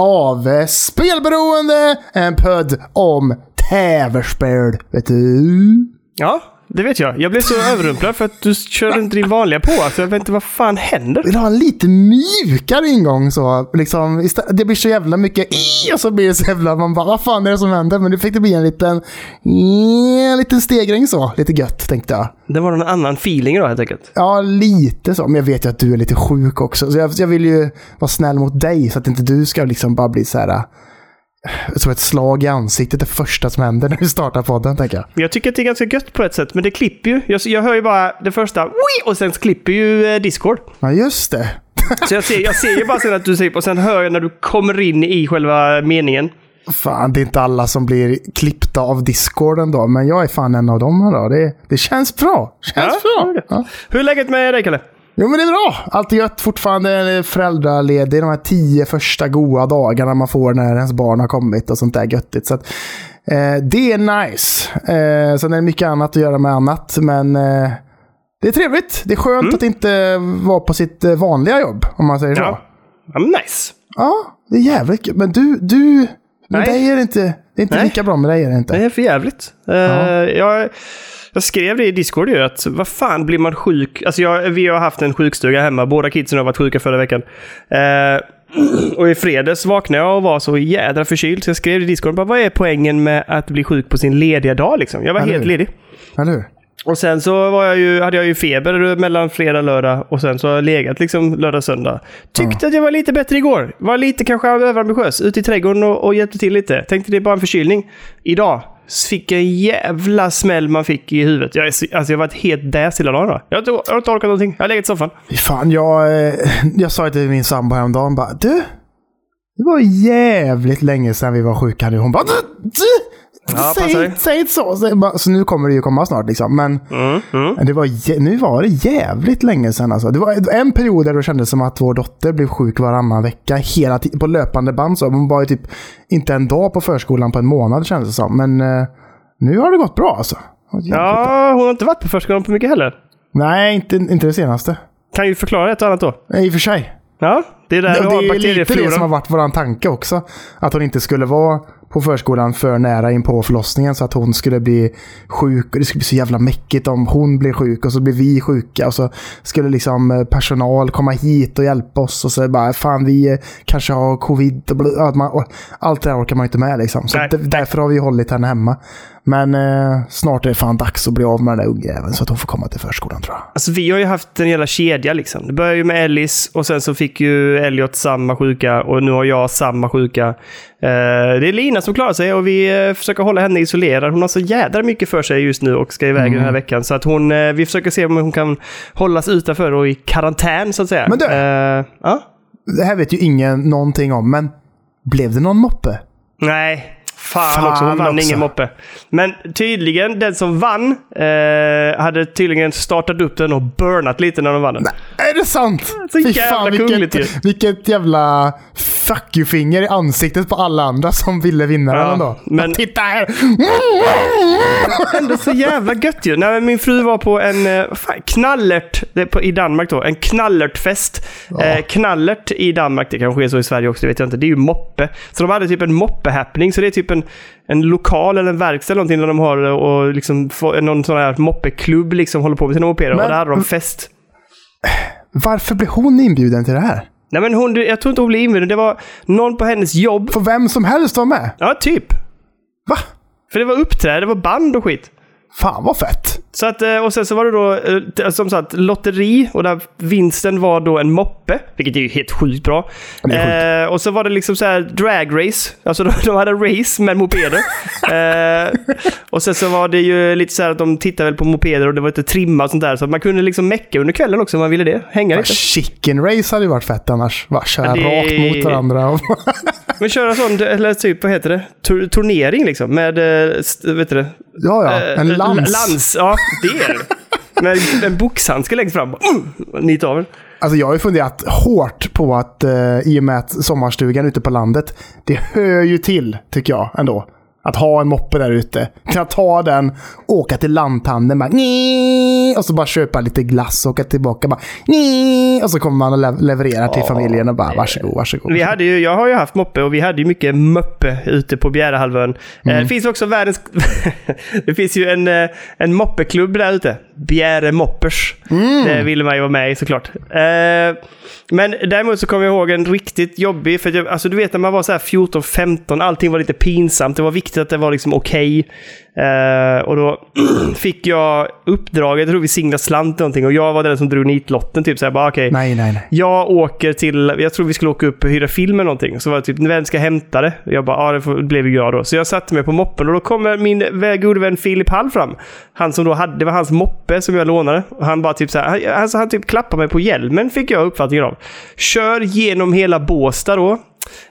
av eh, Spelberoende, en podd om täverspel. Vet du? Ja, det vet jag. Jag blev så överrumplad för att du körde inte din vanliga på. Så jag vet inte vad fan händer. Vill ha en lite mjukare ingång så. Liksom, det blir så jävla mycket i och så blir det så jävla... Man bara, vad fan är det som händer? Men nu fick det bli en liten... En liten stegring så. Lite gött tänkte jag. Det var någon annan feeling då helt enkelt. Ja, lite så. Men jag vet ju att du är lite sjuk också. Så jag, jag vill ju vara snäll mot dig så att inte du ska liksom bara bli så här... Som ett slag i ansiktet det första som händer när vi startar podden, tänker jag. Jag tycker att det är ganska gött på ett sätt, men det klipper ju. Jag, jag hör ju bara det första och sen klipper ju eh, Discord. Ja, just det. Så jag ser, jag ser ju bara sen att du säger och sen hör jag när du kommer in i själva meningen. Fan, det är inte alla som blir klippta av Discorden då, men jag är fan en av dem. Då. Det, det känns bra. Känns Ja, bra. Ja. Hur är läget med dig, Kalle? Jo, men det är bra. Allt är gött. Fortfarande föräldraledig de här tio första goa dagarna man får när ens barn har kommit och sånt där göttigt. Så att, eh, det är nice. Eh, sen är det mycket annat att göra med annat, men eh, det är trevligt. Det är skönt Mm. att inte vara på sitt eh, vanliga jobb, om man säger så. Ja. Ja, men nice. Ja, det är jävligt. Men du, du med Nej. dig är det inte, det är inte Nej. lika bra med dig. Är det inte. Det är för jävligt. Eh, jag, jag skrev det i Discord ju, att vad fan blir man sjuk? Alltså jag, vi har haft en sjukstuga hemma. Båda kidsen har varit sjuka förra veckan. Eh, och i fredags vaknade jag och var så jädra förkyld. Så jag skrev i Discord, bara, vad är poängen med att bli sjuk på sin lediga dag liksom? Jag var Eller helt hur? ledig. Eller hur? Och sen så var jag ju, hade jag ju feber mellan fredag och lördag och sen så har jag legat liksom lördag söndag. Tyckte att jag var lite bättre igår. Var lite kanske överambitiös. Ute i trädgården och, och hjälpte till lite. Tänkte det är bara en förkylning. Idag fick jag en jävla smäll man fick i huvudet. Jag, alltså jag har varit helt däst hela dagen. Då. Jag, har inte- jag har inte orkat någonting. Jag har legat i soffan. Fan, jag, eh, jag sa till min sambo häromdagen bara du, det var jävligt länge sedan vi var sjuka nu. Hon bara du, du, Ja, säg, säg inte så. Så, nu kommer det ju komma snart liksom. Men Mm, mm. det var, nu var det jävligt länge sedan alltså. Det var en period där det kändes som att vår dotter blev sjuk varannan vecka. Hela tiden, på löpande band. Så. Hon var ju typ inte en dag på förskolan på en månad kändes det som. Men eh, nu har det gått bra alltså. Ja, hon har inte varit på förskolan på mycket heller. Nej, inte, inte det senaste. Kan ju förklara ett och annat då. Nej, I och för sig. Ja, det är där Det, det är lite det som har varit vår tanke också. Att hon inte skulle vara på förskolan för nära in på förlossningen så att hon skulle bli sjuk. Och det skulle bli så jävla mäckigt om hon blir sjuk och så blir vi sjuka. Och så skulle liksom eh, personal komma hit och hjälpa oss och så bara fan vi eh, kanske har covid. Och allt det där orkar man inte med liksom. Så Nej. därför har vi hållit henne hemma. Men eh, snart är det fan dags att bli av med den där ungjäveln så att hon får komma till förskolan tror jag. Alltså vi har ju haft en jävla kedja liksom. Det började ju med Ellis och sen så fick ju Elliot samma sjuka och nu har jag samma sjuka. Eh, det är Lina som klarar sig och vi eh, försöker hålla henne isolerad. Hon har så jädra mycket för sig just nu och ska iväg den här veckan. Så att hon, eh, vi försöker se om hon kan hållas utanför och i karantän så att säga. Men du- Eh, ja? Det här vet ju ingen någonting om men blev det någon moppe? Nej, fan, Fan också. Hon vann också. ingen moppe. Men tydligen, den som vann eh, hade tydligen startat upp den och burnat lite när de vann den. Är det sant? Så jävla kungligt ju. vilket, vilket jävla fuck you-finger i ansiktet på alla andra som ville vinna Ja, den då. men-. Titta här! ändå så jävla gött ju. Nej, min fru var på en eh, fan, knallert på, i Danmark då. En knallertfest. Eh, knallert i Danmark, det kanske är så i Sverige också, det vet jag inte. Det är ju moppe. Så de hade typ en moppe-happening. Så det är typ en, en lokal eller en verkstad eller någonting där de har eh, och liksom någon sån här moppeklubb liksom håller på med sina mopeder. Men- Och där hade de fest. Varför blev hon inbjuden till det här? Nej men hon, jag tror inte hon blev inbjuden. Det var någon på hennes jobb. Får vem som helst vara med? Ja, typ. Va? För det var uppträde, det var band och skit. Fan vad fett! Så att, eh, och sen så var det då, eh, som sagt, lotteri och där vinsten var då en moppe, vilket är ju helt sjukt bra. Eh, och så var det liksom så här drag race, alltså de, de hade race med mopeder. eh, och sen så var det ju lite så här att de tittade väl på mopeder och det var lite trimma och sånt där, så man kunde liksom mecka under kvällen också om man ville det. Hänga lite. chicken race hade ju varit fett annars. Va, köra det- rakt mot varandra. Men köra sån, eller typ, vad heter det? Tur, turnering liksom, med, eh, vet du det? ja, ja. En lans. Lans, ja det är. Med en boxhandske längst fram. Uh, nit av den. Alltså jag har ju funderat hårt på att eh, i och med att sommarstugan ute på landet, det hör ju till, tycker jag ändå. Att ha en moppe där ute. Kunna ta den, åka till lanthandeln, bara, och så bara köpa lite glass och åka tillbaka. Bara, och så kommer man och le- levererar till familjen och bara varsågod, varsågod. Vi hade ju, jag har ju haft moppe och vi hade ju mycket möppe ute på Bjärehalvön. Eh, Mm. Det finns också världens... det finns ju en, eh, en moppeklubb där ute. Bjäre Moppers. Mm. Det ville man ju vara med i såklart. Eh, men däremot så kommer jag ihåg en riktigt jobbig, för jag, alltså du vet när man var så här 14-15, allting var lite pinsamt. Det var viktigt att det var liksom okej. Eh, och då fick jag uppdraget, jag tror vi signade slant någonting, och jag var den som drog nitlotten. Typ så här, bara okej. Nej, nej, nej. Jag åker till, jag tror vi skulle åka upp och hyra film eller någonting. Så var det typ, vem ska hämta det? Jag bara, ja det får, blev ju jag då. Så jag satte mig på moppen och då kommer min gode vän Filip Hall fram. Han som då hade, det var hans moppe som jag lånade. Och han bara typ så här, han, alltså han typ klappar mig på hjälmen fick jag uppfattningen av. Kör genom hela Båstad då.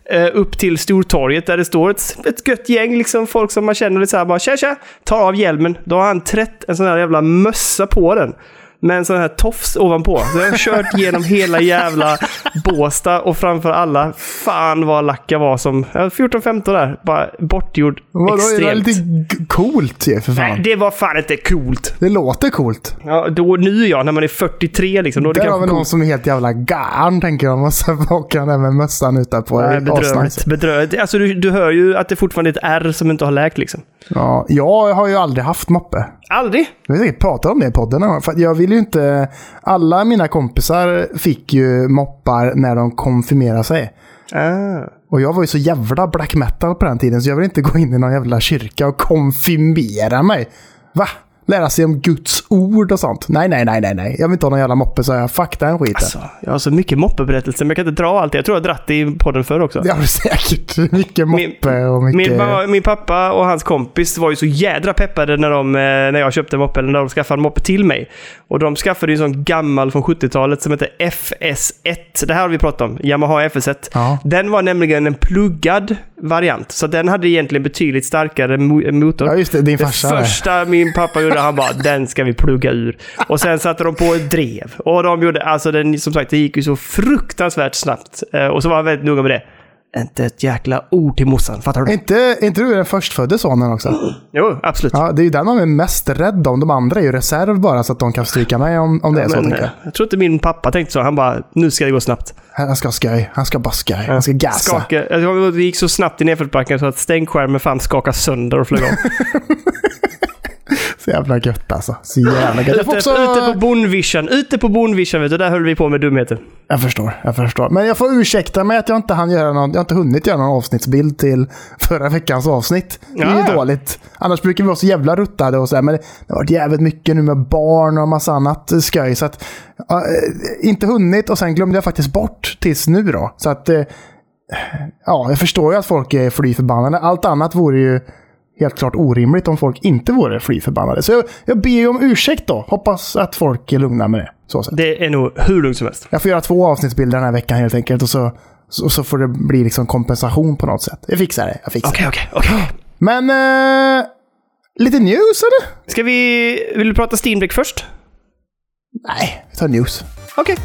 Eh, upp till Stortorget där det står ett, ett gött gäng, liksom folk som man känner lite så här bara tja tja, tar av hjälmen. Då har han trätt en sån här jävla mössa på den. Med en sån här tofs ovanpå. Så jag har kört genom hela jävla Båstad och framför alla, fan vad lack jag var som, jag var 14-15 där, bara bortgjord Vadå, är det extremt. lite coolt ju för fan? Nej, det var fan inte coolt. Det låter coolt. Ja, då, nu ja, när man är 43 liksom, då är det Där har vi någon som är helt jävla garn, tänker jag. Så åker där med mössan utanpå. Nej, bedrövligt. bedrövligt. Alltså, du, du hör ju att det fortfarande är ett R som inte har läkt liksom. Ja, jag har ju aldrig haft moppe. Aldrig. Vi har säkert pratat om det i podden. För jag vill ju inte... Alla mina kompisar fick ju moppar när de konfirmerade sig. Ah. Och jag var ju så jävla black metal på den tiden så jag vill inte gå in i någon jävla kyrka och konfirmera mig. Va? Lära sig om Guds ord och sånt. Nej, nej, nej, nej, nej. Jag vill inte ha någon jävla moppe så jag fuck den skiten. Alltså, jag har så mycket moppeberättelser, men jag kan inte dra allt. Jag tror jag har dratt det i podden förr också. Du säkert. Mycket Min- moppe och mycket... Min, min pappa och hans kompis var ju så jädra peppade när, de, eh, när jag köpte moppe, eller när de skaffade en moppe till mig. Och de skaffade ju en sån gammal från 70-talet som heter FS1. Det här har vi pratat om. Yamaha FS1. Ja. Den var nämligen en pluggad variant. Så den hade egentligen betydligt starkare mo- motor. Ja, just det. Din Det farsa. där. första min pappa gjorde, han bara den ska vi plugga ur. Och sen satte de på ett drev. Och de gjorde, alltså den, som sagt, det gick ju så fruktansvärt snabbt. Eh, Och så var han väldigt noga med det. Inte ett jäkla ord till morsan, fattar du? Inte, är inte du den förstfödde sonen också? Jo, absolut. Ja, det är ju den man är mest rädd om. De andra är ju reserv bara så att de kan stryka mig om, om det är så. Men, jag. eh, jag tror inte min pappa tänkte så. Han bara, nu ska det gå snabbt. Han ska ha skoj. Han ska bara skoj. Han ska gasa. Skaka. Det gick så snabbt i nedförsbacken så att stänkskärmen fan skakade sönder och flög av. Så jävla gött alltså. Så jävla gött. Ute, också... ute på bondvischan, ute på bondvischan vet du, där höll vi på med dumheter. jag förstår, jag förstår. Men jag får ursäkta mig att jag inte hann göra någon, jag har inte hunnit göra någon avsnittsbild till förra veckans avsnitt. Det är Ja, ju dåligt. Annars brukar vi vara så jävla ruttade och sådär. Men det har varit jävligt mycket nu med barn och massa annat skoj. Så att, eh, inte hunnit och sen glömde jag faktiskt bort tills nu då. Så att, eh, ja, jag förstår ju att folk är fly förbannade. Allt annat vore ju helt klart orimligt om folk inte vore fly förbannade. Så jag, jag ber ju om ursäkt då. Hoppas att folk är lugna med det. Så. Det är nog hur lugnt som helst. Jag får göra två avsnittsbilder den här veckan helt enkelt. Och så, så, så får det bli liksom kompensation på något sätt. Jag fixar det. Jag fixar det. Okej, okej, okej. Men... Eh, lite news eller? Ska vi... Vill du prata Steam Deck först? Nej, vi tar news. Okej.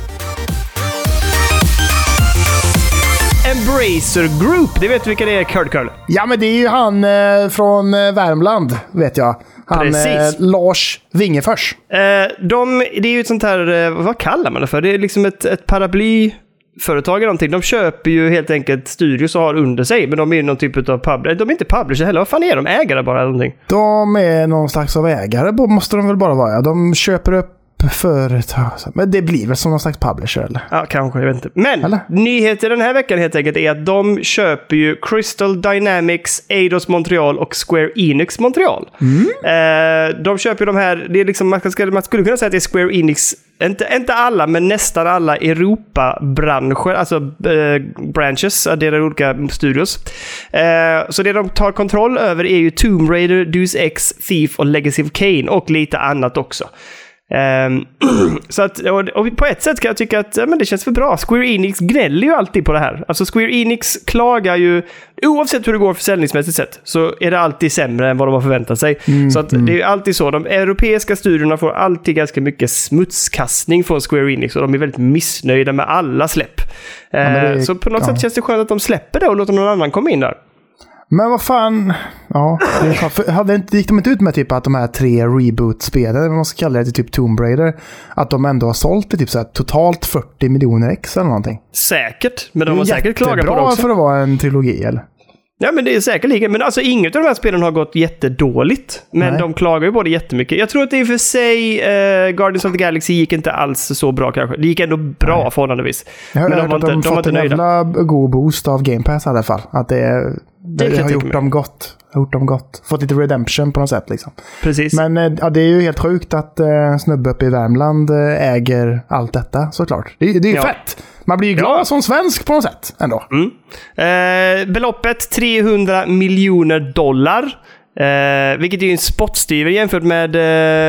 Embracer Group, det vet du vilka det är, Curd Curl? Ja, men det är ju han eh, från eh, Värmland, vet jag. Han eh, Lars Wingefors. Eh, de, det är ju ett sånt här, eh, vad kallar man det för? Det är liksom ett, ett paraplyföretag eller någonting. De köper ju helt enkelt studios och har under sig, men de är ju någon typ av publisher. De är inte publisher heller, vad fan är de? Ägare bara eller någonting? De är någon slags av ägare, måste de väl bara vara. Ja. De köper upp företag. Men det blir väl som någon slags publisher, eller? Ja, kanske, jag vet inte. Men Eller? nyheten den här veckan helt enkelt är att de köper ju Crystal Dynamics, Eidos Montreal och Square Enix Montreal. Eh, de köper ju de här, det är liksom, man, ska, man skulle kunna säga att det är Square Enix, inte, inte alla, men nästan alla Europa-branscher, alltså eh, branches, deras olika studios. Eh, så det de tar kontroll över är ju Tomb Raider, Deus Ex, Thief och Legacy of Kain och lite annat också. Ehm, så att, och, och på ett sätt kan jag tycka att ja, men det känns för bra. Square Enix gnäller ju alltid på det här. Alltså Square Enix klagar ju, oavsett hur det går försäljningsmässigt sett, så är det alltid sämre än vad de har förväntat sig. så att det är alltid så. De europeiska studierna får alltid ganska mycket smutskastning från Square Enix och de är väldigt missnöjda med alla släpp. men det är- så på något ja. sätt känns det skönt att de släpper det och låter någon annan komma in där. Men vad fan. Ja, det hade inte, gick de inte ut med typ att de här tre reboot-spelen, eller vad man ska kalla det, till typ Tomb Raider, att de ändå har sålt i typ så här, totalt 40 miljoner ex eller någonting? Säkert, men de har säkert klagat på det också. för att vara en trilogi, eller? Ja, men det är säkerligen. Men alltså inget av de här spelen har gått jättedåligt. Men Nej. de klagar ju på det jättemycket. Jag tror att det i och för sig, eh, Guardians of the Galaxy gick inte alls så bra kanske. Det gick ändå bra Nej. förhållandevis. Jag har Men de att inte, de, de var fått inte en nöjda. jävla god boost av Game Pass i alla fall. Att det, det, jag har gjort dem gott. Har gjort dem gott. Fått lite redemption på något sätt liksom. Precis. Men eh, ja, det är ju helt sjukt att eh, snubbe uppe i Värmland eh, äger allt detta såklart. Det, det är ju Ja. fett! Man blir ju glad Ja. som svensk på något sätt ändå. Mm. Eh, beloppet 300 miljoner dollar. Eh, vilket är ju en spottstyver jämfört med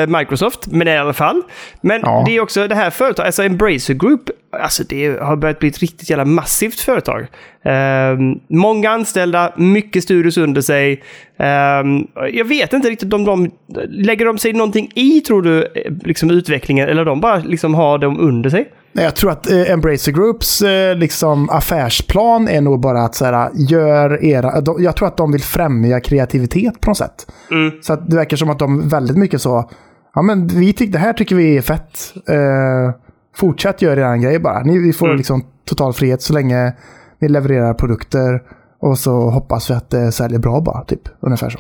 eh, Microsoft, men i alla fall. Men Ja. det är också det här företaget, alltså Embracer Group, alltså det har börjat bli ett riktigt jävla massivt företag. Eh, många anställda, mycket studios under sig. Eh, jag vet inte riktigt om de... Lägger de sig någonting i, tror du, eh, liksom utvecklingen, eller de bara liksom har dem under sig? Jag tror att eh, Embracer Groups eh, liksom, affärsplan är nog bara att så här, gör era... De, jag tror att de vill främja kreativitet på något sätt. Mm. Så att det verkar som att de väldigt mycket så... Ja, men vi tyck, det här tycker vi är fett. Eh, fortsätt göra er grej bara. Ni, vi får Mm. liksom total frihet så länge ni levererar produkter. Och så hoppas vi att det säljer bra bara, typ. Ungefär så.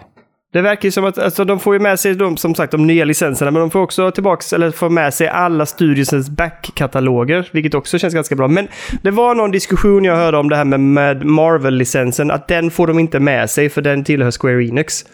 Det verkar ju som att alltså, de får ju med sig de, som sagt, de nya licenserna, men de får också tillbaks, eller får med sig alla studiosens backkataloger, vilket också känns ganska bra. Men det var någon diskussion jag hörde om det här med, med Marvel-licensen, att den får de inte med sig för den tillhör Square Enix.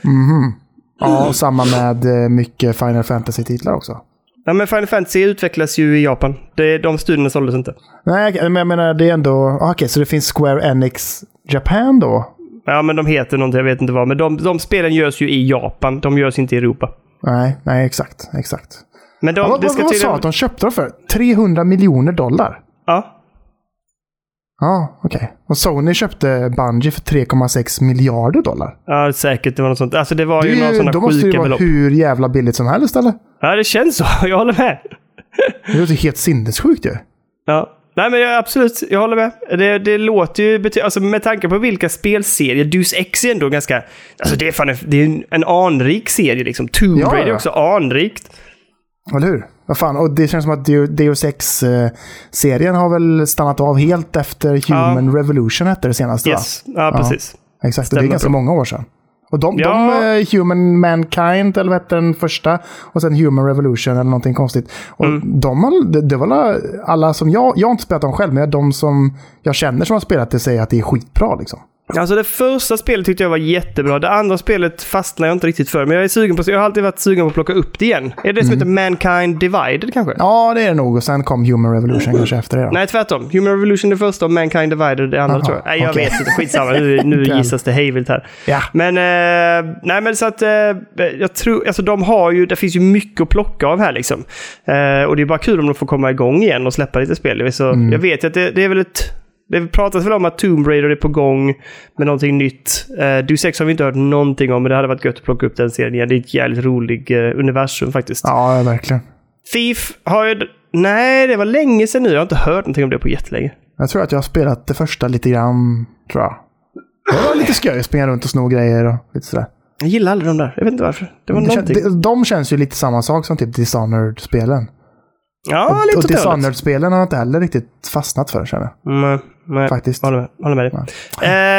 Ja, och samma med eh, mycket Final Fantasy-titlar också. Ja, men Final Fantasy utvecklas ju i Japan. Det, de studierna såldes inte. Nej, men jag menar det är ändå... ah, Okej, så det finns Square Enix Japan då? Ja, men de heter någonting, jag vet inte vad. Men de, de spelen görs ju i Japan, de görs inte i Europa. Nej, nej exakt. exakt. Men de, Ja, vad det vad, ska vad sa att de köpte dem för? 300 miljoner dollar? Ja, Ja, okej. Och Sony köpte Bungie för 3,6 miljarder dollar. ja, säkert det var något sånt. Alltså det var Det ju är några sådana då måste det sjuka vara belopp. hur jävla billigt som helst, eller? Ja, det känns så. Jag håller med. Det låter helt sinnessjukt ju. Ja. Nej, men jag, absolut. Jag håller med. Det, det låter ju... Alltså med tanke på vilka spelserier... Deus Ex är ändå ganska... Alltså det är fan en, det är en, en anrik serie liksom. Tomb Ja, Raider är ja. också anrikt. Eller hur? Vad fan, och det känns som att Deus Ex-serien har väl stannat av helt efter Human Revolution hette det senaste Yes. Ja, precis. va? Exakt, och det är Stämmer ganska bra. många år sedan. Och de, Ja. de eh, Human Mankind, eller vad hette den första? Och sen Human Revolution eller någonting konstigt. Och Mm. de det, det var alla- alla som jag, jag har inte spelat dem själv, men de som jag känner som har spelat det säger att det är skitbra liksom. Alltså det första spelet tyckte jag var jättebra. Det andra spelet fastnade jag inte riktigt för. Men jag är sugen på... Jag har alltid varit sugen på att plocka upp det igen. Är det det som heter Mankind Divided kanske? Mm. Ja, det är det nog. Och sen kom Human Revolution kanske efter det då. Nej, tvärtom. Human Revolution det första och Mankind Divided det andra Jaha, tror jag. Nej, jag okej. vet inte. Skitsamma. Nu, nu gissas det hejvilt här. Ja. Men, eh, nej men så att eh, jag tror, alltså de har ju, det finns ju mycket att plocka av här liksom. Eh, och det är bara kul om de får komma igång igen och släppa lite spel. Så Mm. Jag vet ju att det, det är väl ett, det pratas väl om att Tomb Raider är på gång med någonting nytt. Eh, Deus Ex har vi inte hört någonting om, men det hade varit gött att plocka upp den serien igen. Det är ett jävligt roligt eh, universum faktiskt. Ja, verkligen. Thief har ju... Nej, det var länge sedan nu. Jag har inte hört någonting om det på jättelänge. Jag tror att jag har spelat det första lite grann, tror jag. Det var lite skoj att springa runt och sno grejer och lite sådär. Jag gillar aldrig de där. Jag vet inte varför. Det var Det kän, de, de känns ju lite samma sak som typ Dishonored-spelen. Ja, och lite och åt. Dishonored-spelen har jag inte heller riktigt fastnat för, känner jag. Mm, nej, Faktiskt. Håller med, håller med dig.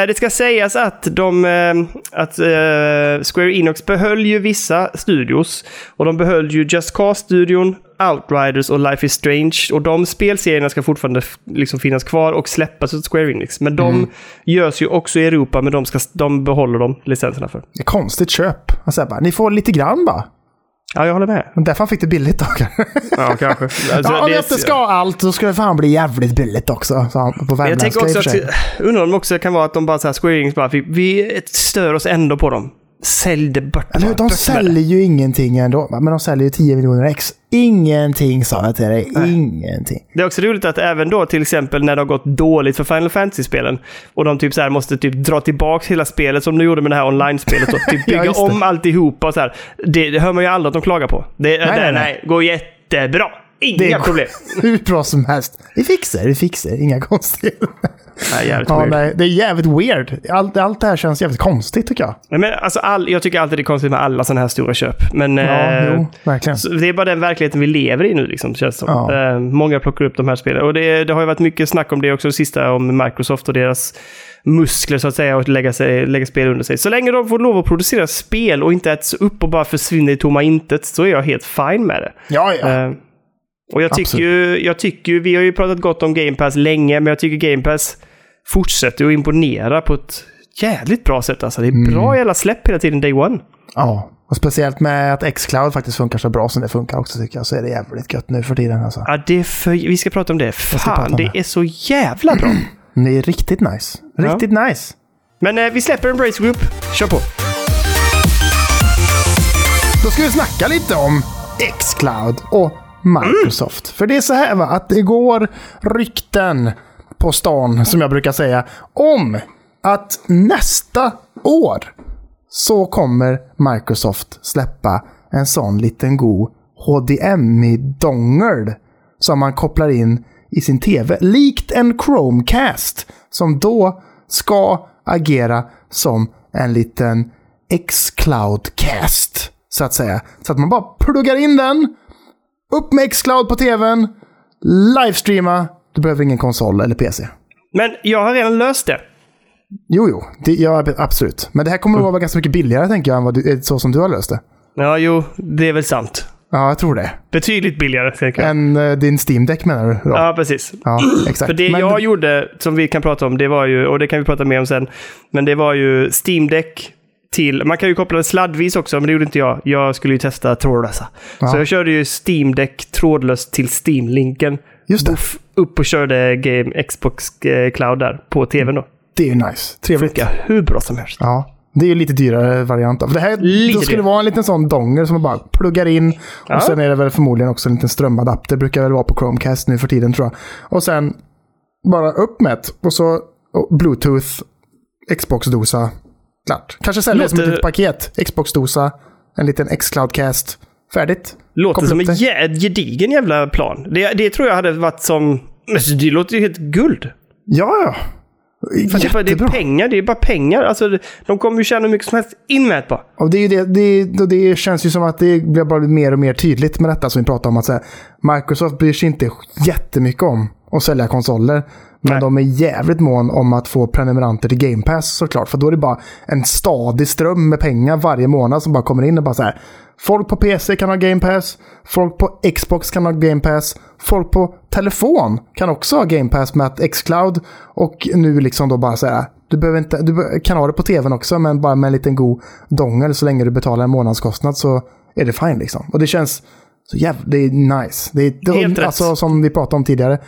Eh, det ska sägas att, de, eh, att eh, Square Enix behöll ju vissa studios. Och de behöll ju Just Cause-studion, Outriders och Life is Strange. Och de spelserierna ska fortfarande liksom finnas kvar och släppas av Square Enix. Men de Mm. görs ju också i Europa, men de, ska, de behåller de licenserna för. Det är konstigt köp. Alltså, bara, ni får lite grann bara. Ja, jag håller med. Men därför han fick det billigt då. Ja, kanske. Alltså, ja, om det- jag inte ska ha allt, så ska det fan bli jävligt billigt också. Så han, på jag tänker också att, undrar om det också kan vara att de bara så här, Square Enix bara, vi, vi stör oss ändå på dem. Sälj det bort. Eller hur? bort De det. säljer ju ingenting ändå. Men de säljer ju 10 miljoner ex. Ingenting sa jag till dig. Ingenting. Det är också roligt att även då till exempel när det har gått dåligt för Final Fantasy-spelen och de typ så här måste typ dra tillbaka hela spelet som de gjorde med det här online-spelet och typ Ja, bygga det. om alltihopa och så här. Det, det hör man ju aldrig att de klagar på. Det, nej, nej, det, nej. nej, går jättebra. Inga det är problem. hur bra som helst. Vi fixar vi fixar Inga konstigheter. Nej, jävligt Ja, weird. nej, det är jävligt weird. Allt, allt det här känns jävligt konstigt tycker jag. Nej, Men alltså, all, jag tycker alltid det är konstigt med alla sådana här stora köp. Men Ja, eh, jo, verkligen. det är bara den verkligheten vi lever i nu, liksom, känns som. Ja. Eh, många plockar upp de här spelen. Och det, det har ju varit mycket snack om det också, det sista om Microsoft och deras muskler så att säga och lägga, sig, lägga spel under sig. Så länge de får lov att producera spel och inte äts upp och bara försvinner i tomma intet så är jag helt fine med det. Ja, ja. Eh, och jag tycker, ju, jag tycker ju, vi har ju pratat gott om Game Pass länge, men jag tycker Game Pass fortsätter att imponera på ett jävligt bra sätt. Alltså, det är Mm. bra jävla släpp hela tiden, day one. ja. Och speciellt med att Xcloud faktiskt funkar så bra som det funkar också tycker jag. Så är det jävligt gött nu för tiden alltså. Ja, det för, vi ska prata om det. Fan, om det det. är så jävla bra. Det är riktigt nice. Riktigt nice. Men eh, vi släpper Embrace Group. Kör på. Då ska vi snacka lite om Xcloud och Microsoft. För det är så här va, att det går rykten på stan, som jag brukar säga, om att nästa år så kommer Microsoft släppa en sån liten god HDMI-dongel som man kopplar in i sin TV. Likt en Chromecast som då ska agera som en liten X-Cloud-cast. Så att säga. Så att man bara pluggar in den, upp med X-Cloud på TVn, livestreama. Du behöver ingen konsol eller PC. Men jag har redan löst det. Jo, jo. Det, ja, absolut. Men det här kommer att vara ganska mycket billigare, tänker jag, än vad du, så som du har löst det. Ja, jo, det är väl sant. Ja, jag tror det. Betydligt billigare, tänker jag. Än uh, din Steam Deck menar du? Då? Ja, precis. Ja, exakt. För det Men- jag gjorde, som vi kan prata om, det var ju, och det kan vi prata mer om sen, men det var ju Steam Deck till, man kan ju koppla det sladdvis också, men det gjorde inte jag. Jag skulle ju testa trådlösa. Ja. Så jag körde ju Steam Deck trådlöst till Steam-linken. Just det. Buff, upp och körde Game Xbox eh, Cloud där på tvn då. Det är ju nice. Trevligt. Funkar hur bra som helst. Ja. Det är ju lite dyrare variant. För det här Lite då skulle det vara en liten sån dongel som man bara pluggar in. Ja. Och sen är det väl förmodligen också en liten strömadapter. Brukar väl vara på Chromecast nu för tiden tror jag. Och sen bara upp med ett. Och så och Bluetooth, Xbox-dosa. Klart. Kanske sälja det som ett Låter- litet paket. Xbox-dosa, en liten X-Cloud-cast. Färdigt. Låter Koppla som en jä- gedigen jävla plan. Det, det tror jag hade varit som... Det låter ju helt guld. Ja, ja. För det, är Jättebra. pengar, det är bara pengar. Alltså, de kommer ju tjäna hur mycket som helst inmätbart. Och det, är det, det, det känns ju som att det blir bara mer och mer tydligt med detta som vi pratar om. att här, Microsoft bryr sig inte jättemycket om att sälja konsoler. Men Nej. de är jävligt mån om att få prenumeranter till Game Pass såklart. För då är det bara en stadig ström med pengar varje månad som bara kommer in och bara så här. Folk på PC kan ha Game Pass. Folk på Xbox kan ha Game Pass. Folk på telefon kan också ha Game Pass med att Xcloud. Och nu liksom då bara så här. Du, behöver inte, du kan ha det på tvn också, men bara med en liten god dongel så länge du betalar en månadskostnad så är det fine liksom. Och det känns så jävla, det är nice. Det är, Helt rätt. alltså, som vi pratade om tidigare,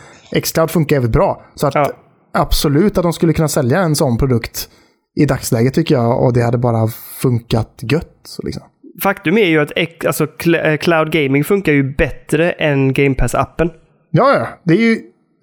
Xcloud funkar jävligt bra. Så att Ja. absolut att de skulle kunna sälja en sån produkt i dagsläget tycker jag. Och det hade bara funkat gött. Så liksom. Faktum är ju att alltså, eh, cloud gaming funkar ju bättre än Game Pass-appen. Ja, ja. Det är ju...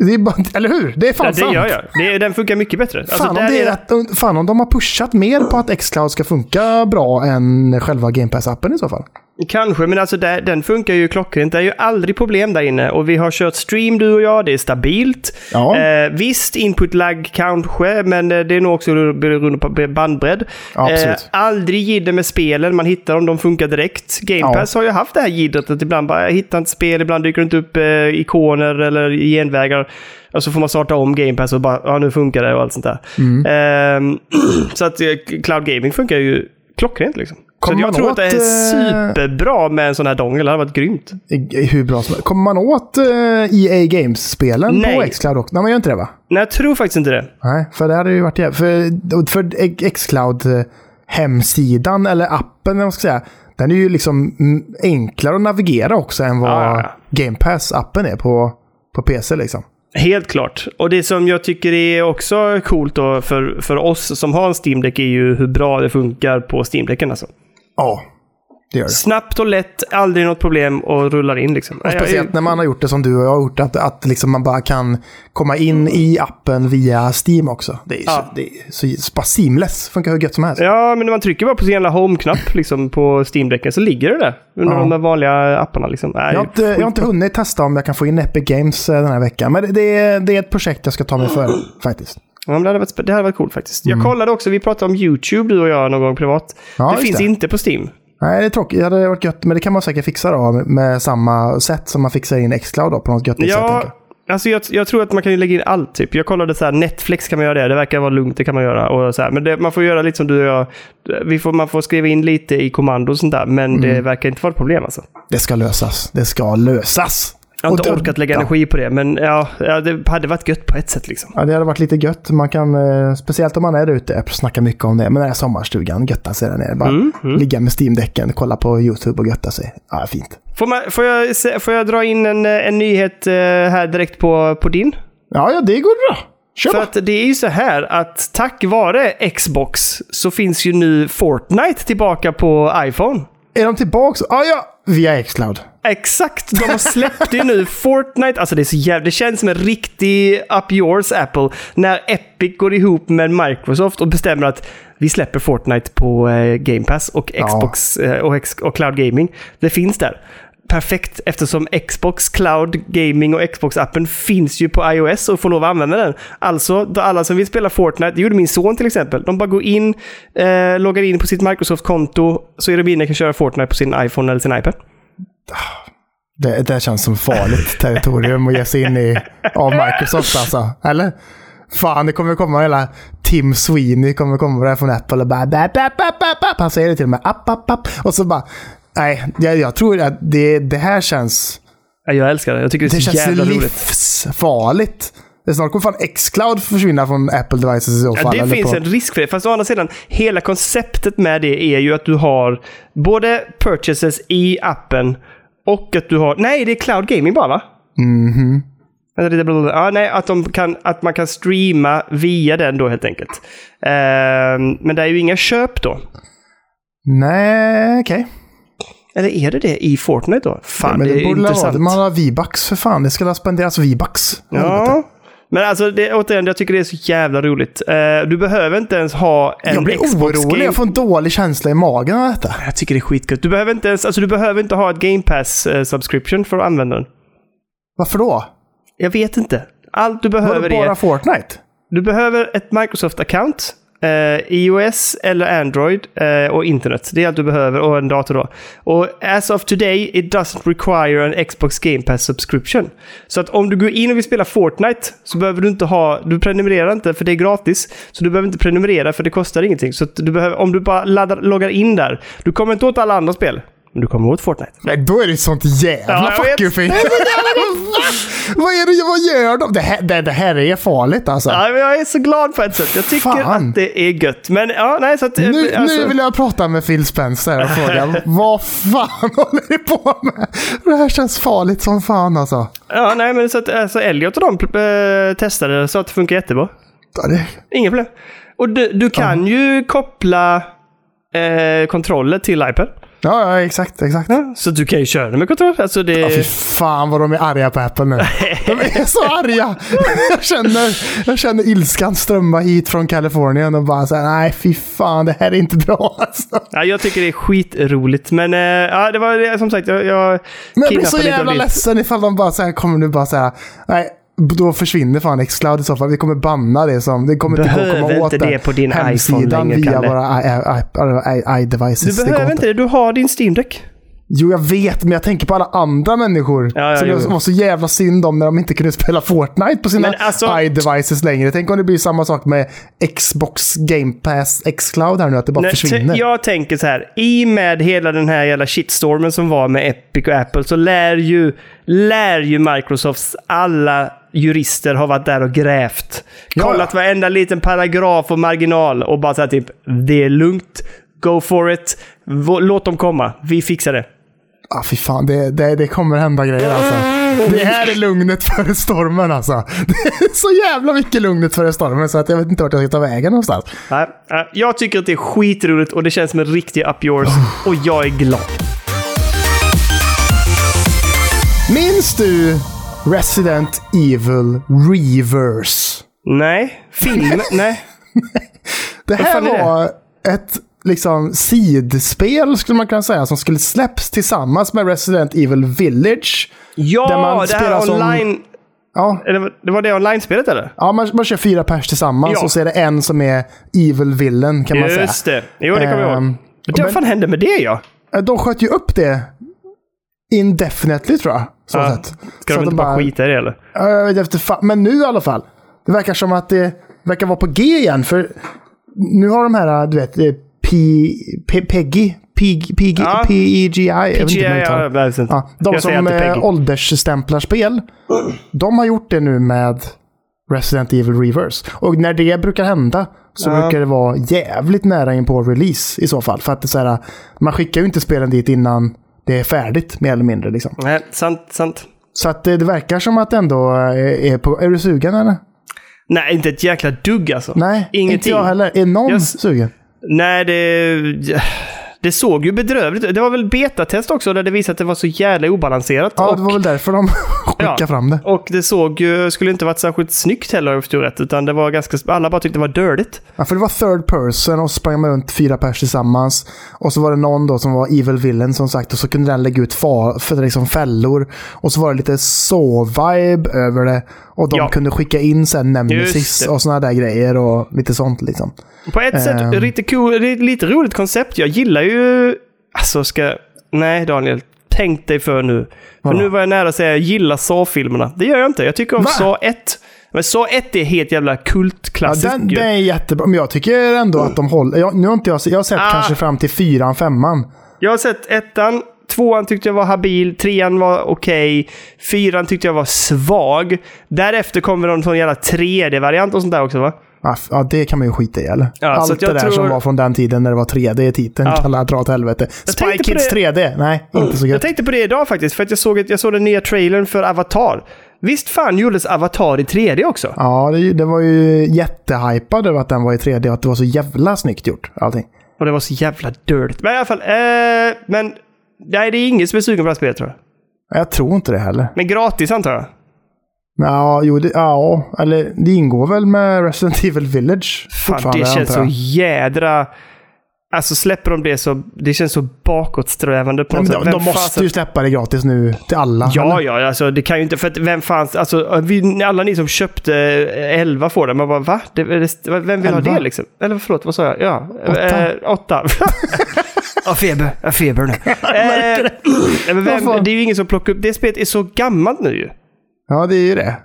Det är bara, eller hur? Det är fan Ja, det sant. gör jag. Det, den funkar mycket bättre. Alltså, Fan, om det är är att, fan om de har pushat mer på att Xcloud ska funka bra än själva Game Pass-appen i så fall. Kanske, men alltså där, den funkar ju klockrent. Det är ju aldrig problem där inne. Och vi har kört stream du och jag, det är stabilt. Ja. Eh, visst, input lag kanske, men eh, det är nog också beroende på bandbredd. Ja. Eh, aldrig jidder med spelen, man hittar dem, de funkar direkt. Game Ja. Pass har ju haft det här jiddret att ibland bara, jag hittar inte spel, ibland dyker det inte upp eh, ikoner eller genvägar. Och så får man starta om Game Pass och bara, ja nu funkar det och allt sånt där. Mm. Ehm, så att eh, cloud gaming funkar ju klockrent liksom. Kommer så jag man tror åt, att det är eh, superbra med en sån här dongel. Det hade varit grymt. Hur bra som. Kommer man åt eh, EA Games-spelen på Xcloud också? Nej, man gör inte det va? Nej, jag tror faktiskt inte det. Nej, för det hade ju varit jävligt. För, för Xcloud eh, eller appen, eller man ska säga, den är ju liksom enklare att navigera också än vad ja. Game Pass-appen är på, på PC liksom. Helt klart. Och det som jag tycker är också coolt då för, för oss som har en Steam Deck är ju hur bra det funkar på Steam Decken alltså. Ja. Det gör det. Snabbt och lätt, aldrig något problem och rullar in liksom. Och speciellt när man har gjort det som du och jag har gjort, att, att liksom man bara kan komma in i appen via Steam också. Det är Ja. så, det är så, bara seamless. Funkar hur gött som helst. Ja, men när man trycker bara på sin jävla home-knapp liksom, på Steam-däcken så ligger det där. Under Ja. de där vanliga apparna liksom. Nej, Jag har, inte, jag har inte hunnit testa om jag kan få in Epic Games eh, den här veckan. Men det, det, är, det är ett projekt jag ska ta mig för faktiskt. Ja, men det, hade varit, det hade varit coolt faktiskt. Jag kollade också, vi pratade om YouTube du och jag någon gång privat. Ja, det finns det. inte på Steam. Nej, det är tråkigt. Det hade varit gött, men det kan man säkert fixa då med, samma sätt som man fixar in Xcloud då, på något sätt. tänker jag. Ja, alltså jag, jag tror att man kan lägga in allt typ. Jag kollade så här, Netflix kan man göra det. Det verkar vara lugnt, det kan man göra. Och så här. Men det, man får göra lite som du och jag. Vi får, man får skriva in lite i kommando och sånt där. Men det Mm. verkar inte vara ett problem alltså. Det ska lösas. Det ska lösas. Jag har inte Och orkat lägga energi på det, men ja, det hade varit gött på ett sätt liksom. Ja, det hade varit lite gött. Man kan, eh, speciellt om man är ute, jag snackar mycket om det, men den här sommarstugan, götta sig där nere. Bara Mm, ligga med Steam-däcken, kolla på YouTube och götta sig. Ja, fint. Får, man, får, jag, får jag dra in en, en nyhet eh, här direkt på, på din? Ja, ja, det går bra. Kör För att det är ju så här att tack vare Xbox så finns ju nu Fortnite tillbaka på iPhone. Är de tillbaka? Ja, ja, via Xcloud. Exakt! De har släppt ju nu Fortnite. Alltså det är så jävla... Det känns som en riktig up yours Apple. När Epic går ihop med Microsoft och bestämmer att vi släpper Fortnite på eh, Game Pass och Ja. Xbox eh, och, och Cloud Gaming. Det finns där. Perfekt eftersom Xbox Cloud Gaming och Xbox-appen finns ju på iOS och får lov att använda den. Alltså, då alla som vill spela Fortnite, det gjorde min son till exempel. De bara går in, eh, loggar in på sitt Microsoft-konto, så är de inne och kan köra Fortnite på sin iPhone eller sin iPad. Det, det känns som farligt territorium att ge sig in i av Microsoft alltså. Eller? Fan, det kommer komma hela Tim Sweeney kommer komma där från Apple och bara... Bap, bap, bap, bap. Han säger det till och med. App, app, app. Och så bara... Nej, jag, jag tror att det, det här känns... Ja, jag älskar det. Jag tycker det är Det så känns jävla roligt. livsfarligt. Det snart kommer fan Xcloud försvinna från Apple devices i så Ja, fall. det eller finns på- en risk för det. Fast å andra sidan, hela konceptet med det är ju att du har både purchases i appen och att du har... Nej, det är cloud gaming bara va? Mhm. Blablabla. Ja, nej, att, kan, att man kan streama via den då helt enkelt. Ehm, men det är ju inga köp då. Nej, okej. Eller är det det i Fortnite då? Fan, Men det, det är intressant. Man har V-bucks för fan. Det ska spenderas V-bucks. Ja. Men alltså, det, återigen, jag tycker det är så jävla roligt. Eh, du behöver inte ens ha en Jag blir Xbox orolig. Game... Jag får en dålig känsla i magen av detta. Jag tycker det är skitgött. Du behöver inte ens, alltså du behöver inte ha ett Game Pass eh, subscription för att använda den. Varför då? Jag vet inte. Allt du Var behöver det bara är... Fortnite? Du behöver ett Microsoft-account, eh, iOS eller Android eh, och internet. Det är allt du behöver och en dator då. Och as of today it doesn't require an Xbox Game Pass subscription. Så att om du går in och vill spela Fortnite så behöver du inte ha, du prenumererar inte för det är gratis. Så du behöver inte prenumerera för det kostar ingenting. Så att du behöver, om du bara laddar, loggar in där, du kommer inte åt alla andra spel. Du kommer åt Fortnite. Nej, då är det sånt jävla Ja, fuck you-face. vad är det, vad gör de? Det här, det, det här är farligt alltså. Ja, men jag är så glad på ett sätt. Jag tycker Fan. att det är gött. Men ja, nej så att... Nu, alltså- nu vill jag prata med Phil Spencer och fråga vad fan håller ni på med? Det här känns farligt som fan alltså. Ja, nej men så att alltså, Elliot och de äh, testade så att det funkar jättebra. Ja, det, Inga problem. Och du, du kan ju koppla eh, kontroller till iPad. Ja, ja, exakt, exakt. Ja, så du kan ju köra den med kontroll. Alltså det... Ja, fy fan vad de är arga på Apple nu. De är så arga! Jag känner, jag känner ilskan strömma hit från Kalifornien och bara säga nej fy fan det här är inte bra alltså. ja, jag tycker det är skitroligt. Men eh, ja, det var det, som sagt, jag, jag Men jag blir så jävla ledsen ifall de bara så här, kommer nu bara säga nej då försvinner fan Xcloud i så fall. Vi kommer banna det som, det kommer inte Behöver komma åt inte det på din hemsidan iPhone längre, via Kalle. våra i-devices. Du Det behöver inte det, du har din Steam Deck. Jo, jag vet, men jag tänker på alla andra människor. Ja, ja, som jo. det var så jävla synd om när de inte kunde spela Fortnite på sina alltså- i-devices längre. Tänk om det blir samma sak med Xbox Game Pass Xcloud här nu, att det bara Nej, försvinner. jag tänker så här. I med hela den här jävla shitstormen som var med Epic och Apple så lär ju, lär ju Microsofts alla jurister har varit där och grävt. Kollat varenda liten paragraf och marginal och bara såhär typ, det är lugnt. Go for it. Låt dem komma. Vi fixar det. Ah, fy fan, det, det, det kommer hända grejer alltså. Det här är lugnet före stormen alltså. Det är så jävla mycket lugnet före stormen så att jag vet inte vart jag ska ta vägen någonstans. Nej, jag tycker att det är skitroligt och det känns som en riktig up yours. Och jag är glad. Minns du Resident Evil Reverse? Nej. Filmen? Nej. Det här är det? var ett liksom sidspel skulle man kunna säga som skulle släpps tillsammans med Resident Evil Village. Ja, Där man det här som- online... Ja, Eller, det var det online-spelet eller? ja man, man kör fyra pers tillsammans Ja. och så är det en som är Evil Villain kan man säga. Just det. Jo, det kommer jag ihåg. Vad fan hände med det ja? De sköt ju upp det indefinitely tror jag. Så Ja. sätt. Ska Så de inte bara skita i det eller? Ja, Jag vet inte, men nu i alla fall. Det verkar som att det verkar vara på G igen. För nu har de här, du vet, P, P, Peggy, Peg, Peg, Ja. PEGI, ja. Ja, de Jag som eh, åldersstämplar spel, de har gjort det nu med Resident Evil Reverse. Och när det brukar hända så Ja. brukar det vara jävligt nära in på release i så fall. För att det är så här, man skickar ju inte spelen dit innan det är färdigt, mer eller mindre. Liksom. Nej, sant, sant. Så att det, det verkar som att ändå är, är på... Är du sugen eller? Nej, inte ett jäkla dugg alltså. Nej, inte Ingenting. jag heller. Är någon Jag sugen? Nej, det... Det såg ju bedrövligt ut. Det var väl betatest också där det visade att det var så jävla obalanserat. Ja, och, det var väl därför de skickade Ja. fram det. och det såg ju... Skulle inte varit särskilt snyggt heller om jag förstod rätt. Utan det var ganska... Alla bara tyckte det var dirtigt. Ja, för det var third person och så sprang man runt fyra pers tillsammans. Och så var det någon då som var evil villain som sagt och så kunde den lägga ut fa- för liksom fällor. Och så var det lite så-vibe över det. Och de Ja. kunde skicka in sen Nemesis och sådana där grejer och lite sånt liksom. På ett sätt Ehm. lite cool, är ett lite roligt koncept. Jag gillar ju... Alltså ska... Nej Daniel, tänk dig för nu. För Vadå? nu var jag nära att säga jag gillar Saw-filmerna. Det gör jag inte. Jag tycker om Va? Saw 1. Men Saw 1 är helt jävla Ja, kultklassiskt den, ju. den är jättebra, men jag tycker ändå att de håller. Jag, nu har inte jag, jag har sett Ah. kanske fram till fyran, femman. Jag har sett ettan, tvåan tyckte jag var habil, trean var okej, fyran tyckte jag var svag. Därefter kommer någon sån jävla 3D-variant och sånt där också va? Ja, det kan man ju skita i eller? Ja, Allt det jag där tror- som var från den tiden när det var 3D i titeln Ja. kan alla dra åt helvete. Spy Kids det- 3D? Nej, inte så Jag gött. tänkte på det idag faktiskt, för att jag såg, jag såg den nya trailern för Avatar. Visst fan gjordes Avatar i 3D också? Ja, det, det var ju jättehypad över att den var i 3D och att det var så jävla snyggt gjort. Allting. Och det var så jävla dirt. Men i alla fall, eh, men... Nej, det är ingen som är sugen på det här spelet tror jag. Jag tror inte det heller. Men gratis antar jag? Ja, jo, det, ja, eller det ingår väl med Resident Evil Village Fan, fortfarande, det känns så jag. jädra... Alltså släpper de det så... Det känns så bakåtsträvande på något men sätt. de, de måste fasen- ju släppa det gratis nu till alla. Ja, eller? ja, alltså det kan ju inte... För att vem fanns... Alltså, vi, alla ni som köpte eh, 11 får det. Man bara, va? Det, det, vem vill ha Elva? det liksom? Eller förlåt, vad sa jag? Ja. Åtta. Eh, åtta. Ja, feber. Jag feber nu. eh, men vem, det är ju ingen som plockar upp... Det spelet är så gammalt nu ju. Ja, det är ju det.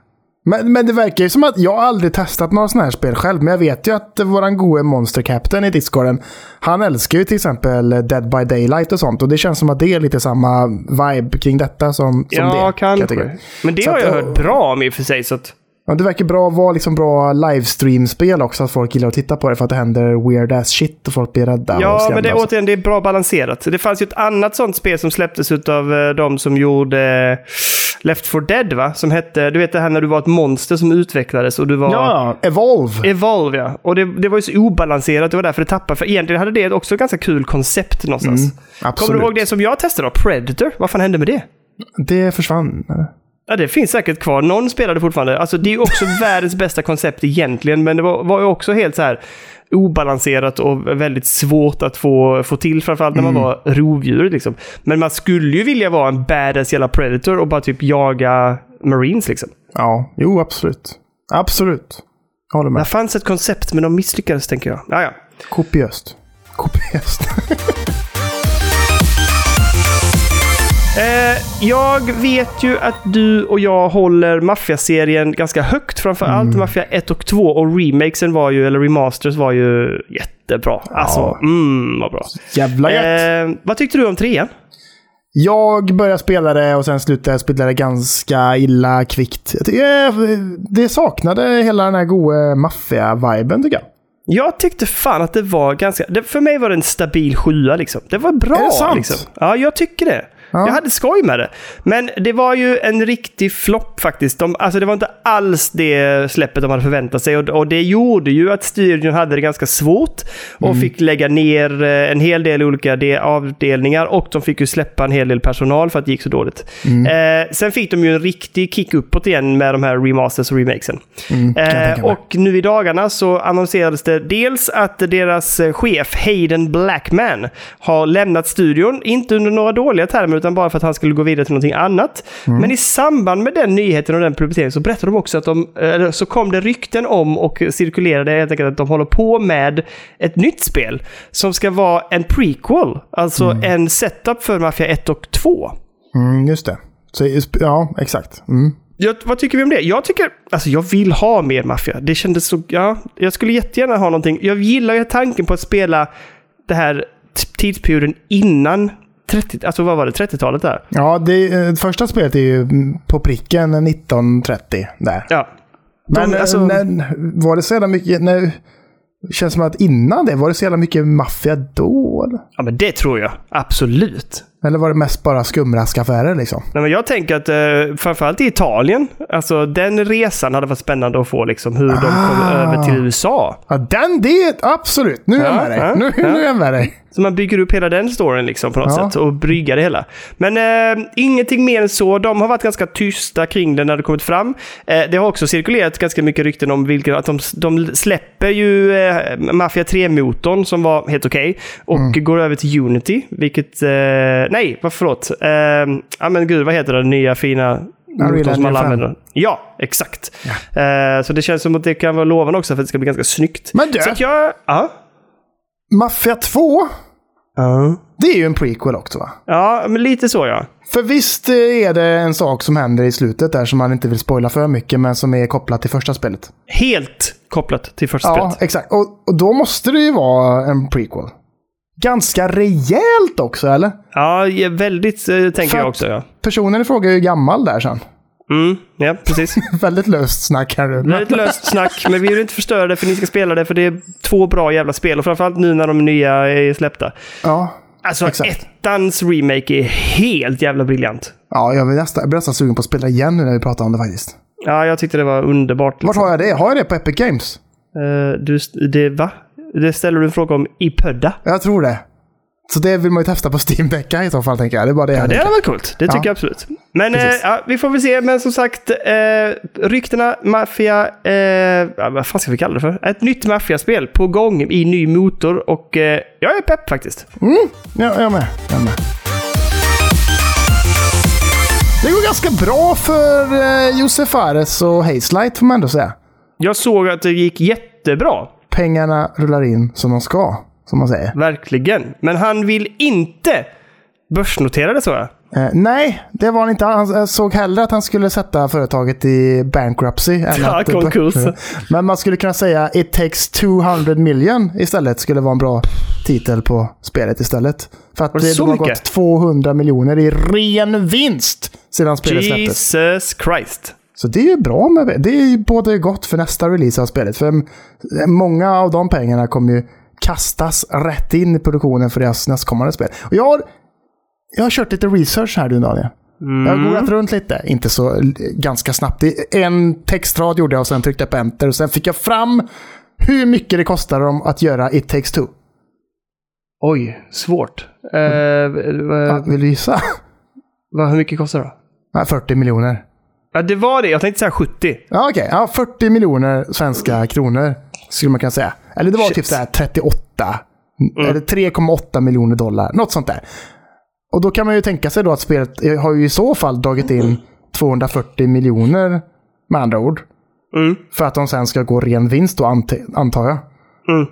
Men, men det verkar ju som att jag aldrig testat några sådana här spel själv. Men jag vet ju att våran gode Monster Captain i Discorden, han älskar ju till exempel Dead by Daylight och sånt. Och det känns som att det är lite samma vibe kring detta som, som det. Ja, kan jag tycka. kanske. Men det Så har jag ja. hört bra om i och för sig. Så att, Ja, det verkar bra vara liksom bra livestream-spel också. Att folk gillar att titta på det för att det händer weird ass shit och folk blir rädda. ja, men det, återigen, det är bra balanserat. Det fanns ju ett annat sånt spel som släpptes av eh, de som gjorde eh, Left 4 Dead, va? Som hette, du vet det här när du var ett monster som utvecklades och du var... Ja, Evolve. Evolve, ja. Och det, det var ju så obalanserat, det var därför det tappade. För egentligen hade det också ett ganska kul koncept någonstans. Mm, absolut. Kommer du ihåg det som jag testade då? Predator? Vad fan hände med det? Det försvann. Ja, det finns säkert kvar. Någon spelade fortfarande. Alltså, det är ju också världens bästa koncept egentligen, men det var, var ju också helt så här obalanserat och väldigt svårt att få, få till, framförallt när man var rovdjur. Liksom. Men man skulle ju vilja vara en badass jävla predator och bara typ jaga marines liksom. Ja, jo absolut. Absolut. Jag håller Det med. fanns ett koncept, men de misslyckades tänker jag. Ja, ja. Kopiöst. Kopiöst. Eh, jag vet ju att du och jag håller Mafia-serien ganska högt. Framförallt Mm. Mafia 1 och 2. Och remakesen var ju, eller remasters var ju jättebra. Alltså, mm, vad bra. Jävla gött. Eh, vad tyckte du om trean? Jag började spela det och sen slutade jag spela det ganska illa kvickt. Eh, Det saknade hela den här goa maffia-viben tycker jag. Jag tyckte fan att det var ganska... Det, för mig var det en stabil sjua liksom. Det var bra Är det sant? liksom. Ja, jag tycker det. Ja. Jag hade skoj med det. Men det var ju en riktig flopp faktiskt. De, alltså det var inte alls det släppet de hade förväntat sig. Och, och det gjorde ju att studion hade det ganska svårt. Och Mm. fick lägga ner eh, en hel del olika de avdelningar. Och de fick ju släppa en hel del personal för att det gick så dåligt. Mm. Eh, sen fick de ju en riktig kick uppåt igen med de här remasters och remakesen. Mm, Eh, och nu i dagarna så annonserades det dels att deras eh, chef Hayden Blackman har lämnat studion. Inte under några dåliga termer utan bara för att han skulle gå vidare till någonting annat. Mm. Men i samband med den nyheten och den publiceringen så berättade de också att de, eller så kom det rykten om och cirkulerade helt enkelt att de håller på med ett nytt spel som ska vara en prequel. Alltså en setup för Mafia 1 och 2. Mm, just det. Så, ja, exakt. Mm. Jag, vad tycker vi om det? Jag tycker, alltså jag vill ha mer maffia. Det kändes så, ja, jag skulle jättegärna ha någonting. Jag gillar ju tanken på att spela det här tidsperioden innan 30, alltså vad var det, 30-talet där? Ja, det eh, första spelet är ju på pricken 1930 där. Ja. Men De, eh, alltså, när, var det så jävla mycket... När, känns som att innan det, var det så jävla mycket maffia då? Eller? ja men det tror jag. Absolut. Eller var det mest bara skumraskaffärer liksom? Nej, men jag tänker att eh, framförallt i Italien, alltså den resan hade varit spännande att få liksom hur de kom Ah. över till USA. Ja, den, det, absolut. Nu är jag Ja, med dig. ja, nu, ja. nu är jag med dig. Så man bygger upp hela den storyn liksom på något Ja. sätt och bryggar det hela. Men eh, ingenting mer än så. De har varit ganska tysta kring det när det kommit fram. Eh, det har också cirkulerat ganska mycket rykten om vilken, att de, de släpper ju eh, Mafia 3-motorn som var helt okej och Mm. går över till Unity, vilket... Eh, nej, vad förlåt. Eh, ja men gud, vad heter den nya fina motorn som alla Engine 5. använder? Ja, exakt. Eh, så det känns som att det kan vara lovande också för att det ska bli ganska snyggt. Men du, Så att jag... Ja. Mafia 2, Ja. det är ju en prequel också va? Ja, men lite så ja. För visst eh, är det en sak som händer i slutet där som man inte vill spoila för mycket, men som är kopplat till första spelet. Helt kopplat till första Ja, spelet. exakt. Och, och då måste det ju vara en prequel. Ganska rejält också, eller? Ja, väldigt eh, tänker För jag också ja. Personen i fråga är ju gammal där sen. Mm, ja, precis. Väldigt löst snack här nu. lite löst snack, men vi vill inte förstöra det för ni ska spela det för det är två bra jävla spel och framförallt nu när de nya är släppta. Ja, Alltså Exakt. ettans remake är helt jävla briljant. ja jag, vill nästan, jag blir nästan sugen på att spela igen nu när vi pratar om det faktiskt. Ja, jag tyckte det var underbart. Vart Liksom. har jag det? Har jag det på Epic Games? Eh, du, det, va? Det ställer du en fråga om i Pödda? Jag tror det. Så det vill man ju testa på Steam Decka i så fall, tänker jag. Det är bara det Ja, det hade varit coolt. Det tycker Ja. jag absolut. Men eh, ja, vi får väl se. Men som sagt, eh, ryktena, maffia, eh, ja, vad fan ska vi kalla det för? Ett nytt maffiaspel på gång i ny motor och eh, jag är pepp faktiskt. Ja, jag med. Jag med. Det går ganska bra för eh, Josef Fares och Hazelight får man ändå säga. Jag såg att det gick jättebra. Pengarna rullar in som de ska, som man säger. Verkligen. Men han vill inte börsnotera det så jag. Eh, nej, det var han inte. Han såg hellre att han skulle sätta företaget i bankruptcy. än Ja, att, konkurs. Men man skulle kunna säga It takes 200 million istället. Skulle vara en bra titel på spelet istället. För att det det, har mycket? gått 200 miljoner i ren vinst sedan spelet släpptes. Jesus Christ. Så det är ju bra med det. är både gott för nästa release av spelet. För mm, många av de pengarna kommer ju kastas rätt in i produktionen för deras nästkommande spel. Och jag har, jag har kört lite research här du Daniel. Jag har googlat runt lite, inte så ganska snabbt. En textrad gjorde jag och sen tryckte jag på enter. Och sen fick jag fram hur mycket det kostar dem att göra It takes two. Oj, svårt. Eh, Ja, vad- vill du gissa? vad, hur mycket kostar det då? Nej, 40 miljoner. Ja, det var det. Jag tänkte säga 70. Ja, okej. Ja, 40 miljoner svenska kronor skulle man kunna säga. Eller det var Shit. typ så här 38. Eller 3,8 miljoner dollar. Något sånt där. Och då kan man ju tänka sig då att spelet har ju i så fall dragit in 240 miljoner med andra ord. Mm. För att de sen ska gå ren vinst då, ant- antar jag. Mm.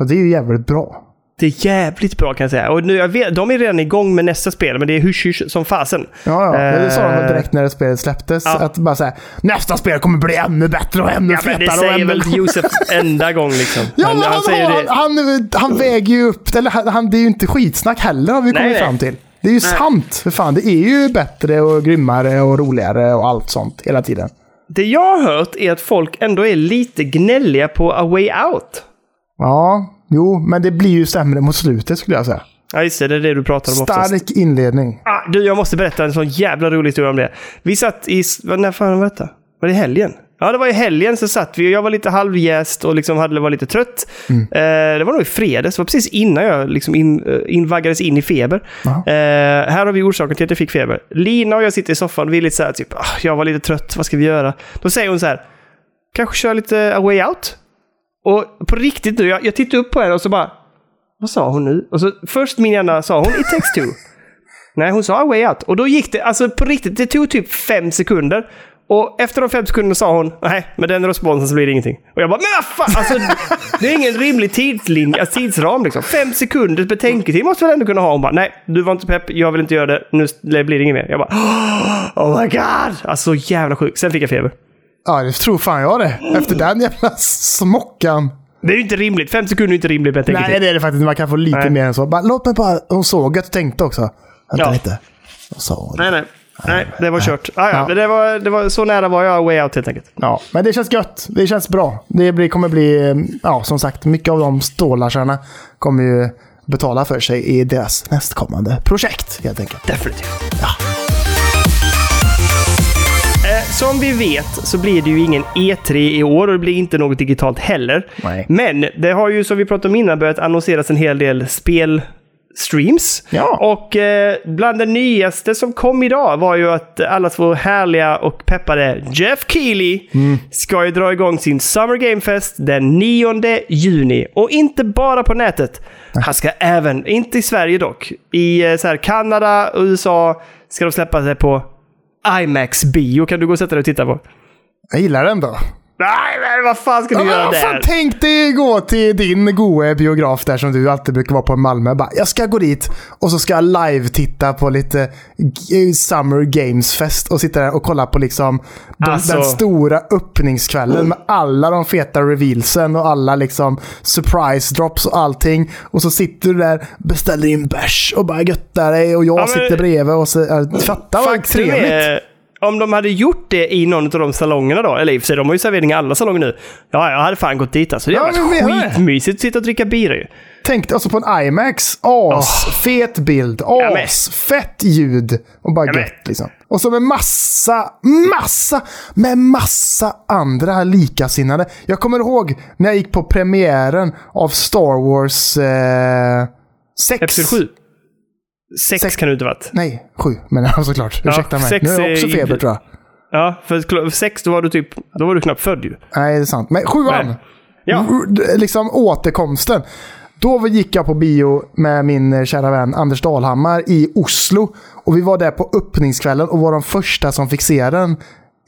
Och det är ju jävligt bra. Det är jävligt bra kan jag säga. Och nu, jag vet, de är redan igång med nästa spel, men det är hysch hysch som fasen. Ja, ja. Det sa de Eh, direkt när spelet släpptes. ja. Att bara säga nästa spel kommer bli ännu bättre och ännu Ja, fetare. det säger väl Josef enda gång liksom. Ja, han, han han, säger det. han, han, väger ju upp Eller han, han, det är ju inte skitsnack heller har vi kommit nej. fram till. Det är ju sant. För fan, det är ju bättre och grymmare och roligare och allt sånt hela tiden. Det jag har hört är att folk ändå är lite gnälliga på A Way Out. Ja, jo, men det blir ju sämre mot slutet skulle jag säga. Ja, just det. Det är det du pratar om oftast. Stark inledning. Ah, du, jag måste berätta en sån jävla rolig historia om det. Vi satt i... När fan var detta? Var det i helgen? Ja, det var i helgen så satt vi och jag var lite halvjäst och liksom hade, var lite trött. Mm. Eh, det var nog i fredags, det var precis innan jag liksom in, eh, invaggades in i feber. Eh, här har vi orsaken till att jag fick feber. Lina och jag sitter i soffan och vi är lite så här, typ, ah, jag var lite trött, vad ska vi göra? Då säger hon så här, kanske köra lite A Way Out? Och på riktigt nu, jag, jag tittar upp på henne och så bara, vad sa hon nu? Och så först min hjärna sa hon It takes two. Nej, hon sa way out. Och då gick det, alltså på riktigt, det tog typ fem sekunder. Och efter de fem sekunderna sa hon, nej, med den responsen så blir det ingenting. Och jag bara, men vad fan! Alltså, det är ingen rimlig tidslinje, alltså, tidsram liksom. Fem sekunders betänketid måste väl ändå kunna ha? Hon bara, nej, du var inte pepp, jag vill inte göra det, nu blir det inget mer. Jag bara, oh my god! Alltså jävla sjukt. Sen fick jag feber. Ja, det tror fan jag det. Efter den jävla smockan. Det är ju inte rimligt. Fem sekunder är inte rimligt betänketid. Nej, det är det faktiskt. Man kan få lite Nej. mer än så. Bara, låt mig bara... Hon såg att du tänkte också. Vänta Ja. lite. Hon? Nej, nej. Nej, det var kört. Ah, ja, Ja. men det var, det var, så nära var jag way out helt enkelt. Ja, men det känns gött. Det känns bra. Det blir, kommer bli, eh, ja som sagt, mycket av de stålarsarna kommer ju betala för sig i deras nästkommande projekt helt enkelt. Definitivt. Eh, som vi vet så blir det ju ingen E3 i år och det blir inte något digitalt heller. Nej. Men det har ju, som vi pratade om innan, börjat annonseras en hel del spelstreams. Ja. Och eh, bland det nyaste som kom idag var ju att alla två härliga och peppade Jeff Keely ska ju dra igång sin Summer Game Fest den 9 juni. Och inte bara på nätet. Han ska även, inte i Sverige dock, i eh, så här, Kanada och USA ska de släppa sig på IMAX bio. Kan du gå och sätta dig och titta på? Jag gillar den då. Nej, men vad fan ska du göra Ja, fan, där? tänk dig gå till din goe biograf där som du alltid brukar vara på i Malmö. Bara, jag ska gå dit och så ska jag live-titta på lite G- Summer Games Fest och sitta där och kolla på liksom de, Alltså- den stora öppningskvällen med alla de feta revealsen och alla liksom surprise drops och allting. Och så sitter du där, beställer in bärs och bara göttar dig och jag men- sitter bredvid och så, äh, fatta vad trevligt. är, om de hade gjort det i någon av de salongerna då, eller i och för sig, de har ju servering i alla salonger nu. Ja, jag hade fan gått dit alltså. Det Ja, hade men varit skitmysigt att sitta och dricka bira ju. Tänk alltså på en IMAX. As, fet bild. As, men- fett ljud. Och bara Ja, gött liksom. Och så med massa, massa, med massa andra likasinnade. Jag kommer ihåg när jag gick på premiären av Star Wars eh, 6. Episod 7. Sex, Sex. kan det inte varit. Nej, 7 men ja, såklart. Ja, Ursäkta mig. sex Nu har jag är också feber tror jag. Ja, för sex då var du typ, då var du knappt född ju. Nej, det är sant. Men sjuan. Nej. Ja. R- Liksom återkomsten. Då gick jag på bio med min eh, kära vän Anders Dahlhammar i Oslo. Och vi var där på öppningskvällen och var de första som fick se den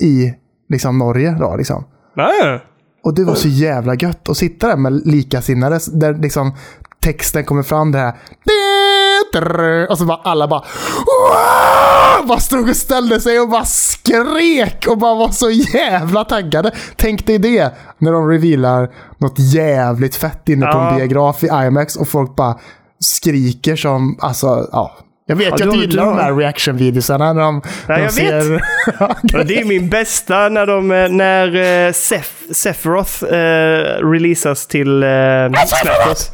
i liksom, Norge. Då, liksom. Ah. Och det var så jävla gött att sitta där med likasinnade. Där liksom texten kommer fram det här. Och så bara alla bara... "Wow!" Bara stod och ställde sig och bara skrek och bara var så jävla taggade. Tänk dig det när de revealar något jävligt fett inne på en Ja. biograf i IMAX och folk bara skriker som... Alltså, ja. Jag vet Ja, ju att du gillar de här reaction-videosarna när de, Ja, de jag ser... Ja, det är min bästa när de, eh, när eh, Seph, Sephiroth eh, releasas till eh, Bros.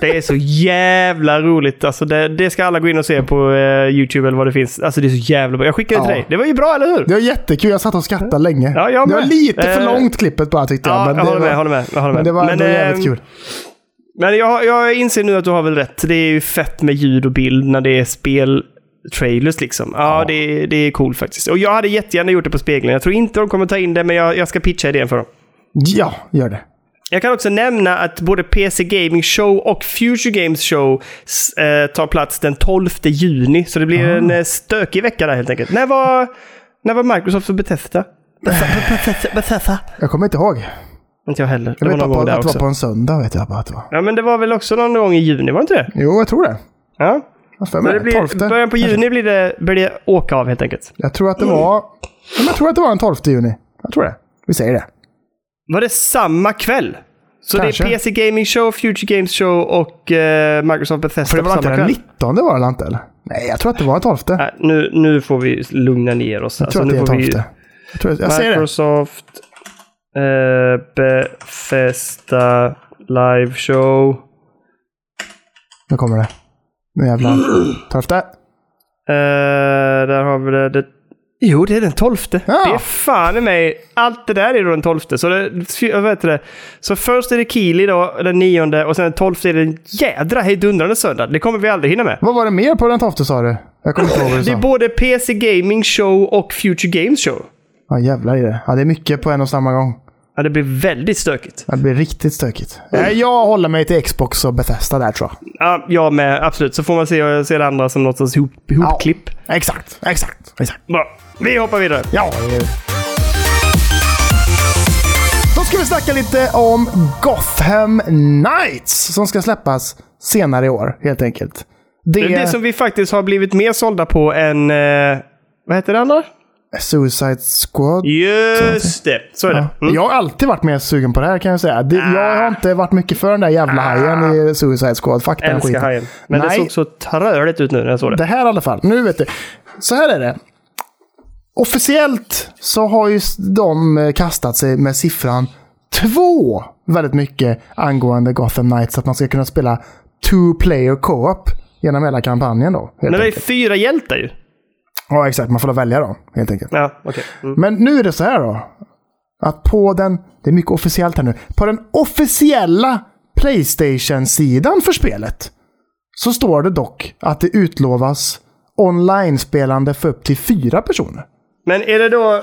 Det är så jävla roligt. Alltså det, det ska alla gå in och se på eh, YouTube eller vad det finns. Alltså det är så jävla bra. Jag skickade det till Ja. dig. Det var ju bra, eller hur? Det var jättekul. Jag satt och skrattade länge. Ja, jag det var lite för Eh, långt klippet bara tyckte jag. Ja, men jag det håller var, med. Jag håller med. Jag håller med. Men det var ändå jävligt kul. Men jag, jag inser nu att du har väl rätt. Det är ju fett med ljud och bild när det är speltrailers liksom. Ja, Ja. Det, det är cool faktiskt. Och jag hade jättegärna gjort det på spegeln. Jag tror inte de kommer ta in det, men jag, jag ska pitcha idén för dem. Ja, gör det. Jag kan också nämna att både PC Gaming Show och Future Games Show eh, tar plats den 12 juni. Så det blir en eh, stökig vecka där helt enkelt. När var, när var Microsoft och Bethesda? Bethesda? Bethesda? Jag kommer inte ihåg. Inte jag heller. Jag Det var någon gång där att det var också. på en söndag. Vet jag bara att det var. Ja, men det var väl också någon gång i juni, var det inte det? Jo, jag tror det. Ja. Jag, det blir, 12. början på juni blir det, blir det åka av helt enkelt. Jag tror att det var... Ja, men Jag tror att det var den 12 juni. Jag tror det. Vi säger det. Var det samma kväll? Så Kanske. det är PC Gaming Show, Future Games Show och eh, Microsoft Bethesda För det var inte den kväll? 19 var det inte eller? Nej, jag tror att det var den 12. Jag Nej, nu, nu får vi lugna ner oss. tror Alltså, att det är får 12. vi, Jag, tror, jag säger det. Eh, Bethesda Live Show Nu kommer det. Nu jävlar. Tolfte. Eh, där har vi det. det. Jo, det är den tolfte. Ja. Det är fan i mig. Allt det där är då den tolfte. Så, det, heter det? så först är det Kili då, den nionde, och sen den tolfte är det en jädra hejdundrande söndag. Det kommer vi aldrig hinna med. Vad var det mer på den tolfte sa du? Jag kommer inte ihåg vad du Det är sa. både PC Gaming Show och Future Games Show. Ja jävlar i det. Ja, det är mycket på en och samma gång. Ja, det blir väldigt stökigt. Ja, Det blir riktigt stökigt. Eh, Jag håller mig till Xbox och Bethesda där tror jag. Ja, jag med. Absolut. Så får man se, se det andra som något sorts ihop, ihopklipp. Exakt, exakt, exakt. Bra. Vi hoppar vidare. Ja. Då ska vi snacka lite om Gotham Knights som ska släppas senare i år, helt enkelt. Det, Det är det som vi faktiskt har blivit mer sålda på än... Eh, vad heter det andra? Suicide Squad. Just det. Så är det. Mm. Jag har alltid varit mer sugen på det här kan jag säga. Det, Jag har inte varit mycket för den där jävla hajen i Suicide Squad. Fuck den skiten. hajen. Men det Nej. såg så tröligt ut nu när jag såg det. Det här i alla fall. Nu vet du. Så här är det. Officiellt så har ju de eh, kastat sig med siffran två väldigt mycket angående Gotham Knights. Att man ska kunna spela two player co-op genom hela kampanjen då. Men det är fyra hjältar ju. Ja, exakt. Man får då välja då, helt enkelt. Ja, okej. Mm. Men nu är det så här då. Att på den, det är mycket officiellt här nu, på den officiella Playstation-sidan för spelet så står det dock att det utlovas online-spelande för upp till fyra personer. Men är det då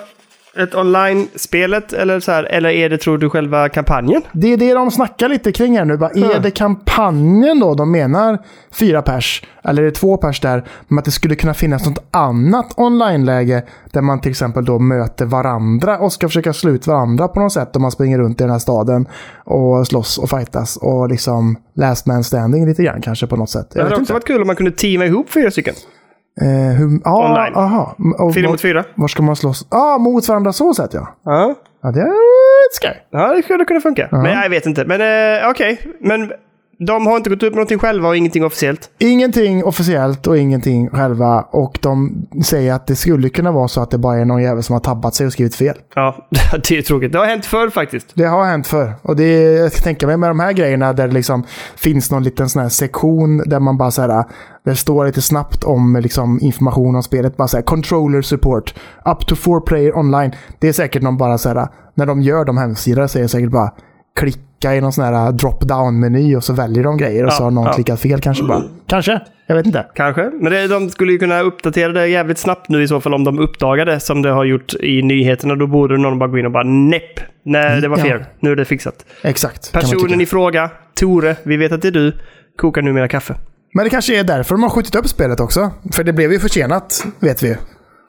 ett online-spelet eller så här, eller är det tror du själva kampanjen? Det är det de snackar lite kring här nu. Bara, Är Mm. det kampanjen då de menar fyra pers? Eller är det två pers där? Men att det skulle kunna finnas något annat online-läge där man till exempel då möter varandra och ska försöka slå ut varandra på något sätt om man springer runt i den här staden och slåss och fightas och liksom last man standing lite grann kanske på något sätt. Det Jag hade vet också inte. varit kul om man kunde teama ihop fyra stycken. Eh, hur, ja, Online. aha. Och, Fyra mot fyra. var ska man slåss? Ja, ah, mot varandra så sätt ja. Ja. Ja, det är skoj. Ja, det skulle kunna funka. Men jag vet inte. Men eh, okej. Men de har inte gått ut med någonting själva och ingenting officiellt. Ingenting officiellt och ingenting själva. Och de säger att det skulle kunna vara så att det bara är någon jävel som har tabbat sig och skrivit fel. Ja, det är tråkigt. Det har hänt förr faktiskt. Det har hänt förr. Och det är, jag kan tänka mig med de här grejerna där det liksom finns någon liten sån här sektion där man bara så här, det står lite snabbt om liksom information om spelet. Bara så här, controller support, up to four player online. Det är säkert någon bara så här, när de gör de hemsidor så är det säkert bara klicka i någon sån här drop-down-meny och så väljer de grejer och så Ja, har någon ja. klickat fel kanske bara. Kanske, jag vet inte. Kanske. Men det, de skulle ju kunna uppdatera det jävligt snabbt nu i så fall om de uppdagar det som det har gjort i nyheterna. Då borde någon bara gå in och bara näpp. Nej, det var Ja. fel. Nu är det fixat. Exakt. Personen i fråga, Tore, vi vet att det är du, kokar numera kaffe. Men det kanske är därför de har skjutit upp spelet också. För det blev ju försenat, vet vi ju.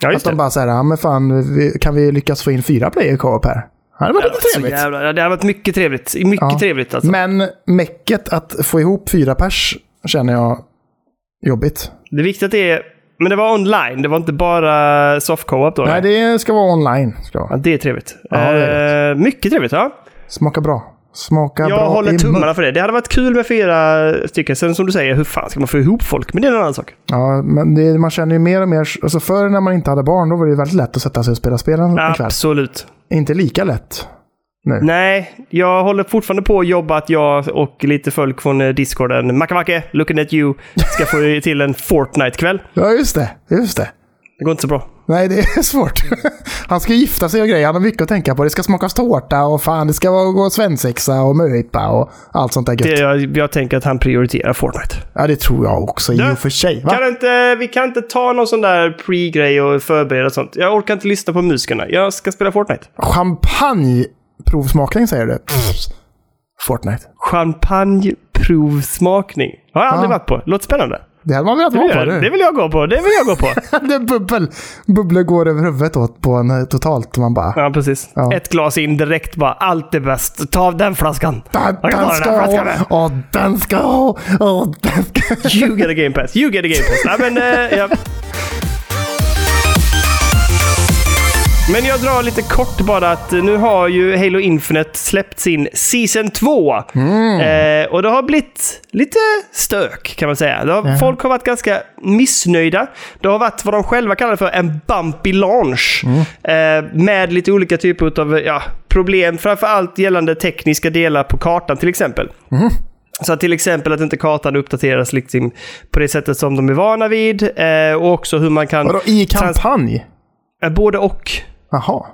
Ja, Att de bara säger, ja men fan, kan vi lyckas få in fyra player co-op här? Det var lite Så trevligt. jävla, det har varit mycket trevligt. Mycket Ja. trevligt alltså. Men mäcket att få ihop fyra pers känner jag jobbigt. Det att det är... Men det var online, det var inte bara soft co-op då? Nej, det ska vara online. Ska det, Ja, det är trevligt. Ja, det är Eh, mycket trevligt, ja. Smaka bra. Smaka Jag bra håller tummarna för det. Det hade varit kul med fyra stycken. Sen som du säger, hur fan ska man få ihop folk? Men det är en annan sak. Ja, men det, man känner ju mer och mer... Alltså förr när man inte hade barn, då var det väldigt lätt att sätta sig och spela spel en kväll. Absolut. Inte lika lätt nu. Nej, jag håller fortfarande på att jobba att jag och lite folk från eh, discorden, Macke, looking at you, ska få till en Fortnite-kväll. Ja, just det. Just det. Det går inte så bra. Nej, det är svårt. Han ska gifta sig och grejer. Han har mycket att tänka på. Det ska smakas tårta och fan, det ska vara gå svensexa och möhippa och allt sånt där gött. Det, jag, jag tänker att han prioriterar Fortnite. Ja, det tror jag också i och för sig. Va? Kan inte, vi kan inte ta någon sån där pre-grej och förbereda sånt. Jag orkar inte lyssna på musikerna. Jag ska spela Fortnite. Champagneprovsmakning säger du? Pff, Fortnite. Champagneprovsmakning. Har jag aldrig Ja. varit på. Låter spännande. Det hade man velat vara vill, på. jag, det Det, vill jag gå på. Det vill jag gå på. det bubbel. Bubblor går över huvudet åt på en eh, totalt. Man bara... Ja, precis. Ja. Ett glas in direkt bara. Allt är bäst. Ta av den flaskan. Den, Jag den ska här ha! Och den ska ha! Och den ska... You get a game pass. You get a game pass. Ja, men, eh, ja. Men jag drar lite kort bara att nu har ju Halo Infinite släppt sin Season 2. Eh, och det har blivit lite stök kan man säga. Har, Folk har varit ganska missnöjda. Det har varit vad de själva kallar för en bumpy launch. Eh, med lite olika typer av ja, problem. Framförallt gällande tekniska delar på kartan till exempel. Så att till exempel att inte kartan uppdateras liksom på det sättet som de är vana vid. Eh, och också hur man kan... Vadå, i kampanj? Eh, både och. Jaha.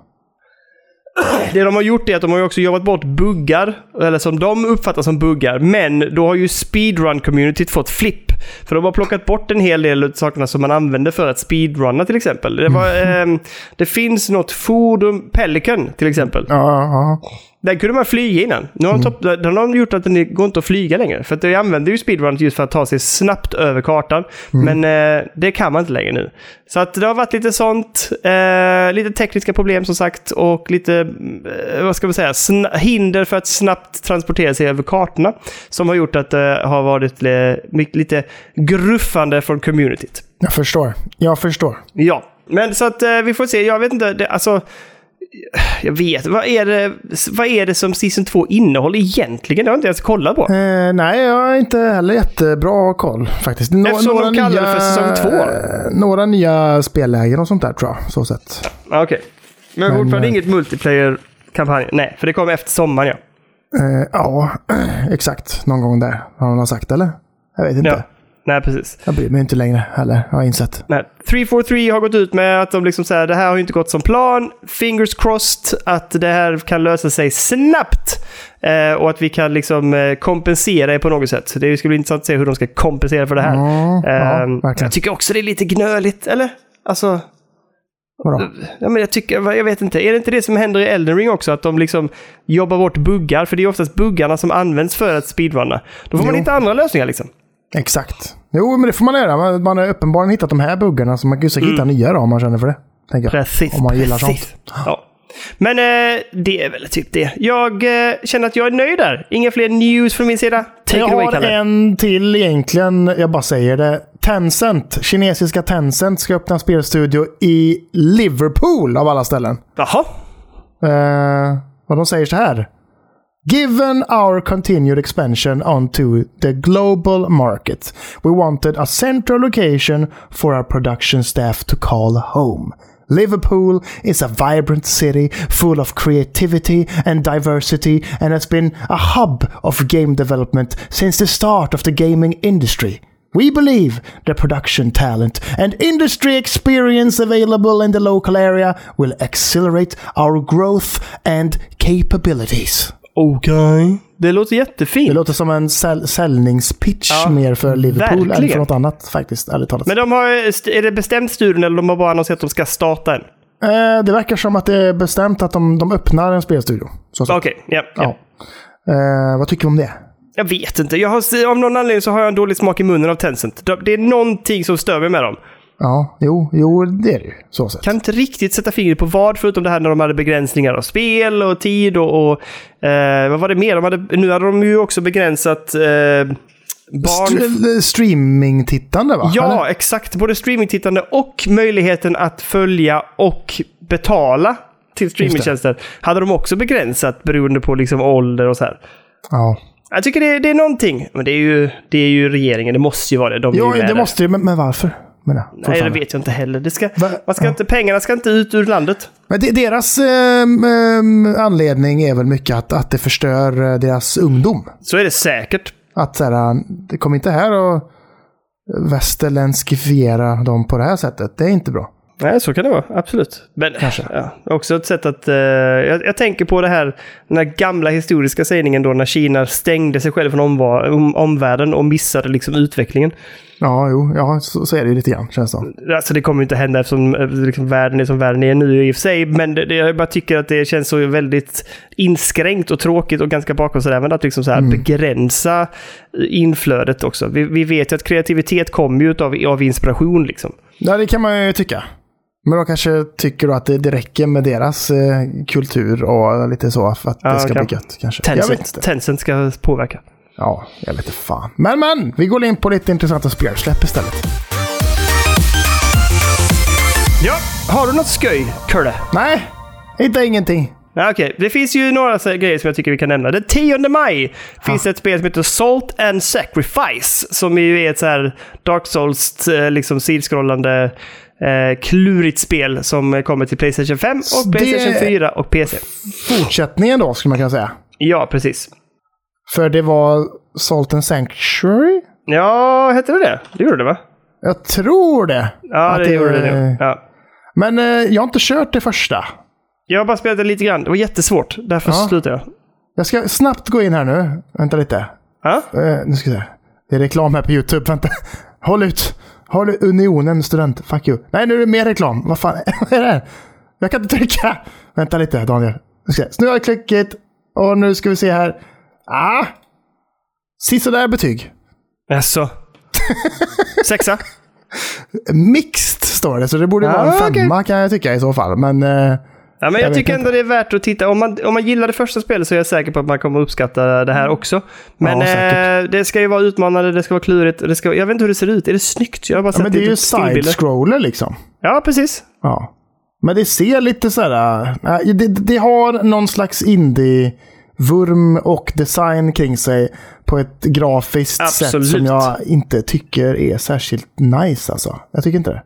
Det de har gjort är att de har också jobbat bort buggar, eller som de uppfattar som buggar. Men då har ju speedrun-communityt fått flipp. För de har plockat bort en hel del av sakerna som man använder för att speedrunna till exempel. Det, var, eh, det finns något fordon, Pelican till exempel. Ja, ja. Den kunde man flyga innan. Nu har de, topp, har de gjort att den går inte att flyga längre. För att de använder ju speedrun just för att ta sig snabbt över kartan. Men eh, det kan man inte längre nu. Så att det har varit lite sånt. Eh, lite tekniska problem som sagt. Och lite, eh, vad ska man säga, hinder för att snabbt transportera sig över kartorna. Som har gjort att det har varit li- mycket- lite gruffande från communityt. Jag förstår. Jag förstår. Ja, men så att eh, vi får se. Jag vet inte, det, alltså... Jag vet, vad är, det, vad är det som Season 2 innehåller egentligen? Det har jag inte ens kollat på. Eh, nej, jag har inte heller jättebra koll faktiskt. Nå- Eftersom de kallar det för säsong två. eh, Några nya spellägen och sånt där tror jag. Så sett. Ah, Okej. Men, Men, fortfarande eh, inget multiplayer-kampanj? Nej, för det kommer efter sommaren ja. Eh, ja, exakt. Någon gång där. Har någon sagt eller? Jag vet inte. ja. Nej, precis. Jag bryr mig inte längre heller, har jag insett. Nej. 343 har gått ut med att de liksom säger det här har inte gått som plan. Fingers crossed att det här kan lösa sig snabbt. Eh, och att vi kan liksom eh, kompensera det på något sätt. Det ska bli intressant att se hur de ska kompensera för det här. Ja, ja, Ehm, jag tycker också det är lite gnöligt, eller? Alltså, Vadå? ja, men jag tycker, jag vet inte, är det inte det som händer i Elden Ring också? Att de liksom jobbar bort buggar? För det är oftast buggarna som används för att speedrunna. Då får man Jo. hitta andra lösningar liksom. Exakt. Jo, men det får man göra. Man, har uppenbarligen hittat de här buggarna, så man kan ju säkert hitta nya då om man känner för det. Tänker. Precis. Om man gillar precis. Ja. Men eh, det är väl typ det. Jag eh, känner att jag är nöjd där. Inga fler news från min sida. Take jag away, har Kalle. en till egentligen, jag bara säger det. Tencent, kinesiska Tencent, ska öppna en spelstudio i Liverpool av alla ställen. Jaha. Eh, och de säger så här. Given our continued expansion onto the global market, we wanted a central location for our production staff to call home. Liverpool is a vibrant city full of creativity and diversity and has been a hub of game development since the start of the gaming industry. We believe the production talent and industry experience available in the local area will accelerate our growth and capabilities. Okej. Det låter jättefint. Det låter som en säl- säljningspitch Ja, mer för Liverpool än verkligen. för något annat faktiskt, ärligt talat. Men de har, är det bestämt studion eller de har bara annonserat att de ska starta en? Eh, det verkar som att det är bestämt att de, de öppnar en spelstudio. Okej, ja. ja. Ja. Eh, vad tycker du om det? Jag vet inte. Jag har, av någon anledning så har jag en dålig smak i munnen av Tencent. Det är någonting som stör mig med dem. Ja, jo, jo det är det ju. Så sett. Kan inte riktigt sätta fingret på vad, förutom det här när de hade begränsningar av spel och tid och... och eh, vad var det mer? De hade, nu hade de ju också begränsat eh, barn... St- streaming-tittande va? ja, Eller? exakt. Både streamingtittande och möjligheten att följa och betala till streamingtjänster hade de också begränsat beroende på liksom ålder och så här. ja. Jag tycker det, det är någonting. Men det är, ju, det är ju regeringen, det måste ju vara det. De ja det måste ju, men, men varför? Men, ja, Nej, det vet jag inte heller. Det ska, Va? man ska Ja. inte, pengarna ska inte ut ur landet. Men det, deras ehm, anledning är väl mycket att, att det förstör eh, deras ungdom. Så är det säkert. Att så här, det kommer inte här och västerländskifiera dem på det här sättet. Det är inte bra. Nej, så kan det vara. Absolut. Men Kanske. Ja, också ett sätt att... eh, jag, jag tänker på det här, den här gamla historiska sägningen då när Kina stängde sig själv från omva- om, omvärlden och missade liksom utvecklingen. Ja, jo, ja, så, så är det ju lite grann känns det. Alltså det kommer ju inte hända eftersom eh, liksom, världen är som världen är nu i och för sig. Men det, det, jag bara tycker att det känns så väldigt inskränkt och tråkigt och ganska bakåtsträvande att liksom så här begränsa inflödet också. Vi, vi vet ju att kreativitet kommer ju av, av inspiration liksom. Ja, det kan man ju tycka. Men de kanske tycker att det, det räcker med deras eh, kultur och lite så för att Ja, det ska kan- bli gött kanske. Tencent. Tencent ska påverka. Ja, jag vet inte fan. Men men, vi går in på lite intressanta spelsläpp istället. Ja, har du något sköj, Kurre? Nej, inte ingenting. Okej, det finns ju några grejer som jag tycker vi kan nämna. Den 10 maj finns det ett spel som heter Salt and Sacrifice. Som ju är ett så här Dark Souls, eh, liksom sidskrollande, eh, klurigt spel som kommer till Playstation 5 och Det- Playstation 4 och PC. Fortsättningen då, skulle man kunna säga. Ja, precis. För det var Salt and Sanctuary? Ja, hette det det? Det gjorde det va? Jag tror det. Ja, Att det, gjorde det nog. Ja. Men eh, jag har inte kört det första. Jag har bara spelat det lite grann. Det var jättesvårt. Därför Ja. slutade jag. Jag ska snabbt gå in här nu. Vänta lite. Ja? Eh, nu ska vi se. Det är reklam här på YouTube. Vänta. Håll ut. Håll ut. Unionen student. Fuck you. Nej, nu är det mer reklam. Vad fan är det här? Jag kan inte trycka. Vänta lite Daniel. Nu, har jag klickat. Och nu ska vi se här. Ah! Sisådär betyg. Jaså? Sexa? Mixed står det, så det borde Ah, vara en okej. femma kan jag tycka i så fall. Men eh, Ja, men jag, Jag tycker inte. ändå det är värt att titta. Om man, om man gillar det första spelet så är jag säker på att man kommer uppskatta det här också. Men Ja, eh, det ska ju vara utmanande, det ska vara klurigt. Det ska, jag vet inte hur det ser ut. Är det snyggt? Jag har bara ja, sett men det är ju side-scroller liksom. Ja, precis. Ja. Men det ser lite så här... äh, det, det har någon slags indie-vurm och design kring sig på ett grafiskt Absolut. sätt som jag inte tycker är särskilt nice alltså. Jag tycker inte det.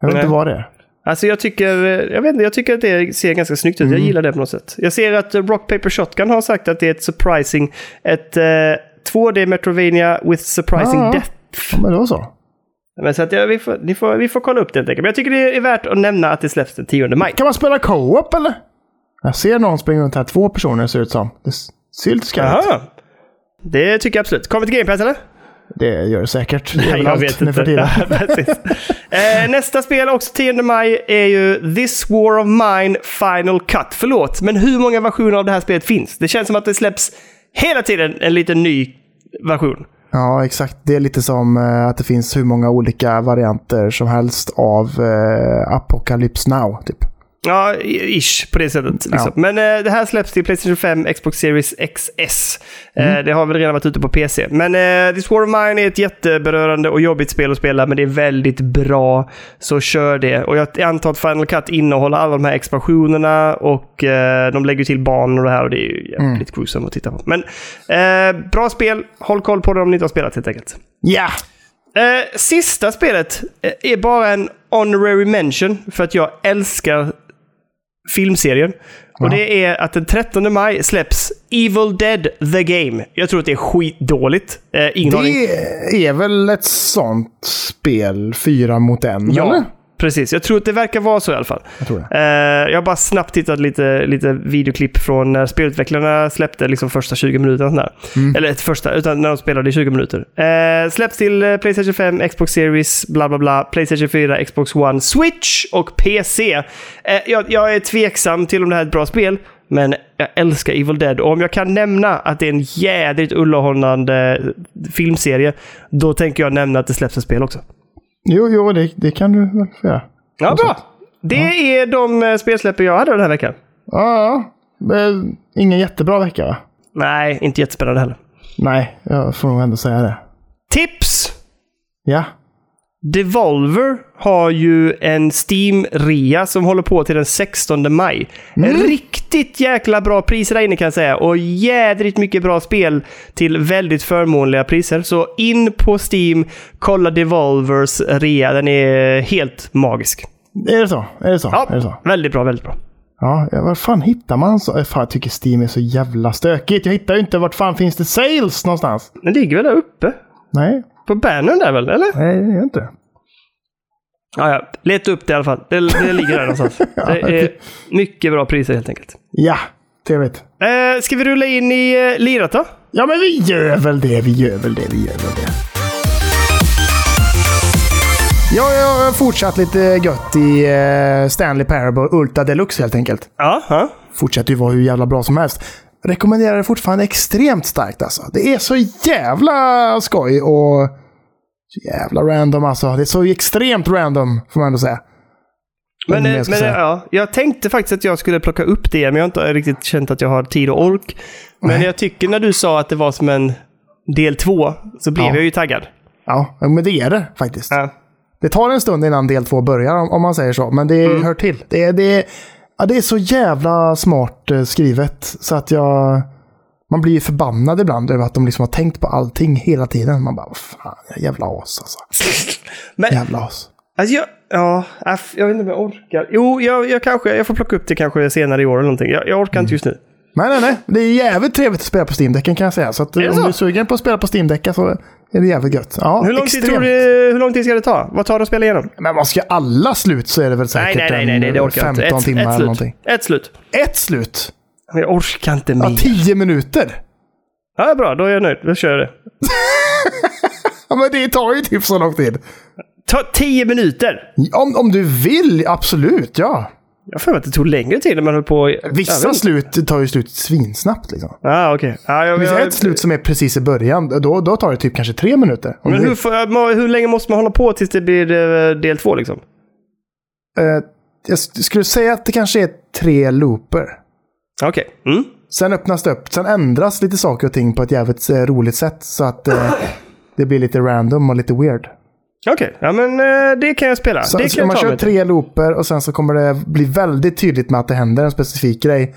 Jag vet Nej. inte vad det är. Alltså jag tycker, jag vet inte, jag tycker att det ser ganska snyggt ut. Mm. Jag gillar det på något sätt. Jag ser att Rock Paper Shotgun har sagt att det är ett surprising, ett eh, 2D Metrovania with surprising Ja. death. Ja, men då så. Men så att ja, vi, får, ni får, vi får kolla upp det helt enkelt. Men jag tycker det är värt att nämna att det släpps den 10 maj. Kan man spela co-op eller? Jag ser någon springa runt här. Två personer ser det ut som. Det ser lite skarpt ut. Det tycker jag absolut. Kommer till Game Pass eller? Det gör det säkert. Nej, jag vet för inte. precis. eh, nästa spel, också 10 maj, är ju This War of Mine Final Cut. Förlåt, men hur många versioner av det här spelet finns? Det känns som att det släpps hela tiden en liten ny version. Ja, exakt. Det är lite som eh, att det finns hur många olika varianter som helst av eh, Apocalypse Now. Typ. Ja, ish på det sättet. Liksom. Ja. Men eh, det här släpps till Playstation 5, Xbox Series XS. Mm. Eh, det har väl redan varit ute på PC. Men eh, This War of Mine är ett jätteberörande och jobbigt spel att spela, men det är väldigt bra. Så kör det. Och jag antar att Final Cut innehåller alla de här expansionerna och eh, de lägger till banor och det här och det är ju Mm. jävligt gruesome att titta på. Men eh, bra spel. Håll koll på det om ni inte har spelat helt enkelt. Ja! Eh, sista spelet eh, är bara en honorary mention för att jag älskar filmserien. Och Ja. det är att den 13 maj släpps Evil Dead The Game. Jag tror att det är skitdåligt. Eh, ingen aning. Det är väl ett sånt spel, fyra mot en? Ja, Eller? Precis. Jag tror att det verkar vara så i alla fall. Jag tror det. Eh, jag har bara snabbt tittat lite, lite videoklipp från när spelutvecklarna släppte liksom första 20 minuterna. Mm. Eller första, utan när de spelade i 20 minuter. Eh, släpps till eh, Playstation 5, Xbox Series, bla bla bla, Playstation 4, Xbox One, Switch och PC. Eh, jag, jag är tveksam till om det här är ett bra spel. Men jag älskar Evil Dead och om jag kan nämna att det är en jädrigt underhållande filmserie, då tänker jag nämna att det släpps ett spel också. Jo, jo det, det kan du väl få göra. Ja, bra! Det är de eh, spelsläppen jag hade den här veckan. Ja, ja. Men Ingen jättebra vecka va? Nej, inte jättespännande heller. Nej, jag får nog ändå säga det. Tips! Ja. Devolver har ju en Steam-rea som håller på till den 16 maj. Riktigt jäkla bra priser där inne kan jag säga. Och jädrigt mycket bra spel till väldigt förmånliga priser. Så in på Steam, kolla Devolvers rea. Den är helt magisk. Är det så? Är det så? Ja, Är det så? väldigt bra, väldigt bra. Ja, ja, var fan hittar man så? Eh, Fan, jag tycker Steam är så jävla stökigt. Jag hittar ju inte vart fan finns det sales någonstans. Den ligger väl där uppe? Nej, På bannern där väl, eller? nej det gör inte. Ja, ja. Leta upp det i alla fall. Det, det ligger där någonstans. Det är mycket bra priser helt enkelt. Ja, trevligt. Eh, ska vi rulla in i eh, lirat då? Ja, men vi gör väl det, vi gör väl det, vi gör väl det. Ja, jag har fortsatt lite gött i eh, Stanley Parable Ultra Deluxe helt enkelt. Ja, ja. Fortsätter ju vara hur jävla bra som helst. Rekommenderar det fortfarande extremt starkt alltså. Det är så jävla skoj och så jävla random alltså. Det är så extremt random får man ändå säga. Men, men säga. ja, jag tänkte faktiskt att jag skulle plocka upp det, men jag har inte riktigt känt att jag har tid och ork. Men Nej. jag tycker när du sa att det var som en del två, så blev Ja. jag ju taggad. Ja, men det är det faktiskt. Ja. Det tar en stund innan del två börjar om- man säger så, men det Mm. hör till. Det det, ja, det är så jävla smart eh, skrivet så att jag... Man blir ju förbannad ibland över att de liksom har tänkt på allting hela tiden. Man bara, fan, jävla as alltså. Men Jävla as. alltså jag, ja, jag vet inte om jag orkar. Jo, jag, jag kanske, jag får plocka upp det kanske senare i år eller någonting. Jag, jag orkar inte just nu. Nej, nej, nej. Det är jävligt trevligt att spela på Steam-däcken kan jag säga. Så att, om så? du är sugen på att spela på Steam-däcken så är det jävligt gött. Ja, Hur lång, tid tror du, hur lång tid ska det ta? Vad tar det att spela igenom? Men man ska alla slut så är det väl säkert nej, nej, nej, nej, det orkar jag inte. 15 Ett, timmar ett eller slut. någonting. Ett slut. Ett slut? Jag orkar inte Ja, mer. 10 minuter. Ja, bra. Då är jag nöjd. Då kör jag det. Ja, men det tar ju typ så lång tid. Ta tio minuter! Om, om du vill, absolut, ja. Jag för mig att det tog längre tid när man höll på... Vissa slut tar ju slut svinsnabbt liksom. Ah, okej. Ah, jag, Det finns jag, ett slut som är precis i början. Då, då tar det typ kanske tre minuter. Men hur, hur länge måste man hålla på tills det blir eh, del två liksom? Eh, jag skulle säga att det kanske är tre looper. Okej. Mm. Sen öppnas det upp. Sen ändras lite saker och ting på ett jävligt eh, roligt sätt. Så att eh, det blir lite random och lite weird. Okej, ja men eh, det kan jag spela. Så, det så kan man jag ta kör tre looper och sen så kommer det bli väldigt tydligt med att det händer en specifik grej.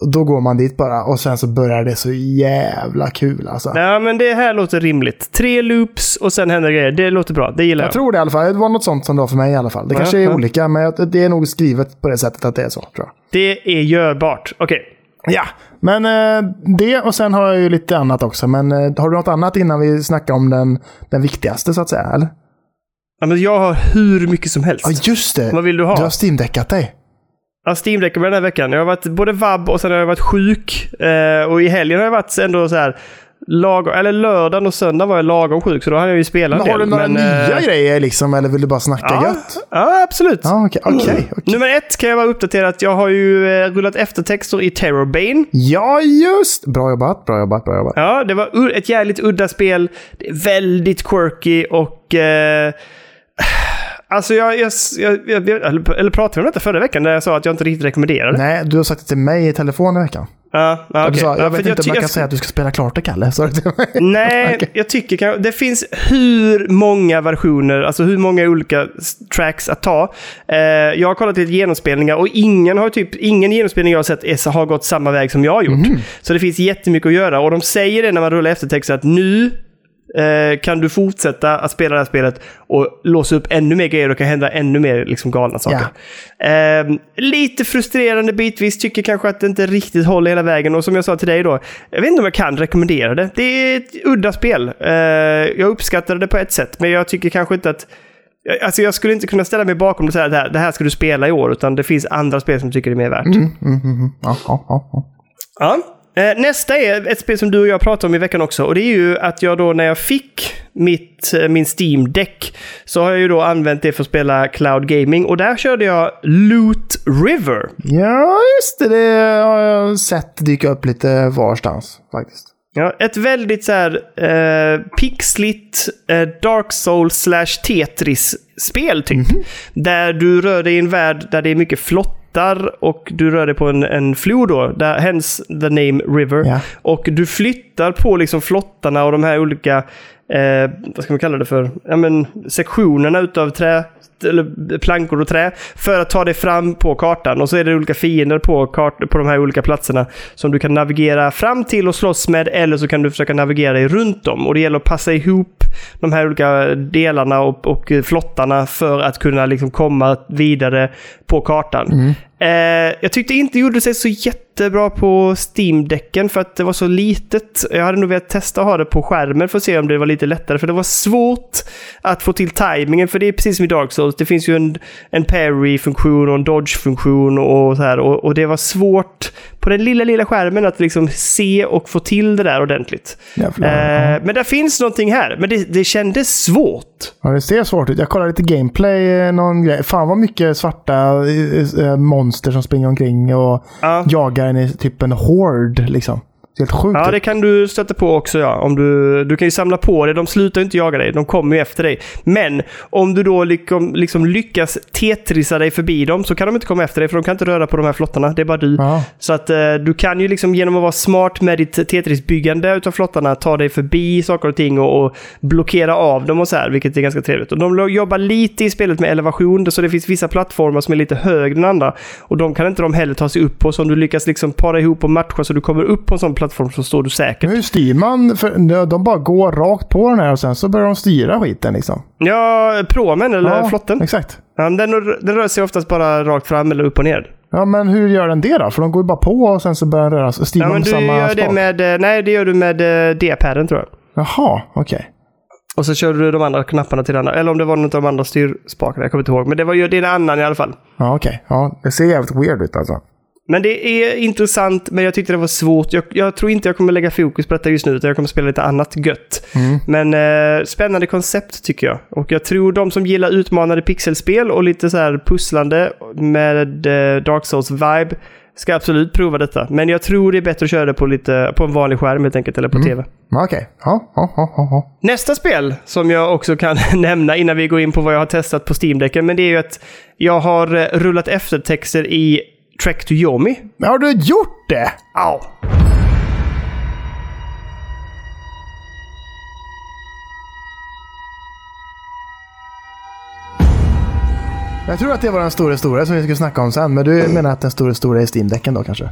Och då går man dit bara och sen så börjar det så jävla kul alltså. Ja, men det här låter rimligt. Tre loops och sen händer grejer. Det låter bra. Det gillar jag. Jag tror det i alla fall. Det var något sånt som det var för mig i alla fall. Det Ja, kanske är ja. olika, men det är nog skrivet på det sättet att det är så. tror jag. Det är görbart. Okej. Ja, men eh, det och sen har jag ju lite annat också. Men eh, har du något annat innan vi snackar om den, den viktigaste så att säga? Eller? Ja, men jag har hur mycket som helst. Ja, just det. Vad vill du ha? Du har steam-däckat dig. Ja, Steam Deck den här veckan. Jag har varit både vabb och sen har jag varit sjuk. Eh, och i helgen har jag varit ändå så här... Lagom, eller lördagen och söndagen var jag lagom sjuk, så då hade jag ju spelat Men en har du några nya eh, grejer liksom, eller vill du bara snacka ja, gött? ja, absolut. Ja, okej. okej, okej. Nummer ett kan jag bara uppdatera att jag har ju eh, rullat eftertexter i Terrorbane. Ja, just! Bra jobbat, bra jobbat, bra jobbat. Ja, det var ett jävligt udda spel. Väldigt quirky och... Eh, alltså jag, jag, jag, jag... Eller pratade vi om detta förra veckan där jag sa att jag inte riktigt rekommenderar det? Nej, du har sagt det till mig i telefon i veckan. Ja, ja, okej. sa, jag Ja, vet inte om jag kan säga att du ska spela klart det, Kalle. Sa du till mig? Nej, Okej. jag tycker kan, det finns hur många versioner, alltså hur många olika tracks att ta. Eh, jag har kollat lite genomspelningar och ingen har typ, ingen genomspelning jag har sett är, har gått samma väg som jag har gjort. Mhm. Så det finns jättemycket att göra och de säger det när man rullar eftertexter att nu eh, kan du fortsätta att spela det här spelet och låsa upp ännu mer grejer och kan hända ännu mer liksom, galna saker. Eh, lite frustrerande bitvis, tycker kanske att det inte riktigt håller hela vägen och som jag sa till dig då, jag vet inte om jag kan rekommendera det. Det är ett udda spel. Eh, jag uppskattar det på ett sätt, men jag tycker kanske inte att Alltså jag skulle inte kunna ställa mig bakom och säga att det här, det här ska du spela i år, utan det finns andra spel som tycker det är mer värt. Mm, mm, mm. Ja, ja, ja, ja. Eh, nästa är ett spel som du och jag pratade om i veckan också. Och det är ju att jag då när jag fick mitt, eh, min Steam Deck så har jag ju då använt det för att spela Cloud Gaming. Och där körde jag Loot River. ja, just det. Det har jag sett dyka upp lite varstans faktiskt. Ja, ett väldigt så här eh, pixligt eh, Dark Souls slash Tetris-spel typ. Där du rör dig i en värld där det är mycket flottar och du rör dig på en, en flod då, där, hence the name River. Ja. Och du flyttar på liksom flottarna och de här olika, eh, vad ska man kalla det för, ja men sektionerna utav trä, eller plankor och trä för att ta dig fram på kartan. Och så är det olika fiender på, kart, på de här olika platserna som du kan navigera fram till och slåss med eller så kan du försöka navigera dig runt dem. Och det gäller att passa ihop de här olika delarna och, och flottarna för att kunna liksom komma vidare på kartan. Mm. Eh, jag tyckte inte det gjorde sig så jättebra på Steam-däcken för att det var så litet. Jag hade nog velat testa att ha det på skärmen för att se om det var lite lättare. För det var svårt att få till tajmingen. För det är precis som i Dark Souls. Det finns ju en, en parry-funktion och en dodge-funktion och så här. Och, och det var svårt på den lilla, lilla skärmen att liksom se och få till det där ordentligt. Jävlar. Eh, men där finns någonting här. Men det, det kändes svårt. Ja, det ser svårt ut. Jag kollade lite gameplay. eh, Någon grej. Fan vad mycket svarta eh, monster som springer omkring och Ja. jagar en i typ en hord liksom. Helt sjukt. Ja, det kan du stöta på också. Ja. Om du, du kan ju samla på det. De slutar ju inte jaga dig. De kommer ju efter dig. Men om du då liksom, liksom lyckas tetrisa dig förbi dem så kan de inte komma efter dig för de kan inte röra på de här flottarna. Det är bara du. Ja. Så att eh, du kan ju liksom genom att vara smart med ditt Tetris-byggande utav flottarna ta dig förbi saker och ting och, och blockera av dem och så här, vilket är ganska trevligt. Och de jobbar lite i spelet med elevation, så det finns vissa plattformar som är lite högre än andra. Och de kan inte de heller ta sig upp på, så om du lyckas liksom para ihop och matcha så du kommer upp på en sån plattform så står du säkert. Hur styr man? För de bara går rakt på den här och sen så börjar de styra skiten liksom. Ja, promen eller ja, flotten. Exakt. Ja, den, den rör sig oftast bara rakt fram eller upp och ner. Ja, men hur gör den det då? För de går ju bara på och sen så börjar den röra sig. Styr Ja, men du samma gör det spak? med... eh, Nej, det gör du med eh, D-paden tror jag. Jaha, okej. Och så körde du de andra knapparna till den andra. Eller om det var något av de andra styrspakarna. Jag kommer inte ihåg. Men det var ju det en annan i alla fall. Ja, okej. Ja, det ser jävligt weird ut alltså. Men det är intressant, men jag tyckte det var svårt. Jag, jag tror inte jag kommer lägga fokus på detta just nu, utan jag kommer spela lite annat gött. Men eh, spännande koncept tycker jag. Och jag tror de som gillar utmanande pixelspel och lite så här pusslande med eh, Dark Souls-vibe ska absolut prova detta. Men jag tror det är bättre att köra det på, lite, på en vanlig skärm helt enkelt, eller på tv. Ja, Okej. Ja, ja, ja, ja, ja. Nästa spel som jag också kan nämna innan vi går in på vad jag har testat på Steam-däcken, men det är ju att jag har eh, rullat eftertexter i Trek to Yomi. Men har du gjort det? Ja. Jag tror att det var den stora stora som vi skulle snacka om sen. Men du menar att den stora stora är Steam-däcken då kanske?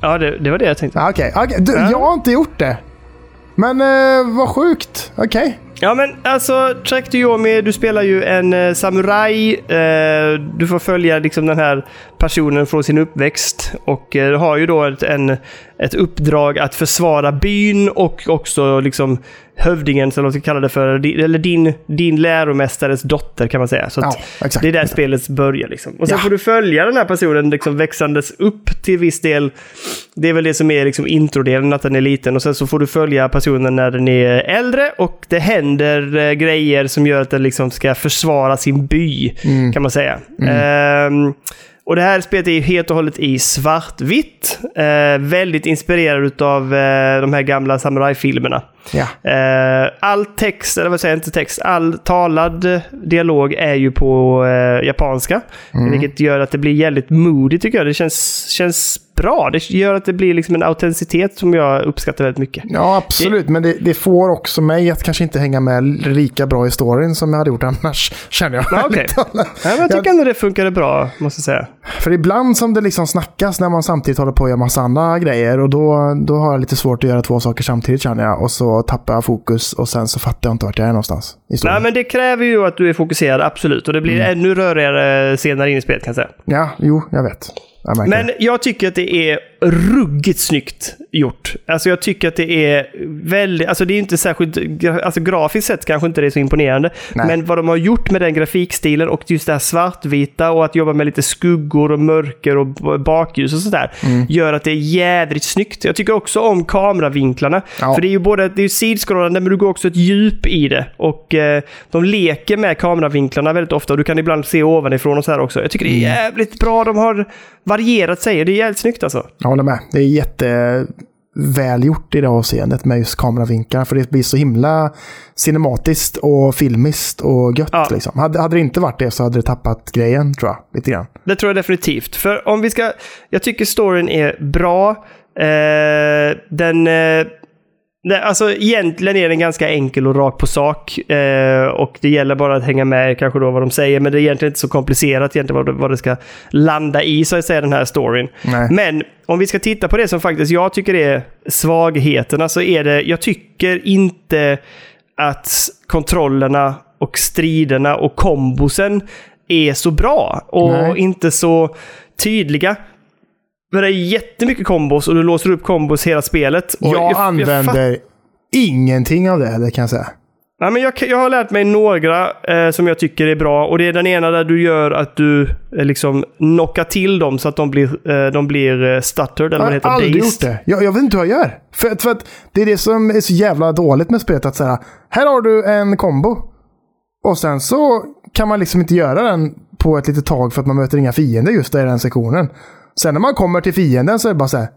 Ja, det, det var det jag tänkte. Okej, okej. Du, Ja. jag har inte gjort det. Men eh, vad sjukt. Okej. Ja, men alltså, Track to Yomi, du spelar ju en eh, samuraj. Eh, du får följa liksom den här personen från sin uppväxt. Och eh, har ju då ett, en, ett uppdrag att försvara byn och också liksom hövdingen, eller vad vi ska kalla det för, eller din, din läromästares dotter kan man säga. Så Ja, det är där spelet börjar. Liksom. Och sen Ja. får du följa den här personen liksom växandes upp till viss del. Det är väl det som är liksom introdelen, att den är liten. Och sen så får du följa personen när den är äldre och det händer eh, grejer som gör att den liksom ska försvara sin by, kan man säga. Ehm, och det här spelet är ju helt och hållet i svartvitt. Eh, väldigt inspirerad av eh, de här gamla samurajfilmerna. Ja. Eh, all text, eller vad säger jag, inte text, all talad dialog är ju på eh, japanska. Vilket gör att det blir jävligt moody tycker jag. Det känns, känns bra. Det gör att det blir liksom en autenticitet som jag uppskattar väldigt mycket. Ja, absolut. Men det, det får också mig att kanske inte hänga med lika bra i storyn som jag hade gjort annars. Känner jag. Ja, talat. Ja, men jag tycker ändå det funkade bra, måste jag säga. För ibland som det liksom snackas när man samtidigt håller på att göra massa andra grejer. Och då, då har jag lite svårt att göra två saker samtidigt känner jag. Och så tappar jag fokus och sen så fattar jag inte vart jag är någonstans. I storyn. Nej, men det kräver ju att du är fokuserad, absolut. Och det blir ännu rörigare senare in i spelet kan jag säga. Ja, jo, jag vet. Jag Men jag tycker att det är ruggigt snyggt gjort. Alltså jag tycker att det är väldigt, alltså det är inte särskilt, alltså grafiskt sett kanske inte det är så imponerande. Nej. Men vad de har gjort med den grafikstilen och just det här svartvita och att jobba med lite skuggor och mörker och bakljus och sådär. Mm. Gör att det är jädrigt snyggt. Jag tycker också om kameravinklarna. Ja. För det är ju både, det är ju sidskrollande men du går också ett djup i det. Och eh, de leker med kameravinklarna väldigt ofta och du kan ibland se ovanifrån och så här också. Jag tycker det är Mm. jävligt bra. De har varierat sig. Det är jävligt snyggt alltså. Jag håller med. Det är jättevälgjort i det avseendet med just kameravinklar. För det blir så himla cinematiskt och filmiskt och gött. Ja. Liksom. Hade, hade det inte varit det så hade det tappat grejen tror jag. Lite grann. Det tror jag definitivt. För om vi ska... Jag tycker storyn är bra. Eh, den... Eh, det, alltså egentligen är den ganska enkel och rak på sak. Eh, och det gäller bara att hänga med kanske då vad de säger. Men det är egentligen inte så komplicerat egentligen vad det, vad det ska landa i så att säga den här storyn. Nej. Men om vi ska titta på det som faktiskt jag tycker är svagheterna så är det, jag tycker inte att kontrollerna och striderna och kombosen är så bra och Nej. inte så tydliga. Men det är jättemycket kombos och du låser upp kombos hela spelet. Jag fatt- använder ingenting av det, det kan jag säga. Ja, men jag, jag har lärt mig några eh, som jag tycker är bra. Och det är den ena där du gör att du eh, liksom knockar till dem så att de blir, eh, de blir eh, stuttered, eller Jag har heter. aldrig dazed. gjort det. Jag, jag vet inte hur jag gör. För, för att det är det som är så jävla dåligt med spelet. Att säga, här har du en kombo. Och sen så kan man liksom inte göra den på ett litet tag för att man möter inga fiender just där i den sektionen. Sen när man kommer till fienden så är det bara så här.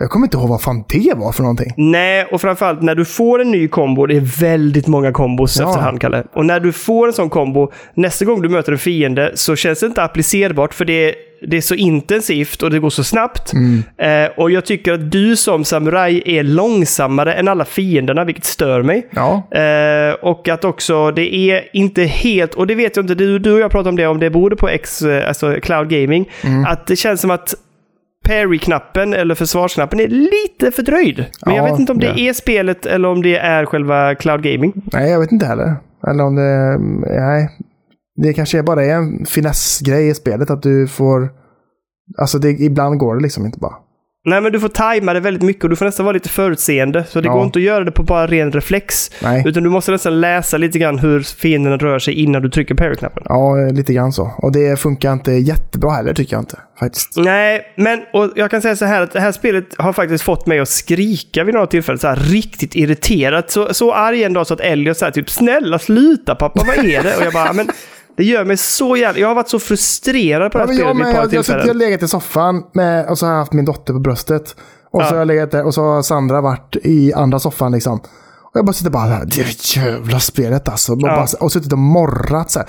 Jag kommer inte ihåg vad fan det var för någonting. Nej, och framförallt när du får en ny kombo, det är väldigt många kombos Ja. efterhand, Kalle. Och när du får en sån kombo, nästa gång du möter en fiende så känns det inte applicerbart för det är, det är så intensivt och det går så snabbt. Eh, och jag tycker att du som samuraj är långsammare än alla fienderna, vilket stör mig. Ja, Eh, och att också det är inte helt, och det vet jag inte, du, du och jag pratade om det, om det berodde på X, eh, alltså cloud gaming, att det känns som att parry-knappen eller försvarsknappen är lite fördröjd. Men jag Ja, vet inte om det ja. är spelet eller om det är själva cloud gaming. nej jag vet inte heller. Eller om det... Nej. Det kanske bara är en finessgrej i spelet att du får Alltså det, ibland går det liksom inte bara. Nej, men du får tajma det väldigt mycket och du får nästan vara lite förutseende. Så det Ja. går inte att göra det på bara ren reflex. Nej. Utan du måste nästan läsa lite grann hur fienden rör sig innan du trycker parry-knappen. Ja, lite grann så. Och det funkar inte jättebra heller tycker jag inte. Faktiskt. Nej, men och jag kan säga så här att det här spelet har faktiskt fått mig att skrika vid några tillfällen. Så här riktigt irriterat. Så, så arg en dag så att Elliot säger typ “Snälla sluta pappa, vad är det?” Och jag bara “Men det gör mig så jävla... Jag har varit så frustrerad på det Ja, här jag, spelet vid ett par jag, jag, tillfällen. jag har legat i soffan med, och så har jag haft min dotter på bröstet. Och så Ja. har jag legat där och så har Sandra varit i andra soffan liksom. Och jag bara sitter bara här, det jävla spelet alltså. Och, Ja. bara, och suttit och morrat så här.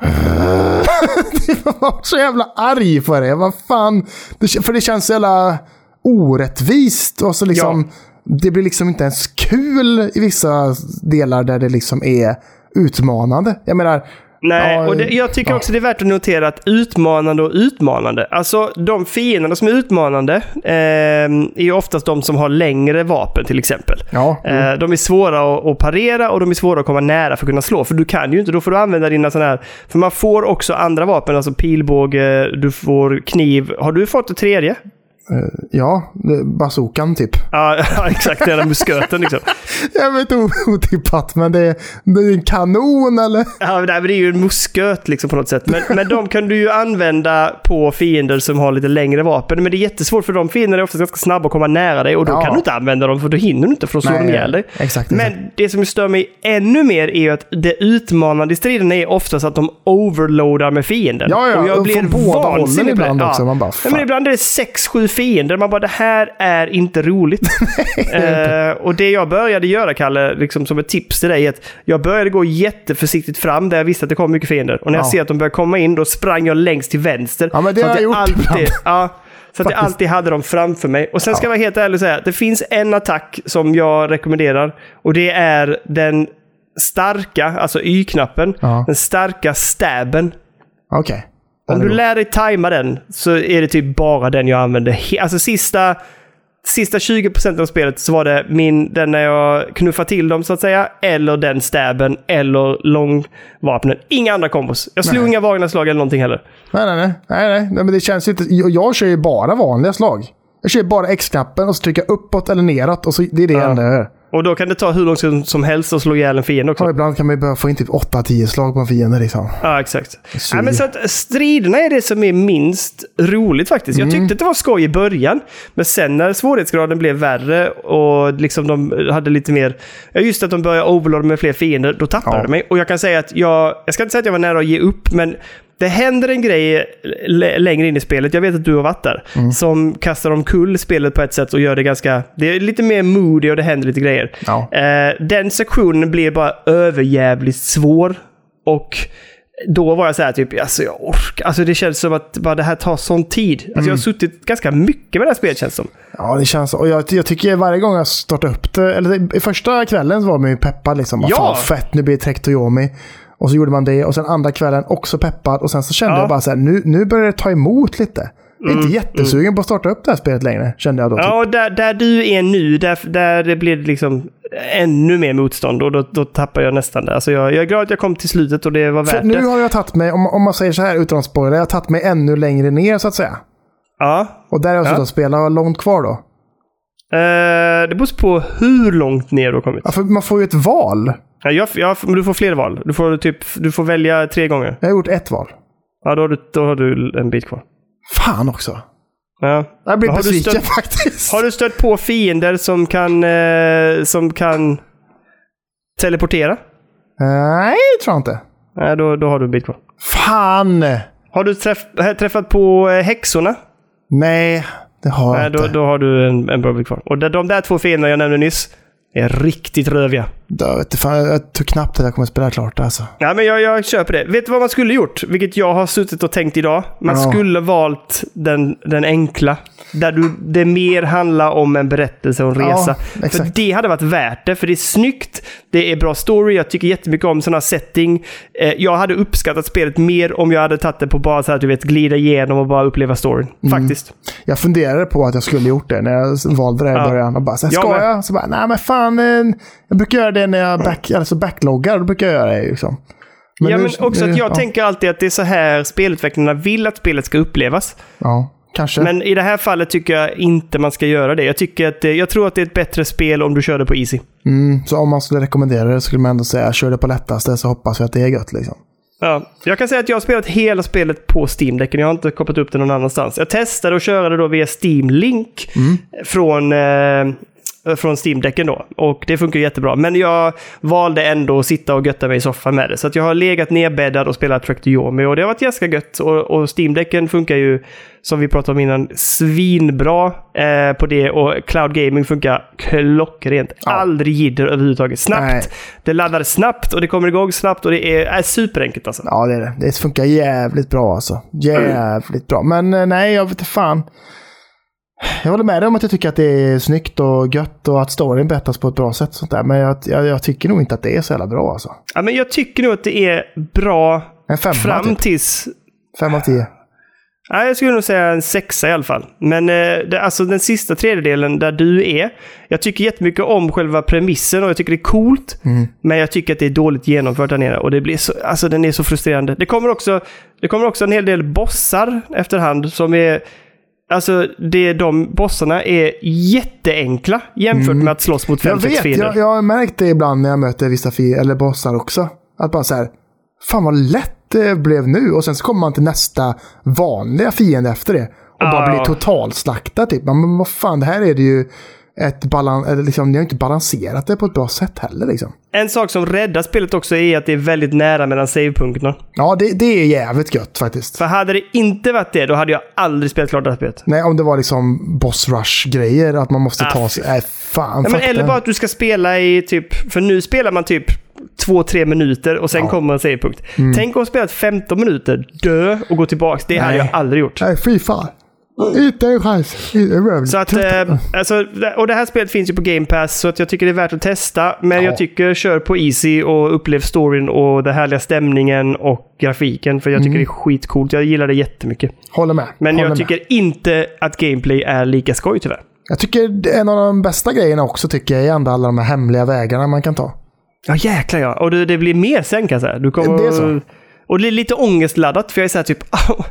jag var så jävla arg på det. Vad fan. Det, för det känns så jävla orättvist. Och så liksom, Det blir liksom inte ens kul i vissa delar där det liksom är utmanande. Jag menar, Nej, Ja, och det, jag tycker ja. också det är värt att notera att utmanande och utmanande. Alltså de fienderna som är utmanande eh, är ju oftast de som har längre vapen till exempel. ja. Eh, de är svåra att, att parera och de är svåra att komma nära för att kunna slå. För du kan ju inte, då får du använda dina sådana här... För man får också andra vapen, alltså pilbåge, du får kniv. Har du fått det tredje? Ja, det- bazookan typ. Ja, ja, exakt. Den där musköten liksom. Jag vet o- otippat, men det, det är en kanon eller? Ja, men det är ju en musköt liksom på något sätt. Men, men de kan du ju använda på fiender som har lite längre vapen. Men det är jättesvårt för de fiender är oftast ganska snabba att komma nära dig och då Ja. kan du inte använda dem för då hinner du inte för då slår de ihjäl dig. exakt. Men exakt. det som stör mig ännu mer är ju att det utmanande i striden är oftast att de overloadar med fienden. Ja, ja, och jag blir från båda hållen det. ibland också. Man bara, ja, fan. men ibland är det sex, sju fiender. Man bara, det här är inte roligt. eh, och det jag började göra, Kalle, liksom som ett tips till dig, är att jag började gå jätteförsiktigt fram där jag visste att det kom mycket fiender. Och när jag Ja. ser att de börjar komma in, då sprang jag längst till vänster. Ja, men det Så har att jag gjort alltid, ja, Så att jag alltid hade dem framför mig. Och sen ska jag vara helt ärlig och säga det finns en attack som jag rekommenderar. Och det är den starka, alltså Y-knappen. Den starka stabben. Okej. Om du lär dig tajma den så är det typ bara den jag använder. Alltså sista, sista 20% av spelet så var det min, den när jag knuffar till dem så att säga. Eller den stabben eller långvapnen. Inga andra kombos. Jag slog Nej. inga Wagner-slag eller någonting heller. Nej, nej, nej, nej, nej. nej. Men det känns inte... Jag, jag kör ju bara vanliga slag. Jag kör bara X-knappen och så trycker jag uppåt eller neråt. Och så, det är det Ja. enda jag gör. Och då kan det ta hur långt som- som helst att slå ihjäl en fiende också. Och ibland kan man ju börja få in typ 8-10 slag på en fiende liksom. Ja, exakt. suger. Ja, men så att striderna är det som är minst roligt faktiskt. Jag Mm. tyckte att det var skoj i början, men sen när svårighetsgraden blev värre och liksom de hade lite mer... Ja, just att de började overloada med fler fiender, då tappade Ja. det mig. Och jag kan säga att jag... Jag ska inte säga att jag var nära att ge upp, men det händer en grej längre in i spelet, jag vet att du har varit där, Mm. som kastar omkull spelet på ett sätt och gör det ganska... Det är lite mer moody och det händer lite grejer. Ja. Eh, den sektionen blir bara överjävligt svår. Och då var jag så här typ, alltså jag orkar. Alltså det känns som att bara det här tar sån tid. Alltså Mm. jag har suttit ganska mycket med det här spelet känns som. Ja, det känns. Och jag, jag tycker varje gång jag startar upp det, eller i första kvällen så var man ju peppad liksom. Ja. Fan fett, nu blir det Trektoyomi. Och så gjorde man det och sen andra kvällen också peppad. Och sen så kände Ja. jag bara så här, nu, nu börjar det ta emot lite. Jag är inte jättesugen på att starta upp det här spelet längre, kände jag då. Typ. Ja, och där, där du är nu, där, där det blir det liksom ännu mer motstånd och då, då tappar jag nästan det. Alltså jag, jag är glad att jag kom till slutet och det var För värt nu det. har jag tagit mig, om, om man säger så här utan att spoila, jag har tagit mig ännu längre ner så att säga. Ja. Och där har jag Ja. och spelat och långt kvar då. Eh, det beror på hur långt ner du har kommit. Ja, för man får ju ett val. Ja, jag, jag, du får fler val. Du får, typ, du får välja tre gånger. Jag har gjort ett val. Ja, då har du, då har du en bit kvar. Fan också. Ja. Jag blir Har du besviken stött- faktiskt. Har du stött på fiender som kan, eh, som kan teleportera? Nej, det tror jag inte. Nej, då, då har du en bit kvar. Fan! Har du träff, träffat på eh, häxorna? Nej, det har jag Nej, då, inte. då har du en, en bra bit kvar. Och de, de där två fienderna jag nämnde nyss är riktigt röviga. Jag, vet, fan, jag tror knappt att jag kommer spela klart alltså. Ja, men jag, jag köper det. Vet du vad man skulle gjort? Vilket jag har suttit och tänkt idag. Man Ja. skulle valt den, den enkla. Där du, det mer handlar om en berättelse och en Ja, resa. för exakt. det hade varit värt det, för det är snyggt. Det är bra story. Jag tycker jättemycket om sådana setting. Eh, jag hade uppskattat spelet mer om jag hade tagit det på bara så här, du vet, glida igenom och bara uppleva storyn. Mm. Faktiskt. Jag funderade på att jag skulle gjort det när jag valde det i Ja. början. Och bara, så här, ska jag? Så bara, nej men fan. Eh, Jag brukar göra det när jag back, alltså backloggar. Då brukar jag göra det liksom. Men ja, nu- men också att jag ja, tänker alltid att det är så här spelutvecklarna vill att spelet ska upplevas. Ja, kanske. Men i det här fallet tycker jag inte man ska göra det. Jag, tycker att det, jag tror att det är ett bättre spel om du kör det på Easy. Mm, så om man skulle rekommendera det skulle man ändå säga kör det på lättaste så hoppas vi att det är gött liksom. Ja, jag kan säga att jag har spelat hela spelet på Steam-däcken. Jag har inte kopplat upp det någon annanstans. Jag testade att köra det då via Steam Link från, eh, från Steam-däcken då. Och det funkar jättebra. Men jag valde ändå att sitta och götta mig i soffan med det. Så jag har legat nedbäddad och spelat Track to Yomi och det har varit ganska gött. Och, och Steam-däcken funkar ju, som vi pratade om innan, svinbra eh, på det. Och Cloud Gaming funkar klockrent. Aldrig jidder överhuvudtaget. Snabbt. Nej. Det laddar snabbt och det kommer igång snabbt och det är, är superenkelt alltså. Ja, det är det. Det funkar jävligt bra alltså. Jävligt bra. Men eh, nej, jag vet inte fan. Jag håller med dig om att jag tycker att det är snyggt och gött och att storyn berättas på ett bra sätt. Sånt där. Men jag, jag, jag tycker nog inte att det är så jävla bra alltså. Ja, men jag tycker nog att det är bra En femma fram typ. tills... Fem av tio. Ja, jag skulle nog säga en sexa i alla fall. Men eh, det, alltså den sista tredjedelen där du är. Jag tycker jättemycket om själva premissen och jag tycker det är coolt. Mm. Men jag tycker att det är dåligt genomfört där nere och det blir så, alltså den är så frustrerande. Det kommer också, det kommer också en hel del bossar efterhand som är Alltså, det, de bossarna är jätteenkla jämfört med att slåss mot Mm. Jag fem, sex vet, fiender. jag, jag har märkt det ibland när jag möter vissa fi- eller bossar också. Att bara så här, fan vad lätt det blev nu. Och sen så kommer man till nästa vanliga fiende efter det. Och bara Ja. blir totalslaktad typ. Men vad fan, det här är det ju ett balans... Eller liksom, ni har inte balanserat det på ett bra sätt heller liksom. En sak som räddar spelet också är att det är väldigt nära mellan savepunkterna. Ja, det, det är jävligt gött faktiskt. För hade det inte varit det, då hade jag aldrig spelat klart det här spelet. Nej, om det var liksom boss rush-grejer, att man måste Ah, ta sig... Nej, fan. Ja, men eller bara att du ska spela i typ... För nu spelar man typ två, tre minuter och sen kommer en savepunkt. Tänk att ha spelat 15 minuter, dö och gå tillbaks. Det hade Mm. Jag aldrig gjort. Nej, fy fan. Inte en chans. Så att, eh, alltså, och det här spelet finns ju på Game Pass, så att jag tycker det är värt att testa. Men Ja. jag tycker kör på Easy och upplev storyn och den härliga stämningen och grafiken. För jag tycker det är skitcoolt. Jag gillar det jättemycket. Håller med. Men Håller jag med. tycker inte att gameplay är lika skoj tyvärr. Jag tycker en av de bästa grejerna också tycker jag är ändå alla de här hemliga vägarna man kan ta. Ja, jäklar ja. Och det, det blir mer sen kan jag säga. Du kommer, Det är så. Och det är lite ångestladdat, för jag är såhär typ... "Åh,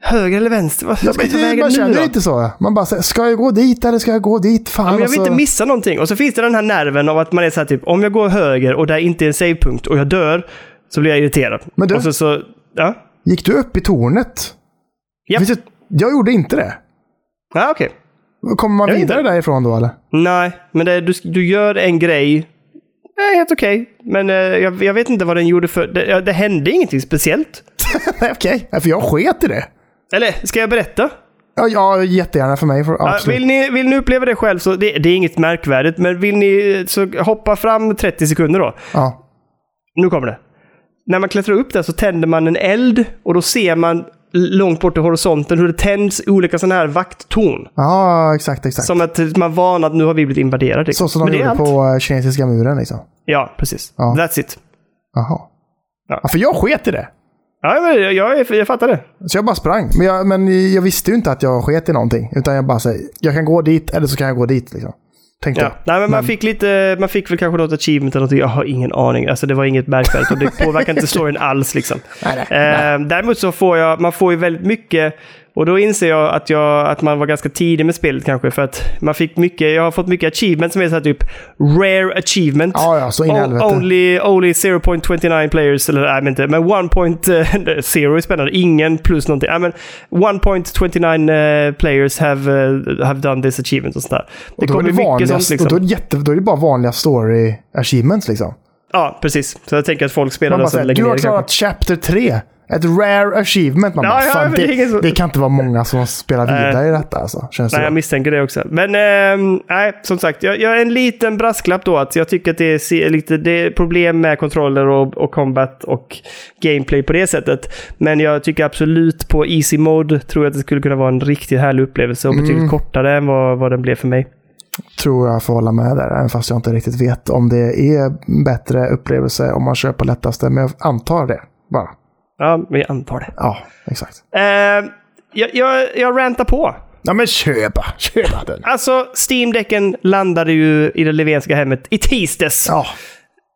höger eller vänster? Vad ska Ja, jag ta men det- vägen man nu känner då? lite så. Man bara säger, ska jag gå dit eller ska jag gå dit? Fan, Ja, men jag vill alltså. inte missa någonting. Och så finns det den här nerven av att man är såhär typ, om jag går höger och där inte är en savepunkt och jag dör, så blir jag irriterad. Men du- så, så, ja. Gick du upp i tornet? Det... Jag gjorde inte det. Ja, okej. Kommer man Jag vidare inte. därifrån då eller? Nej, men det, du, du gör en grej. Eh, helt okej. Men eh, jag, jag vet inte vad den gjorde för... Det, ja, det hände ingenting speciellt. Nej, okej. Nej, För jag sket i det. Eller, ska jag berätta? Ja, ja jättegärna för mig. För, Ja, absolut. vill, ni, vill ni uppleva det själv så det, det är inget märkvärdigt. Men vill ni så hoppa fram 30 sekunder då. Ja. Nu kommer det. När man klättrar upp där så tänder man en eld och då ser man långt bort i horisonten hur det tänds olika sådana här vakttorn. ja, exakt, exakt. Som att man varnar att nu har vi blivit invaderade. Så som de gjorde på eh, kinesiska muren liksom. Ja, precis. Ja. That's it. Jaha. Ja. Ja. för jag sket i det. Ja, jag, jag, jag fattar det. Så jag bara sprang. Men jag, men jag visste ju inte att jag sket i någonting. Utan jag bara säger, jag kan gå dit eller så kan jag gå dit. Liksom. Tänkte Ja. jag. Nej, men man, fick lite, man fick väl kanske något achievement eller någonting. Jag har ingen aning. Alltså det var inget märkvärdigt och det påverkar inte storyn alls liksom. Nej, nej, nej. Eh, däremot så får jag, man får ju väldigt mycket och då inser jag att, jag att man var ganska tidig med spelet kanske för att man fick mycket, jag har fått mycket achievement som är så typ rare achievement. Ja, ja, så in O-. Only, only 0.29 players, eller nej men inte, men 1.0 är spännande. Ingen plus någonting. Nej, men 1.29 eh, players have, eh, have done this achievement och sånt där. Det Och då är kommer mycket vanliga, sånt liksom. och då är, jätte, då är det bara vanliga story achievements liksom. Ja, precis. Så jag tänker att folk spelar det så lägger du har det klarat chapter 3. Ett rare achievement. Man Ja, bara, ja, fan, det det, så- det kan inte vara många som spelar vidare i detta alltså. Känns det Nej, jag som. misstänker det också. Men ehm, nej, som sagt, jag, jag är en liten brasklapp då att jag tycker att det är lite det är problem med kontroller och, och combat och gameplay på det sättet. Men jag tycker absolut på easy mode tror jag att det skulle kunna vara en riktigt härlig upplevelse och betydligt Mm. kortare än vad, vad den blev för mig. Tror jag får hålla med där. Även fast jag inte riktigt vet om det är bättre upplevelse om man kör på lättaste. Men jag antar det bara. Ja, jag antar det. Ja, exakt. Ehm, jag, jag, jag rantar på. Ja men köpa, köpa den. Alltså, Steam-däcken landade ju i det Levenska hemmet i tisdags. Ja,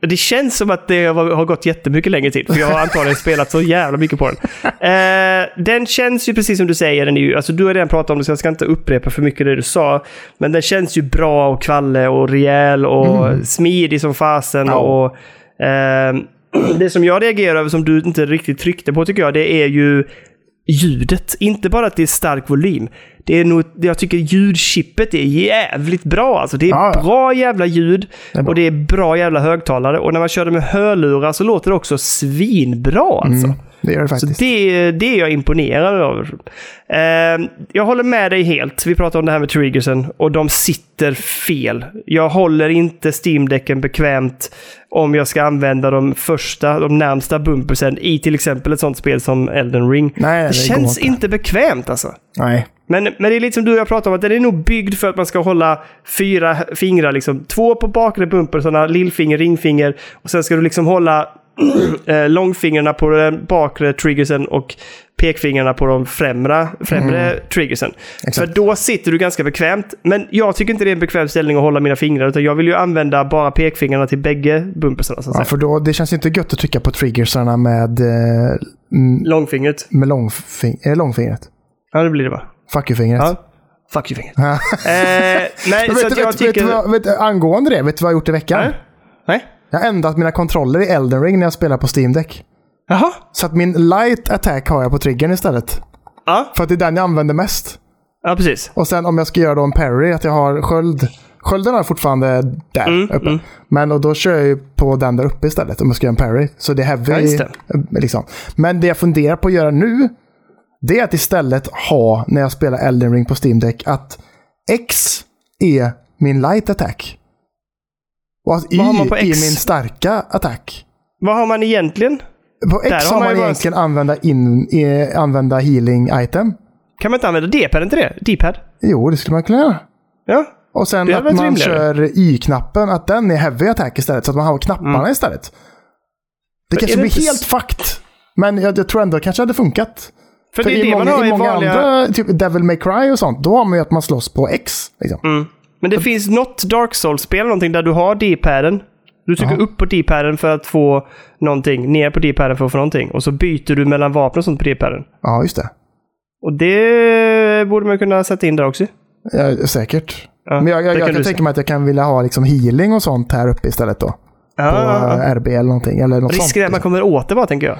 Det känns som att det har gått jättemycket längre tid. För jag har antagligen spelat så jävla mycket på den. Eh, den känns ju precis som du säger. Den är ju, alltså du har redan pratat om det så jag ska inte upprepa för mycket det du sa. Men den känns ju bra och kvalle och rejäl och smidig som fasen. Ja. Och, eh, det som jag reagerar över som du inte riktigt tryckte på tycker jag, det är ju ljudet. Inte bara att det är stark volym. Det är nog, jag tycker ljudchippet är jävligt bra. Alltså det är Ja, ja. bra jävla ljud Det bra. och det är bra jävla högtalare. Och när man kör det med hörlurar så låter det också svinbra alltså. Mm, det gör det Så faktiskt. det, det är jag imponerad över. Eh, jag håller med dig helt. Vi pratade om det här med triggersen och de sitter fel. Jag håller inte Steam-däcken bekvämt om jag ska använda de första, de närmsta bumpersen i till exempel ett sånt spel som Elden Ring. Nej, det, det känns inte. inte. bekvämt alltså. Nej. Men, men det är lite som du och jag pratade om, att den är nog byggd för att man ska hålla fyra fingrar, liksom. Två på bakre bumpersarna, lillfinger, ringfinger. Och sen ska du liksom hålla eh, långfingrarna på den bakre triggersen och pekfingrarna på de främre, främre triggersen. Exakt. För då sitter du ganska bekvämt. Men jag tycker inte det är en bekväm ställning att hålla mina fingrar, utan jag vill ju använda bara pekfingrarna till bägge bumpersarna. Ja, för då, det känns inte gött att trycka på triggersarna med, eh, mm, Långfingret. med långfing, eh, långfingret. Ja, det blir det va? Fuck you-fingret. Ja. Fuck you fingret. Ja. eh, nej, så vet, att jag vet, tycker... vet, vet, angående det, vet du vad jag har gjort i veckan? Nej? Nej? Jag har ändrat mina kontroller i Elden Ring när jag spelar på Steam Deck. Jaha? Så att min light attack har jag på triggern istället. Ja. För att det är den jag använder mest. Ja, precis. Och sen om jag ska göra då en parry, att jag har sköld. Skölden jag fortfarande där Mm, uppe. Men och då kör jag ju på den där uppe istället om jag ska göra en parry. Så det är heavy. Ja, det. eh, Liksom. Men det jag funderar på att göra nu, det är att istället ha, när jag spelar Elden Ring på Steam Deck, att X är min light attack. Och att Y Vad har man på är min X? starka attack. Vad har man egentligen? På Där X har har man man ju bara- egentligen använda, in, eh, använda healing item. Kan man inte använda D-paden till det? D-pad? Jo, det skulle man kunna göra. Ja. Och sen att man rimligare? kör Y-knappen, att den är heavy attack istället. Så att man har knapparna istället. Det kanske blir inte helt fucked. Men jag, jag tror ändå det kanske hade funkat. För, det är i det många, man har i många vanliga... andra, typ Devil May Cry och sånt, då har man ju att man slåss på X. Liksom. Mm. Men det finns något Dark Souls-spel någonting där du har D-paden. Du trycker Ja. upp på D-paden för att få någonting, ner på D-paden för att få någonting. Och så byter du mellan vapen och sånt på D-paden. Ja, just det. Och det borde man kunna sätta in där också. Ja, säkert. Ja, Men jag, jag, jag kan kan tänka mig att jag kan vilja ha liksom healing och sånt här uppe istället då. På Ja, ja, ja. RB eller någonting. Eller något Risken sånt. är att man kommer åt det bara, tänker jag.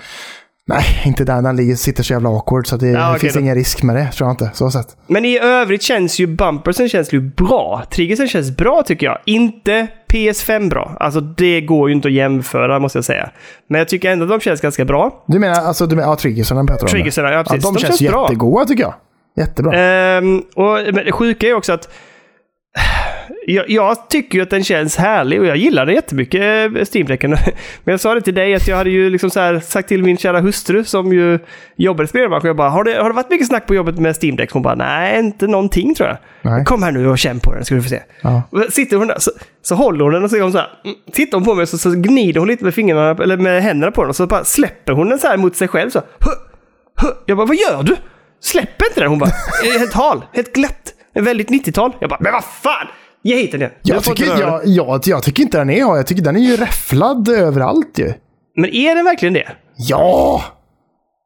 Nej, inte där. Den ligger, sitter så jävla awkward så det, Ja, finns då. ingen risk med det, tror jag inte. Så sett. Men i övrigt känns ju bumpersen känns ju bra. Triggersen känns bra tycker jag. Inte PS5 bra. Alltså det går ju inte att jämföra måste jag säga. Men jag tycker ändå att de känns ganska bra. Du menar alltså, du menar, ja, triggersen pratar. Triggersen, ja precis. Ja, de, de känns, känns bra. jättegoda tycker jag. Jättebra. Ehm, och, men det sjuka är också att jag, jag tycker ju att den känns härlig och jag gillar den jättemycket, eh, Steam-däcken. Men jag sa det till dig att jag hade ju liksom sagt till min kära hustru som ju jobbar i spelbranschen. Jag bara, har det, har det varit mycket snack på jobbet med Steam-däck? Hon bara, nej, inte någonting tror jag. Nej. Kom här nu och känn på den ska du få se. Ja. Sitter hon där, så, så håller hon den och så är hon så här, mm, tittar hon på mig så, så gnider hon lite med fingrarna, eller med händerna på den och så bara släpper hon den så här mot sig själv så. Huh, huh. Jag bara, vad gör du? Släpp inte den! Hon bara, "Jag är helt hal, helt glatt. En väldigt 90-tal. Jag bara, men vad fan! Ge hit den igen. Jag tycker, den. jag, jag, jag tycker inte den är jag. Jag tycker den är ju räfflad överallt ju. Men är den verkligen det? Ja!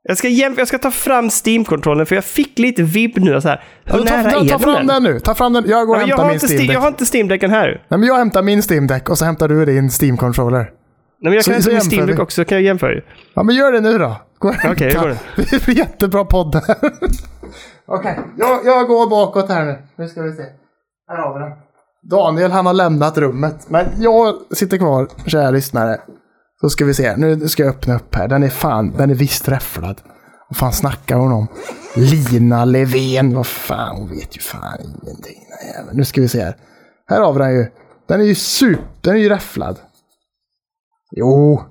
Jag ska, jag ska ta fram Steam-kontrollen för jag fick lite vibb nu. Så här. Hur ta, nära ta, är ta fram den nu. Ta fram den. Jag går och Ja, hämtar har min inte Steam Steam, Deck. jag har inte Steam-däcken här. Nej, Nej, men jag hämtar min Steam Deck och så hämtar du din Steam Controller. men jag Så- kan så hämta min Steam-däck vi. också, kan jag jämföra ju. Ja, men gör det nu då. Gå och Okej, hämta. jag går Det blir jättebra podd här. Okej, jag, jag går bakåt här nu. Nu ska vi se. Här har vi den. Daniel han har lämnat rummet. Men jag sitter kvar, kära lyssnare. Så ska vi se. Nu ska jag öppna upp här. Den är fan, den är visst räfflad. Vad fan snackar hon om? Lina Levén. Vad fan, hon vet ju fan ingenting. den jäveln. Nu ska vi se här. Här har vi den ju. Den är ju super, den är ju räfflad. Jo,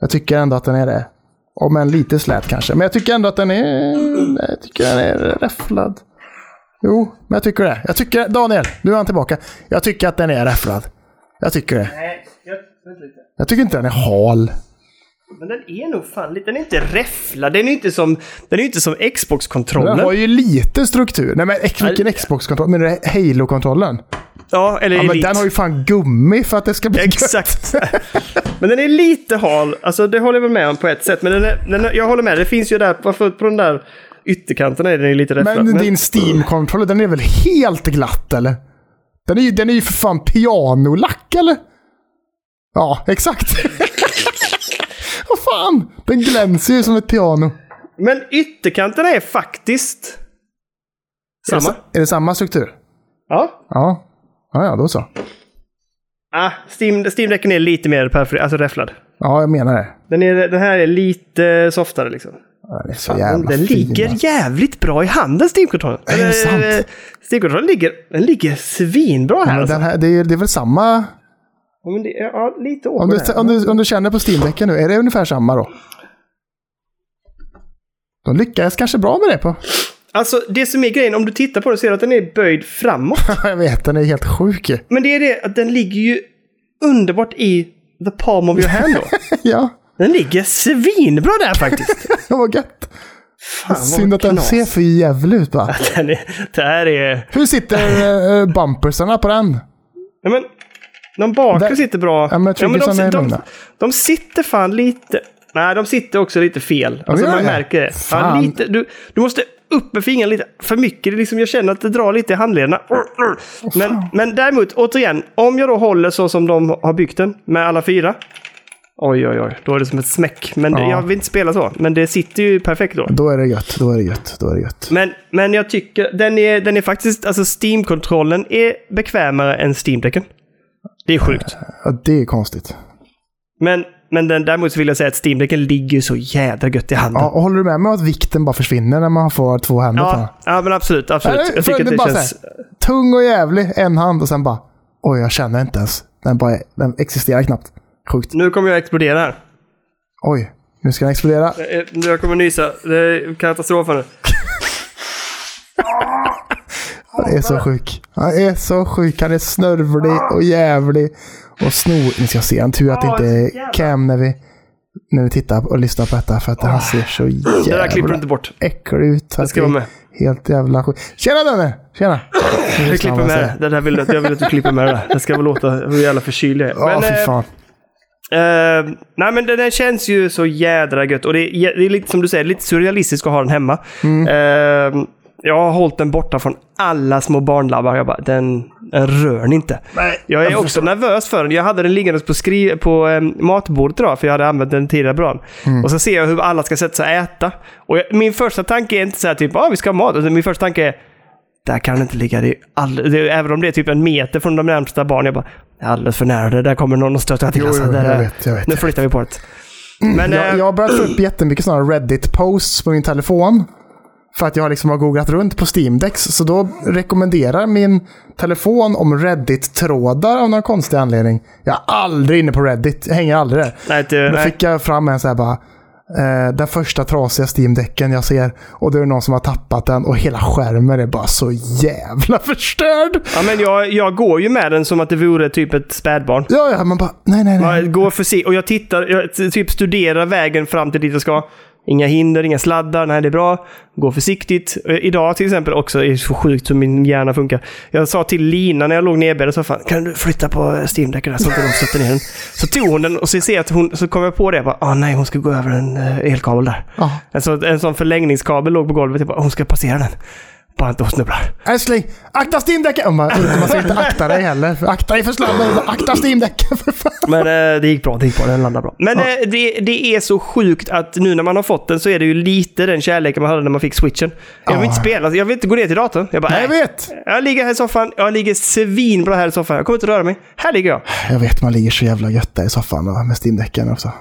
jag tycker ändå att den är det. Om än lite slät kanske. Men jag tycker ändå att den är... Jag tycker den är räfflad. Jo, men jag tycker det. Jag tycker... Daniel, nu är han tillbaka. Jag tycker att den är räfflad. Jag tycker det. Nej, jag, lite. Jag tycker inte den är hal. Men den är nog fan lite, den är inte räfflad. Den är inte som, den är inte som Den Xbox-kontrollen. har ju lite struktur. Nej men vilken. Xbox-kontroll? Menar du Halo-kontrollen? Ja, eller Ja, men den har ju fan gummi för att det ska bli. Exakt. men den är lite hal. Alltså det håller jag väl med om på ett sätt. Men den är, den är, jag håller med. Det finns ju där, varför på den där ytterkanterna är den ju lite räfflad. Men din Steam-kontroller, den är väl helt glatt eller? Den är ju, den är ju för fan pianolack eller? Ja, exakt. Vad fan, den glänser ju som ett piano. men ytterkanterna är faktiskt Är det, samma. är det samma struktur? Ja. Ja. Ja, ja, då så. Ah, Steam, Steam-däcken är lite mer perfil, alltså räfflad. Ja, jag menar det. Den, är, den här är lite softare liksom. Ja, Den är så Fan, jävla den fin. ligger jävligt bra i handen, Steam-kontrollen. Är det Eller, sant? eh, Steam-kontrollen ligger, den ligger svinbra här. Ja, alltså. den här, det, är, det är väl samma... Ja, det, ja, lite Om du, det om, du, om du känner på Steam-däcken nu, är det ungefär samma då? De lyckades kanske bra med det på. Alltså, det som är grejen, om du tittar på den ser du att den är böjd framåt. jag vet, den är helt sjuk ju. Men det är det att den ligger ju underbart i the palm of your hand då. Ja, Den ligger svinbra där faktiskt. det var gött. Fan, Synd vad att den knas. ser för jävlig ut bara. Den är, det här är... Hur sitter uh, bumpersarna på den? Ja, men, de bakre Där- sitter bra. Ja, men triggersen de, är de, de, de sitter fan lite... Nej, de sitter också lite fel. Alltså, gör man det? märker det. Ja, Fan. lite, du, du måste upp med fingrarna lite för mycket. Det liksom, jag känner att det drar lite i handlederna. Men, men däremot, återigen, om jag då håller så som de har byggt den med alla fyra. Oj, oj, oj. Då är det som ett smäck. Men det, Ja. jag vill inte spela så. Men det sitter ju perfekt då. Då är det gött, då är det gött, då är det gött. Men, men jag tycker den är, den är faktiskt, alltså Steam-kontrollen är bekvämare än Steam-däcken. Det är sjukt. Ja, det är konstigt. Men, men den, däremot så vill jag säga att Steam-däcken ligger så jädra gött i handen. Ja, och håller du med mig om att vikten bara försvinner när man får två händer på den? Ja, ja men absolut. absolut. Eller, Jag tycker att det bara känns... så Tung och jävlig, en hand och sen bara... Oj, jag känner inte ens. Den, bara, den existerar knappt. Sjukt. Nu kommer jag explodera här. Oj, nu ska den explodera. Jag kommer nysa. Det är katastrof nu. Han är så sjuk. Han är så sjuk. Han är snörvlig och jävlig. Och snor... Ni ska se, en tur att det inte är cam när vi, när vi tittar och lyssnar på detta. För att han ser så Det där klipper du jävla inte bort. äcklig ut. Det ska vara med. Helt jävla sjuk. Tjena Danne! Tjena! Vi klipper med det. Det där vill jag, jag vill att du klipper med det där. Det ska väl låta hur jävla förkyld jag är. Fy eh, fan. Eh, nej men den känns ju så jädra gött. Och det är, det är lite som du säger, lite surrealistiskt att ha den hemma. Mm. Eh, jag har hållit den borta från alla små barnlabbar. Jag bara, den, den rör ni inte. jag är också nervös för den. Jag hade den liggandes på, skri- på eh, matbordet idag, för jag hade använt den tidigare på dagen. Mm. Och så ser jag hur alla ska sätta sig och äta. Och jag, min första tanke är inte så här typ, ah, vi ska ha mat. Utan min första tanke är, där kan det inte ligga. Det är all, det är, även om det är typ en meter från de närmsta barnen. Jag bara, alldeles för nära. Det där kommer någon att stöta till. Jo, alltså, jo, jag vet, jag vet, Nu flyttar vi på det. Men, Jag, eh, jag har börjat få upp jättemycket sådana Reddit-posts på min telefon. För att jag liksom har googlat runt på Steamdex. Så då rekommenderar min telefon om Reddit-trådar av någon konstig anledning. Jag är aldrig inne på Reddit. Jag hänger aldrig där. nej, Då nej. fick jag fram en så här bara. Eh, den första trasiga Steam-däcken jag ser. Och då är det någon som har tappat den och hela skärmen är bara så jävla förstörd. Ja, men jag, jag går ju med den som att det vore typ ett spädbarn. Ja, ja, man bara nej, nej, nej. Jag går för sig och jag tittar, jag typ studerar vägen fram till dit jag ska. Inga hinder, inga sladdar, nej det är bra. Gå försiktigt. Eh, Idag till exempel också, är så sjukt hur min hjärna funkar. Jag sa till Lina när jag låg nedbäddad, så fan, kan du flytta på Steam-däcken så inte de stöter ner den? Så tog hon den och så ser jag att hon, så kom jag på det, jag bara, ah, nej hon ska gå över en eh, elkabel där. Ja. En, så, en sån förlängningskabel låg på golvet, jag bara, hon ska passera den. Bara inte hon snubblar. Älskling, akta Steam-däcken! Oh, man, man ska inte akta dig heller. Akta dig för sladden. Akta Steam-däcken för fan. Men eh, det gick bra, det gick bra, den landade bra. Men eh, det, det är så sjukt att nu när man har fått den så är det ju lite den kärleken man hade när man fick switchen. Jag vill Ja. inte spela, jag vill inte gå ner till datorn. Jag bara, Nej, jag vet. Jag ligger här i soffan, jag ligger svinbra här i soffan. Jag kommer inte röra mig. Här ligger jag. Jag vet, man ligger så jävla gött där i soffan med Steam-däcken också.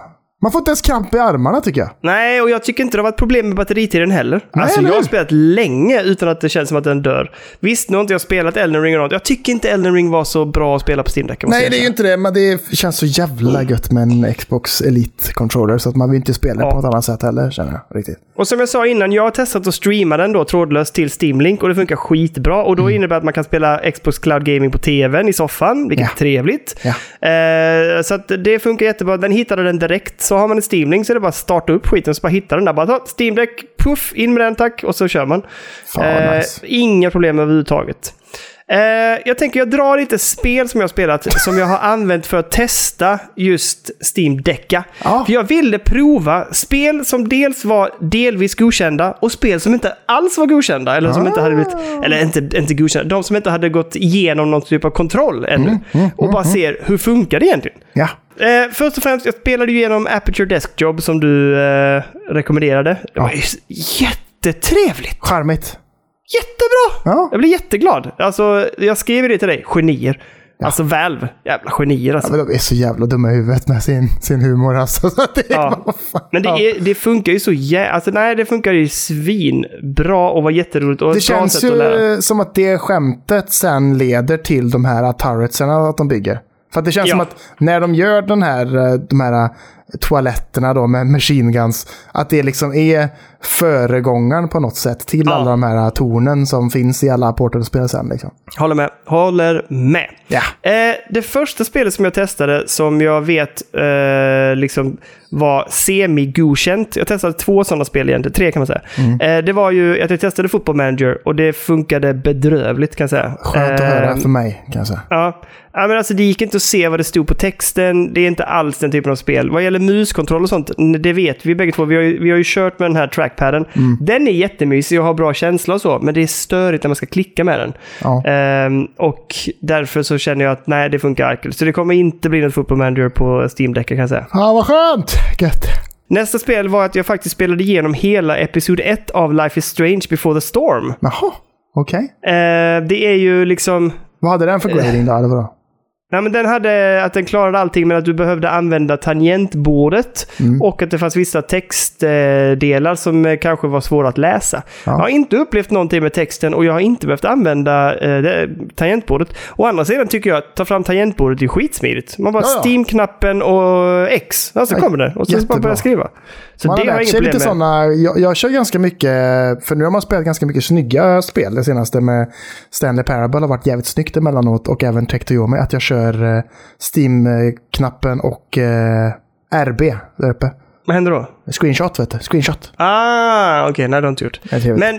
Man får inte ens kramp i armarna tycker jag. Nej, och jag tycker inte det har varit problem med batteritiden heller. Nej, alltså, jag har spelat länge utan att det känns som att den dör. Visst, nu har inte jag spelat Elden Ring och något. Jag tycker inte Elden Ring var så bra att spela på Steam-däcken. måste Nej, det är ju inte det, men det känns så jävla gött med en Xbox Elite-controller. Så att man vill inte spela Ja. på något annat sätt heller, känner jag. Riktigt. Och som jag sa innan, jag har testat att streama den då trådlöst till Steam Link och det funkar skitbra. Och då Mm. innebär det att man kan spela Xbox Cloud Gaming på tvn i soffan, vilket Ja. är trevligt. Ja. Eh, så att det funkar jättebra. Den hittade den direkt. Så har man en Steam Link så är det bara att starta upp skiten så bara hitta den där. Bara ta Steam Deck, puff, in med den tack och så kör man. Fan, Eh, nice. Inga problem överhuvudtaget. Eh, jag tänker jag drar lite spel som jag har spelat som jag har använt för att testa just Steam Decka. Ja. För jag ville prova spel som dels var delvis godkända och spel som inte alls var godkända. Eller som inte hade blivit, eller inte, inte godkända, de som inte hade gått igenom någon typ av kontroll ännu. och bara ser hur funkar det egentligen. Ja. Eh, först och främst, jag spelade ju igenom Aperture Desk Job som du eh, rekommenderade. Det var ju jättetrevligt. Charmigt. Jättebra! Ja. Jag blir jätteglad. Alltså, jag skrev ju det till dig. Genier. Alltså Valve. Jävla genier alltså. Ja, men de är så jävla dumma i huvudet med sin, sin humor alltså. Det Ja. bara. Men det, Ja. är, det funkar ju så jä... Alltså nej, det funkar ju svinbra och var jätteroligt. Och Det känns ju som att det skämtet sen leder till de här turretserna att de bygger. För att det känns Ja. som att när de gör den här, eh, de här eh, toaletterna då med machine guns, att det liksom är föregångaren på något sätt till Ja. alla de här tornen som finns i alla Portal-spel sen. Liksom. Håller med. Håller med. Ja. Eh, det första spelet som jag testade som jag vet eh, liksom var semi-godkänt. Jag testade två sådana spel egentligen, tre kan man säga. Mm. Eh, det var ju att jag testade Football Manager och det funkade bedrövligt kan jag säga. Skönt att Eh, höra för mig, kan jag säga. Ja. ja, men alltså det gick inte att se vad det stod på texten. Det är inte alls den typen av spel. Vad gäller muskontroll och sånt, det vet vi bägge två. Vi har ju, vi har ju kört med den här trackpaden. Mm. Den är jättemysig och har bra känsla och så, men det är störigt när man ska klicka med den. Ja. Ehm, och därför så känner jag att nej, det funkar arkel. Så det kommer inte bli något Football Manager på Steam-däcken kan jag säga. Ja, vad skönt! Gött. Nästa spel var att jag faktiskt spelade igenom hela Episod 1 av Life is Strange Before the Storm. Jaha, okej. Eh, det är ju liksom... Vad hade den för grading då? Eller vadå? Nej, men den hade att den klarade allting men att du behövde använda tangentbordet Mm. och att det fanns vissa textdelar som eh, kanske var svåra att läsa. Ja. Jag har inte upplevt någonting med texten och jag har inte behövt använda eh, det, tangentbordet. Å andra sidan tycker jag att ta fram tangentbordet är skitsmidigt. Man bara Ja, ja. Steam-knappen och X, alltså Ja, kommer det. Och så bara börja skriva. Så Man det har har jag inget problem med. jag, jag kör ganska mycket, för nu har man spelat ganska mycket snygga spel. Det senaste med Stanley Parable har varit jävligt snyggt emellanåt och även Tectoyomi. Att jag kör för eh, Steam-knappen och eh, RB där uppe. Vad händer då? Screenshot vet du, screenshot. Ah, okej, nej det har jag inte gjort. Men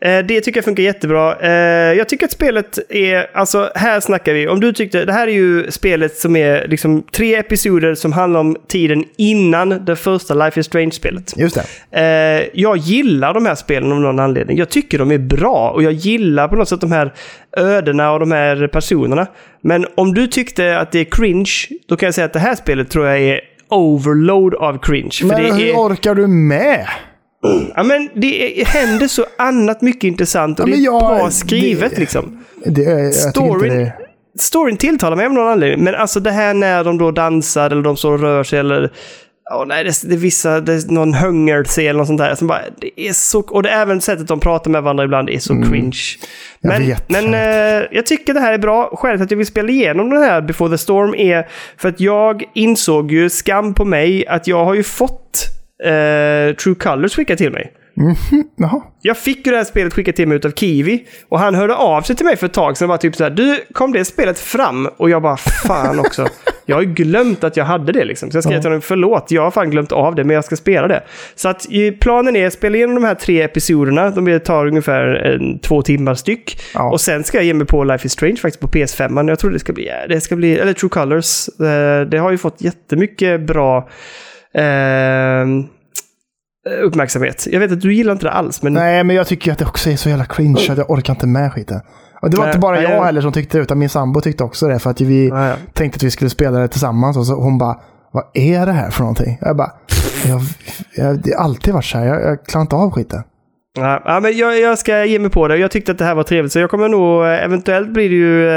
eh, det tycker jag funkar jättebra. Eh, jag tycker att spelet är, alltså här snackar vi, om du tyckte, det här är ju spelet som är liksom tre episoder som handlar om tiden innan det första Life is Strange-spelet. Just det. Eh, jag gillar de här spelen av någon anledning. Jag tycker de är bra och jag gillar på något sätt de här ödena och de här personerna. Men om du tyckte att det är cringe, då kan jag säga att det här spelet tror jag är overload av cringe. För Men det hur är... orkar du med? Ja, men det är, händer så annat mycket intressant och Ja, det är jag- bra skrivet det- liksom. Det, jag Storyn- det... Storyn tilltalar mig av någon anledning, men alltså det här när de då dansar eller de står och rör sig eller... Åh nej, det, det är vissa, det är någon hungerscen eller något sånt där. Som bara, det är så, och det är även sättet de pratar med varandra ibland är så cringe. Mm. Jag Men, vet, men jag eh, jag tycker det här är bra. Skälet till att jag vill spela igenom den här Before the Storm är för att jag insåg ju, skam på mig, att jag har ju fått eh, True Colors skickat till mig. Jaha. Jag fick ju det här spelet skickat till mig utav Kiwi. Och han hörde av sig till mig för ett tag sedan och var typ så här, Du, kom det spelet fram? Och jag bara, fan också. jag har ju glömt att jag hade det liksom. Så jag skrev till honom, förlåt, jag har fan glömt av det, men jag ska spela det. Så att planen är att spela igenom de här tre episoderna. De tar ungefär en, två timmar styck. Ja. Och sen ska jag ge mig på Life is Strange faktiskt på PS5. Jag tror det ska bli, det ska bli, eller True Colors. Eh, Det har ju fått jättemycket bra eh, uppmärksamhet. Jag vet att du gillar inte det alls, men Nej, men jag tycker att det också är så jävla cringe att jag orkar inte med skiten. Och det var Nej, inte bara nej, jag heller som tyckte det, utan min sambo tyckte också det. För att vi ja. tänkte att vi skulle spela det tillsammans. Och så hon bara, vad är det här för någonting? Jag bara, jag, jag, det har alltid varit så här. Jag, jag klarar inte av skiten. Ja, men jag, jag ska ge mig på det. Jag tyckte att det här var trevligt, så jag kommer nog... eh, Eventuellt blir det ju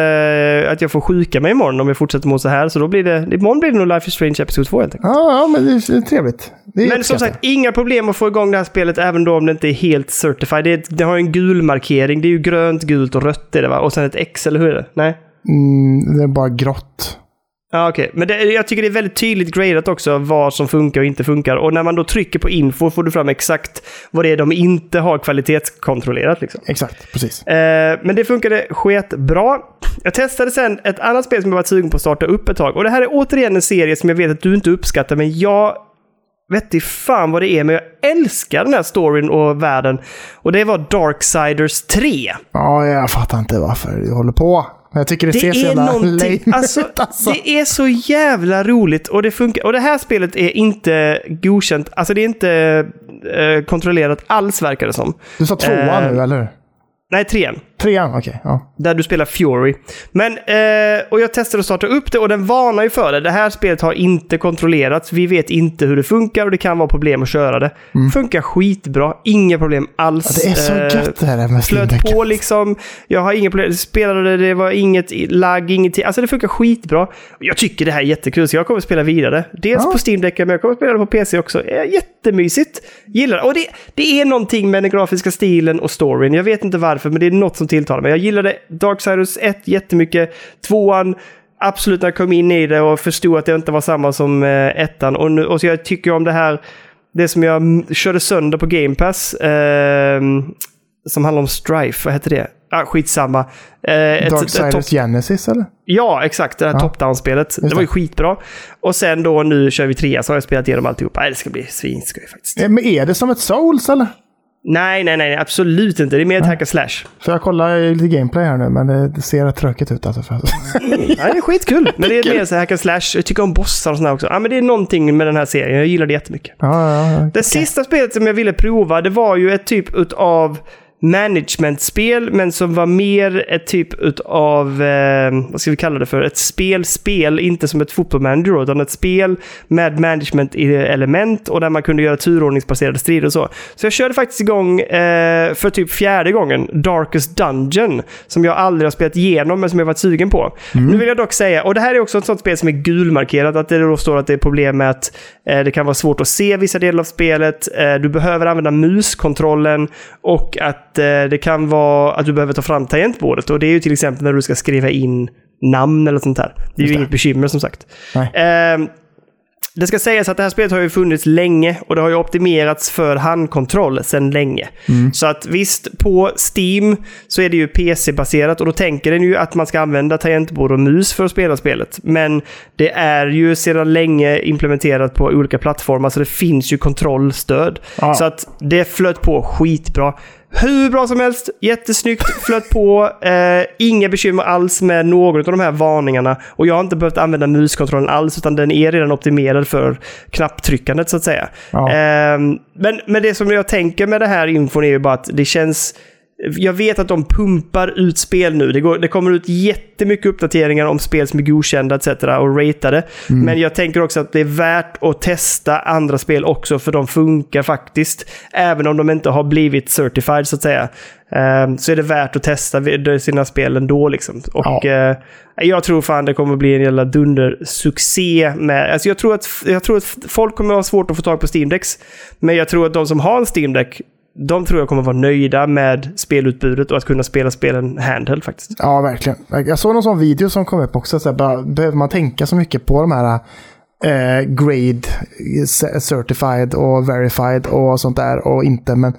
eh, att jag får sjuka mig imorgon om jag fortsätter må så här. Så då blir det... Imorgon blir det nog Life is Strange Episod 2 helt enkelt. Ja, ja men det är, trevligt. Det är Men som sagt, inga problem att få igång det här spelet även då om det inte är helt certified. Det, är det har en gul markering. Det är ju grönt, gult och rött är det va? Och sen ett X, eller hur är det? Nej? mm, det är bara grått. Ja, okej. Men det, jag tycker det är väldigt tydligt gradat också vad som funkar och inte funkar. Och när man då trycker på info får du fram exakt vad det är de inte har kvalitetskontrollerat. Liksom. Exakt, precis. Eh, men det funkade sketbra. Jag testade sen ett annat spel som jag var sugen på att starta upp ett tag. Och det här är återigen en serie som jag vet att du inte uppskattar, men jag vet fan vad det är, men jag älskar den här storyn och världen. Och det var Darksiders 3. Ja, jag fattar inte varför du håller på. Jag tycker det, Det ser så är jävla lame alltså, alltså. det är så jävla roligt och det funkar. Och det här spelet är inte godkänt, alltså det är inte eh, kontrollerat alls verkar det som. Du sa tvåan Eh, nu, eller hur? Nej, trean. Trean, okej. ja. Där du spelar Fury. Men, eh, och jag testade att starta upp det och den varnar ju för det. Det här spelet har inte kontrollerats. Vi vet inte hur det funkar och det kan vara problem att köra det. Funkar skitbra. Inga problem alls. Mm. Ja, det är så Eh, gött det här med flöt på liksom. Jag har inga problem. Spelade det, var inget lagg, ingenting. Alltså det funkar skitbra. Jag tycker det här är jättekul, så jag kommer att spela vidare. Dels Ja. på Steam Deck, men jag kommer att spela det på PC också. Är jättemysigt. Gillar det. Och det, det är någonting med den grafiska stilen och storyn. Jag vet inte varför, men det är något som tilltalar mig. Jag gillade Darksiders 1 jättemycket. Tvåan, absolut när jag kom in i det och förstod att det inte var samma som eh, ettan. Och, nu, och så jag tycker om det här, det som jag körde sönder på Game Pass. ehm, som handlar om Strife, vad heter det? Ah, skitsamma. Eh, Darksiders Genesis, eller? Ja, exakt. Det här Ja. top-down-spelet. Det var ju det. skitbra. Och sen då, nu kör vi trea, så har jag spelat igenom alltihopa. Det ska bli svinskoj faktiskt. Eh, Men är det som ett Souls, eller? Nej, nej, nej, absolut inte. Det är mer ett hack and slash. För jag kollar lite gameplay här nu, men det, ser rätt tråkigt ut alltså. Nej, det är skitkul. Men det är mer så hack and slash. Jag tycker om bossar och sådär också. Ja, men det är någonting med den här serien. Jag gillar det jättemycket. ja, ja, ja. Det sista spelet som jag ville prova, det var ju ett typ utav management-spel, men som var mer ett typ utav, eh, vad ska vi kalla det för, ett spelspel, inte som ett fotbollmanager utan ett spel med management-element och där man kunde göra turordningsbaserade strider och så. Så jag körde faktiskt igång eh, för typ fjärde gången Darkest Dungeon, som jag aldrig har spelat igenom, men som jag varit sugen på. Nu vill jag dock säga, och det här är också ett sånt spel som är gulmarkerat, att det då står att det är problem med att eh, det kan vara svårt att se vissa delar av spelet, eh, du behöver använda muskontrollen och att eh, det kan vara att du behöver ta fram tangentbordet. Och det är ju till exempel när du ska skriva in namn eller sånt där. Det är ju det. inget bekymmer som sagt. Ehm, det ska sägas att det här spelet har ju funnits länge och det har ju optimerats för handkontroll sedan länge. Så att visst, på Steam så är det ju PC-baserat och då tänker den ju att man ska använda tangentbord och mus för att spela spelet. Men det är ju sedan länge implementerat på olika plattformar så det finns ju kontrollstöd. Ja. Så att det flöt på skitbra. Hur bra som helst, jättesnyggt, flöt på. Eh, inga bekymmer alls med någon av de här varningarna. Och jag har inte behövt använda muskontrollen alls, utan den är redan optimerad för knapptryckandet så att säga. Ja. Eh, men, men det som jag tänker med det här infon är ju bara att det känns... Jag vet att de pumpar ut spel nu. Det, går, det kommer ut jättemycket uppdateringar om spel som är godkända etc. och ratade. Men jag tänker också att det är värt att testa andra spel också, för de funkar faktiskt. Även om de inte har blivit certified så att säga. Ehm, så är det värt att testa sina spel ändå. Liksom. Och Ja. eh, jag tror fan det kommer bli en jävla dundersuccé. Med, alltså jag, tror att, jag tror att folk kommer ha svårt att få tag på Steam Decks. Men jag tror att de som har en Steam Deck de tror jag kommer vara nöjda med spelutbudet och att kunna spela spelen handheld faktiskt. Ja, verkligen. Jag såg någon sån video som kom upp också. Så här, bara, behöver man tänka så mycket på de här eh, grade, eh, certified och verified och sånt där och inte. Men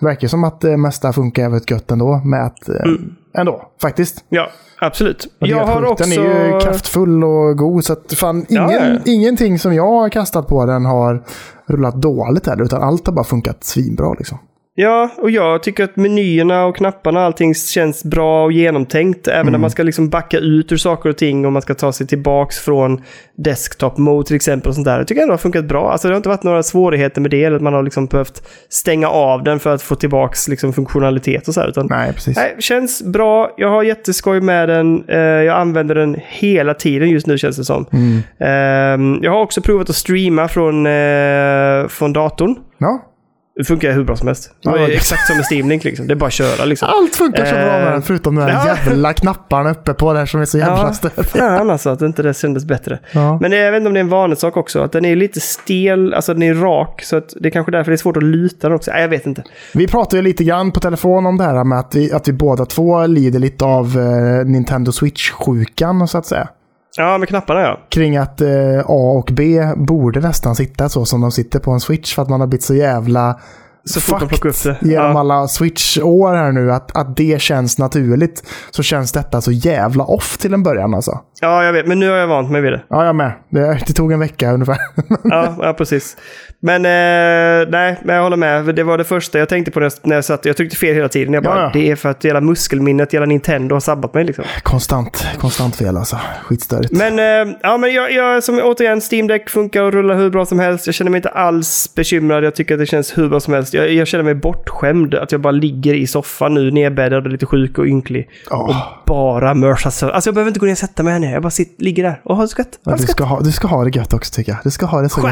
det verkar som att det mesta funkar jävligt gött ändå. Med att, eh, Ändå, faktiskt. Ja, absolut. Jag har också... Den är ju kraftfull och god. Så att fan, ingen, ja. ingenting som jag har kastat på den har rullat dåligt heller. Utan allt har bara funkat svinbra liksom. Ja, och jag tycker att menyerna och knapparna och allting känns bra och genomtänkt. Även Mm. när man ska liksom backa ut ur saker och ting och man ska ta sig tillbaks från desktop mode till exempel. och sånt där. Jag tycker ändå det har funkat bra. Alltså det har inte varit några svårigheter med det. Eller att man har liksom behövt stänga av den för att få tillbaks liksom funktionalitet och så här. Utan, Nej, precis. Nej, känns bra. Jag har jätteskoj med den. Eh, jag använder den hela tiden just nu känns det som. Mm. Eh, jag har också provat att streama från, eh, från datorn. Ja. Det funkar hur bra som helst. Det Ja, det- exakt som med Steam Link liksom. Det är bara att köra liksom. Allt funkar så bra med Eh, den, förutom de ja. jävla knapparna uppe på där som är så jävla Ja, störiga. fan alltså att inte det kändes bättre. Ja. Men jag vet inte om det är en vanesak också. Att den är lite stel, alltså den är rak. Så att det är kanske därför det är svårt att luta den också. Nej, jag vet inte. Vi pratade ju lite grann på telefon om det här med att vi, att vi båda två lider lite av eh, Nintendo Switch-sjukan så att säga. Ja, med knapparna ja. Kring att eh, A och B borde nästan sitta så som de sitter på en Switch för att man har blivit så jävla Så fort de plockar upp det. genom Ja. alla Switch-år här nu. Att, att det känns naturligt. Så känns detta så jävla off till en början alltså. ja, jag vet. Men nu har jag vant mig vid det. Ja, jag med. Det, det tog en vecka ungefär. Ja, ja precis. Men eh, nej, men jag håller med. Det var det första jag tänkte på när jag, satt. Jag tryckte fel hela tiden. Jag bara, Ja, ja. det är för att hela muskelminnet, hela Nintendo har sabbat mig liksom. Konstant, konstant fel alltså. Skitstörigt. Men, eh, ja, men jag, jag, som återigen, Steam Deck funkar och rullar hur bra som helst. Jag känner mig inte alls bekymrad. Jag tycker att det känns hur bra som helst. Jag, jag känner mig bortskämd. Att jag bara ligger i soffan nu, nedbäddad och lite sjuk och ynklig. Ja. Och bara mörsar sönder. Alltså jag behöver inte gå ner och sätta mig här nere. Jag bara sitter, ligger där och har det så gött. Ja, du, ska ha, du ska ha det gött också tycker jag. Du ska ha det så gött.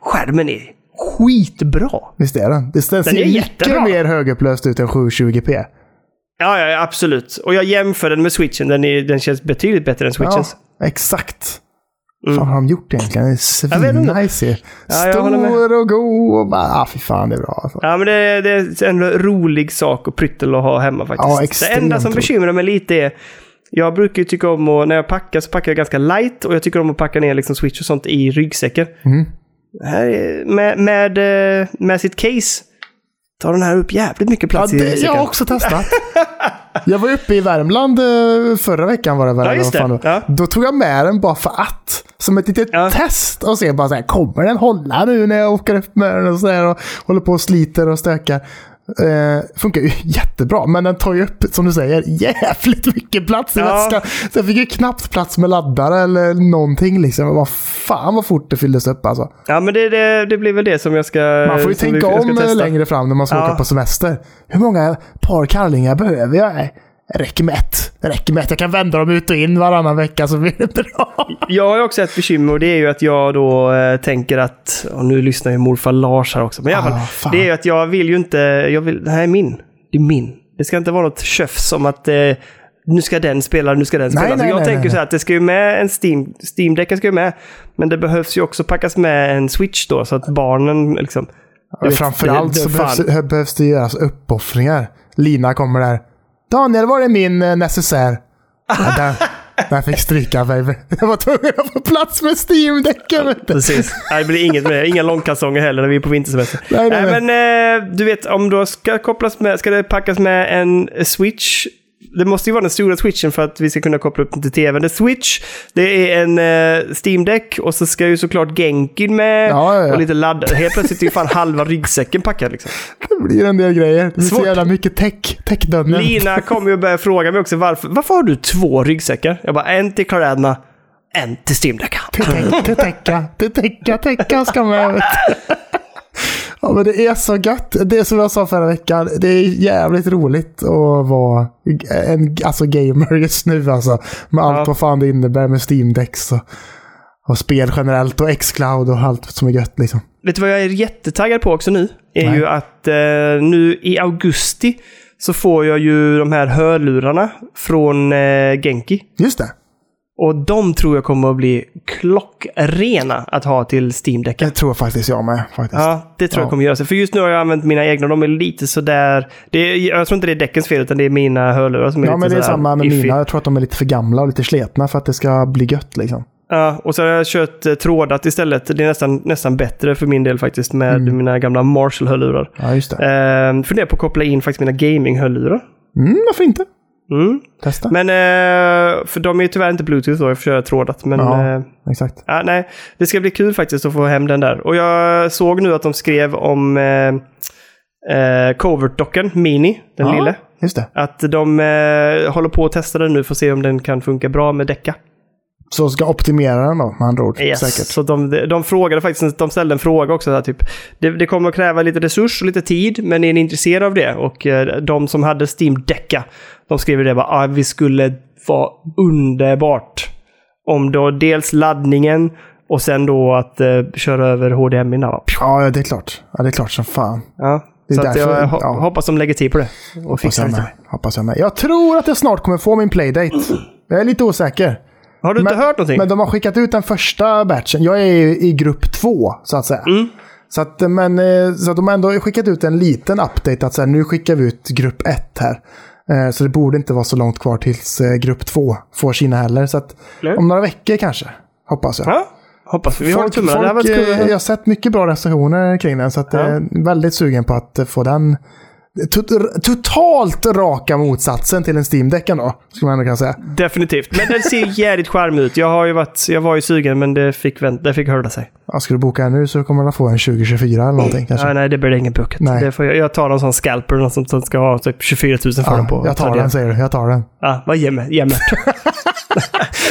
Skärmen! Är skitbra. Visst är den? Det den ser mycket mer högupplöst ut än 720p. Ja, ja, ja, absolut. Och jag jämför den med switchen. Den, är, den känns betydligt bättre än Ja, switchens. exakt. Vad fan har de gjort egentligen? Den är svinnice. Ja. Stor och god och bara, ah, fy fan det är bra. Alltså. Ja, men det, det är en rolig sak och pryttel att ha hemma faktiskt. Ja, det enda som bekymrar mig lite är jag brukar ju tycka om att, när jag packar så packar jag ganska light och jag tycker om att packa ner liksom switch och sånt i ryggsäcken. Mm. Här är, med, med, eh, med sitt case tar den här upp jävligt mycket Ja, plats i det, jag ryggsäcken. har också testat. jag var uppe i Värmland eh, förra veckan var det väl? Ja, just det. var. Ja. Då tog jag med den bara för att. Som ett litet Ja. test och se bara så här, kommer den hålla nu när jag åker upp med den och så här och håller på och sliter och stökar. Eh, funkar ju jättebra, men den tar ju upp, som du säger, jävligt mycket plats i Ja. väskan. Så jag fick ju knappt plats med laddare eller någonting liksom. Vad fan vad fort det fylldes upp alltså. Ja, men det, det, det blir väl det som jag ska Man får ju tänka vi- om längre fram när man ska Ja. åka på semester. Hur många par kallingar behöver jag? Räcker med ett. Det räcker med ett. Jag kan vända dem ut och in varannan vecka så blir det bra. Jag har också ett bekymmer och det är ju att jag då eh, tänker att, och nu lyssnar ju morfar Lars här också, men i alla Ah, fall, fan. det är ju att jag vill ju inte, jag vill, det här är min. Det är min. Det ska inte vara något tjöfs om att eh, nu ska den spela, nu ska den spela. Nej, så nej, jag nej, tänker så här att det ska ju med en Steam, Steam-däcken ska ju med, men det behövs ju också packas med en Switch då, så att barnen liksom... vet, Framförallt så behövs, behövs det göras uppoffringar. Lina kommer där. Daniel, var är min eh, necessär? Ja, den, den fick stryka baby. Jag var tvungen att få plats med Steam-däcken. du. Precis. Nej, det blir inget med det. Inga långkalsonger heller när vi är på vintersemester. Nej, nej, Nej, men eh, du vet, om då ska kopplas med, ska det packas med en switch. Det måste ju vara den stora switchen för att vi ska kunna koppla upp den till tvn. Är switch, det är en eh, Steam Deck och så ska ju såklart Genkin med Ja, ja, ja. och lite laddare. Helt plötsligt är ju fan halva ryggsäcken packad liksom. Det blir en del grejer. Det blir så jävla mycket tech. Tech-döden. Lina kommer ju och börjar fråga mig också varför, varför har du två ryggsäckar? Jag bara, en till kläderna, en till Steam Deck. Till täcka, till täcka, till täcka, täcka ska med. Ja, men det är så gött. Det är som jag sa förra veckan. Det är jävligt roligt att vara en alltså, gamer just nu. Alltså, med allt Ja. vad fan det innebär med Steam Decks och, och spel generellt och X-Cloud och allt som är gött. Liksom. Vet du vad jag är jättetaggad på också nu? Är Nej. ju att eh, nu i augusti så får jag ju de här hörlurarna från eh, Genki. Just det. Och de tror jag kommer att bli klockrena att ha till steam Det decken tror faktiskt jag med. Faktiskt. Ja, det tror Ja. jag kommer göra sig. För just nu har jag använt mina egna, de är lite sådär... Det är, jag tror inte det är däckens fel, utan det är mina hörlurar som är Ja, lite men det är samma med iffy. mina. Jag tror att de är lite för gamla och lite sletna för att det ska bli gött. Liksom. Ja, och så har jag kört eh, trådat istället. Det är nästan, nästan bättre för min del faktiskt med Mm. mina gamla Marshall-hörlurar. Ja, just det. Eh, funderar på att koppla in faktiskt mina gaming-hörlurar. Mm, varför inte? Mm. Testa. Men, eh, för de är ju tyvärr inte bluetooth då, jag får köra trådat. Men, Ja. eh, Exakt. ja, nej, det ska bli kul faktiskt att få hem den där. Och jag såg nu att de skrev om eh, eh, Covert-dockan, Mini, den ja, det. Att de eh, håller på att testa den nu för att se om den kan funka bra med däcka. Så ska optimera den då, med andra ord. Yes. Säkert. Så de, de frågade faktiskt, de ställde en fråga också. Där, typ, det, det kommer att kräva lite resurs och lite tid, men är ni intresserade av det? Och eh, de som hade Steam Decka, de skrev det bara, ah, vi skulle vara underbart om då dels laddningen och sen då att eh, köra över HDMI. Ja, Ja, det är klart. Ja, det är klart som fan. ja. Det är Så därför- jag ho- ja. hoppas de lägger tid på det. Och Hoppas fixar jag, med. Hoppas jag med. Jag tror att jag snart kommer få min playdate. Jag är lite osäker. Har du inte Men- hört någonting? Men de har skickat ut den första batchen. Jag är ju i grupp två, så att säga. Mm. Så, att, men, eh, så att de har ändå skickat ut en liten update. Att så här, nu skickar vi ut grupp ett här. Eh, Så det borde inte vara så långt kvar tills eh, grupp två får sina heller. Så att Nej. om några veckor kanske, hoppas jag. Ja, hoppas vi. Vi Folk, folk, jag har sett mycket bra recensioner kring den, så att Ja. jag är väldigt sugen på att få den totalt raka motsatsen till en Steam Deck ändå, skulle man ändå kunna säga. Definitivt. Men den ser jävligt charmig ut. Jag har ju varit, jag var ju sugen men det fick, vänt, det fick hörda sig. Ja, ska du boka en nu så kommer du få en 2024 eller någonting kanske. Ja, nej, det blir ingen bucket. Nej. Det får jag, jag tar någon sån scalper sånt som ska ha typ 24 000 för den på. jag tar den säger du. Jag tar den. Ja, vad mig.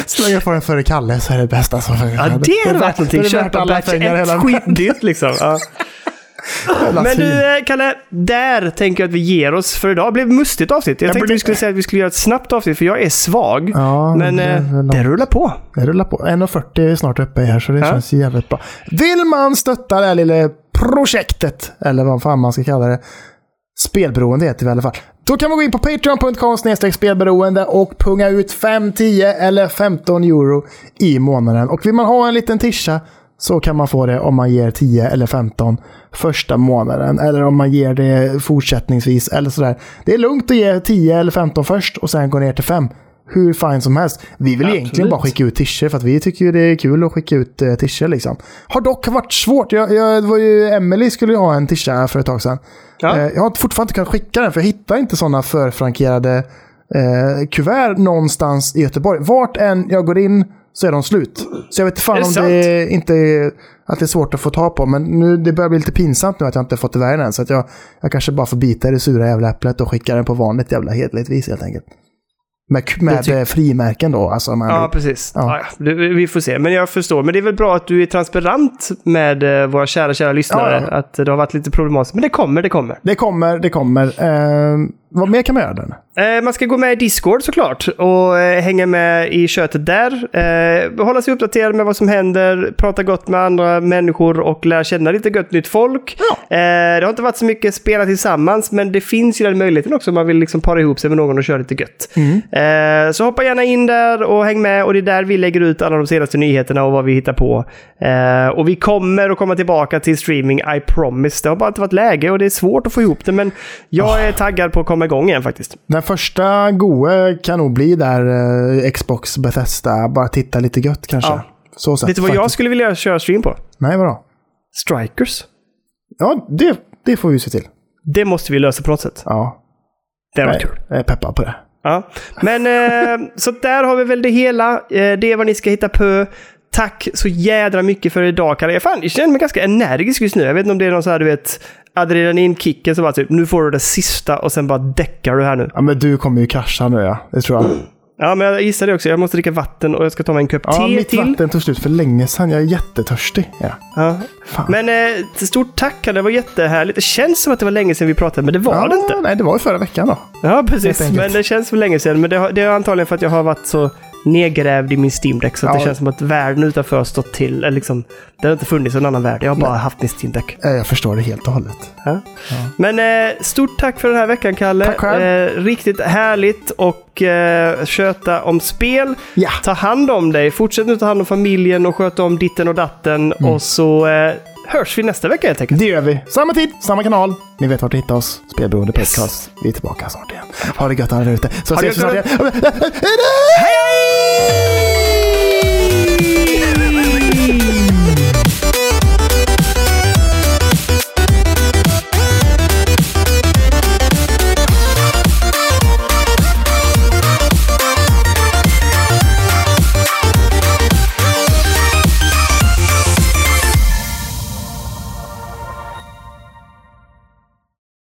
Slänga på den före Kalle så är det bästa som finns. Ja, det är värt någonting. Det är värt Köpa batch pengar 1 hela skitdyrt liksom. Ja. Men du, eh, Kalle, där tänker jag att vi ger oss för idag. Det blev mustigt avsnitt. Jag Ja, tänkte men- vi skulle säga att vi skulle göra ett snabbt avsnitt, för jag är svag. Ja, men det eh, det rullar på. Det rullar på. 1.40 är snart uppe här så det Ja. känns jävligt bra. Vill man stötta det här lilla projektet, eller vad fan man ska kalla det, spelberoende heter det i alla fall. Då kan man gå in på patreon.com spelberoende och punga ut 5, 10 eller 15 euro i månaden. Och vill man ha en liten tischa så kan man få det om man ger 10 eller 15 första månaden. Eller om man ger det fortsättningsvis eller sådär. Det är lugnt att ge 10 eller 15 först och sen gå ner till 5. Hur fint som helst. Vi vill egentligen Absolut. bara skicka ut tischer för att vi tycker det är kul att skicka ut uh, tischer liksom. Har dock varit svårt. Jag, jag, det var ju Emily skulle ju ha en tischa för ett tag sedan. Ja. Eh, jag har fortfarande inte kunnat skicka den för jag hittar inte sådana förfrankerade eh, kuvert någonstans i Göteborg. Vart än jag går in så är de slut. Så jag vet fan det om sant? det inte är, att det är svårt att få tag på. Men nu, det börjar bli lite pinsamt nu att jag inte fått iväg den. Så att jag, jag kanske bara får bita i det sura jävla äpplet och skicka den på vanligt jävla hederligt vis helt enkelt. Med, med eh, frimärken då. Alltså, andra Ja, precis. Ja. Ja. Vi får se. Men jag förstår. Men det är väl bra att du är transparent med eh, våra kära, kära lyssnare. Ja, Att det har varit lite problematiskt. Men det kommer, det kommer. Det kommer, det kommer. Eh, vad mer kan man göra den? Eh, man ska gå med i Discord såklart och eh, hänga med i köttet där. Eh, hålla sig uppdaterad med vad som händer, prata gott med andra människor och lära känna lite gött nytt folk. Eh, det har inte varit så mycket spela tillsammans, men det finns ju den möjligheten också om man vill liksom para ihop sig med någon och köra lite gött. Eh, så hoppa gärna in där och häng med och det är där vi lägger ut alla de senaste nyheterna och vad vi hittar på. Och vi kommer att komma tillbaka till streaming, I promise. Det har bara inte varit läge och det är svårt att få ihop det, men jag är taggad på att komma igång igen faktiskt. Den första goe kan nog bli där eh, Xbox Bethesda. Bara titta lite gött kanske. Ja. Så sätt, Vet du vad jag faktiskt. skulle vilja köra stream på? Nej, vadå? Strikers. Ja, det, det får vi se till. Det måste vi lösa på något sätt. Ja, Det var jag, kul. jag är peppad på det. Ja. Men eh, så där har vi väl det hela. Eh, det är vad ni ska hitta på. Tack så jädra mycket för idag, Kalle. Jag, fan, jag känner mig ganska energisk just nu. Jag vet inte om det är någon så här, du vet, adrenalinkicken som bara typ, nu får du det sista och sen bara däckar du här nu. Ja, men du kommer ju krascha nu ja. Det tror jag. Ja, men jag gissar det också. Jag måste dricka vatten och jag ska ta mig en kopp Ja, te mitt till. vatten tog slut för länge sedan. Jag är jättetörstig. Ja. Ja. Men eh, stort tack. Det var jättehärligt. Det känns som att det var länge sedan vi pratade, men det var ja, det inte. Nej, det var ju förra veckan då. Ja, precis. Men det känns för länge sedan. Men det, det är antagligen för att jag har varit så nedgrävd i min Steam Deck så Ja. det känns som att världen utanför har stått till. Eller Liksom, det har inte funnits en annan värld. Jag har bara haft min Steam Deck. Jag förstår det helt och hållet. Ja. Men eh, stort tack för den här veckan, Kalle. Tack själv. Eh, riktigt härligt och eh, köta om spel. Ja, Ta hand om dig. Fortsätt nu ta hand om familjen och sköta om ditten och datten. Mm. Och så eh, hörs vi nästa vecka helt enkelt. det gör vi. Samma tid, samma kanal. Ni vet vart att hitta oss. Spelberoende podcast. Vi är tillbaka snart igen. Ha det gött alla där ute. Så ses vi snart igen. Hej då!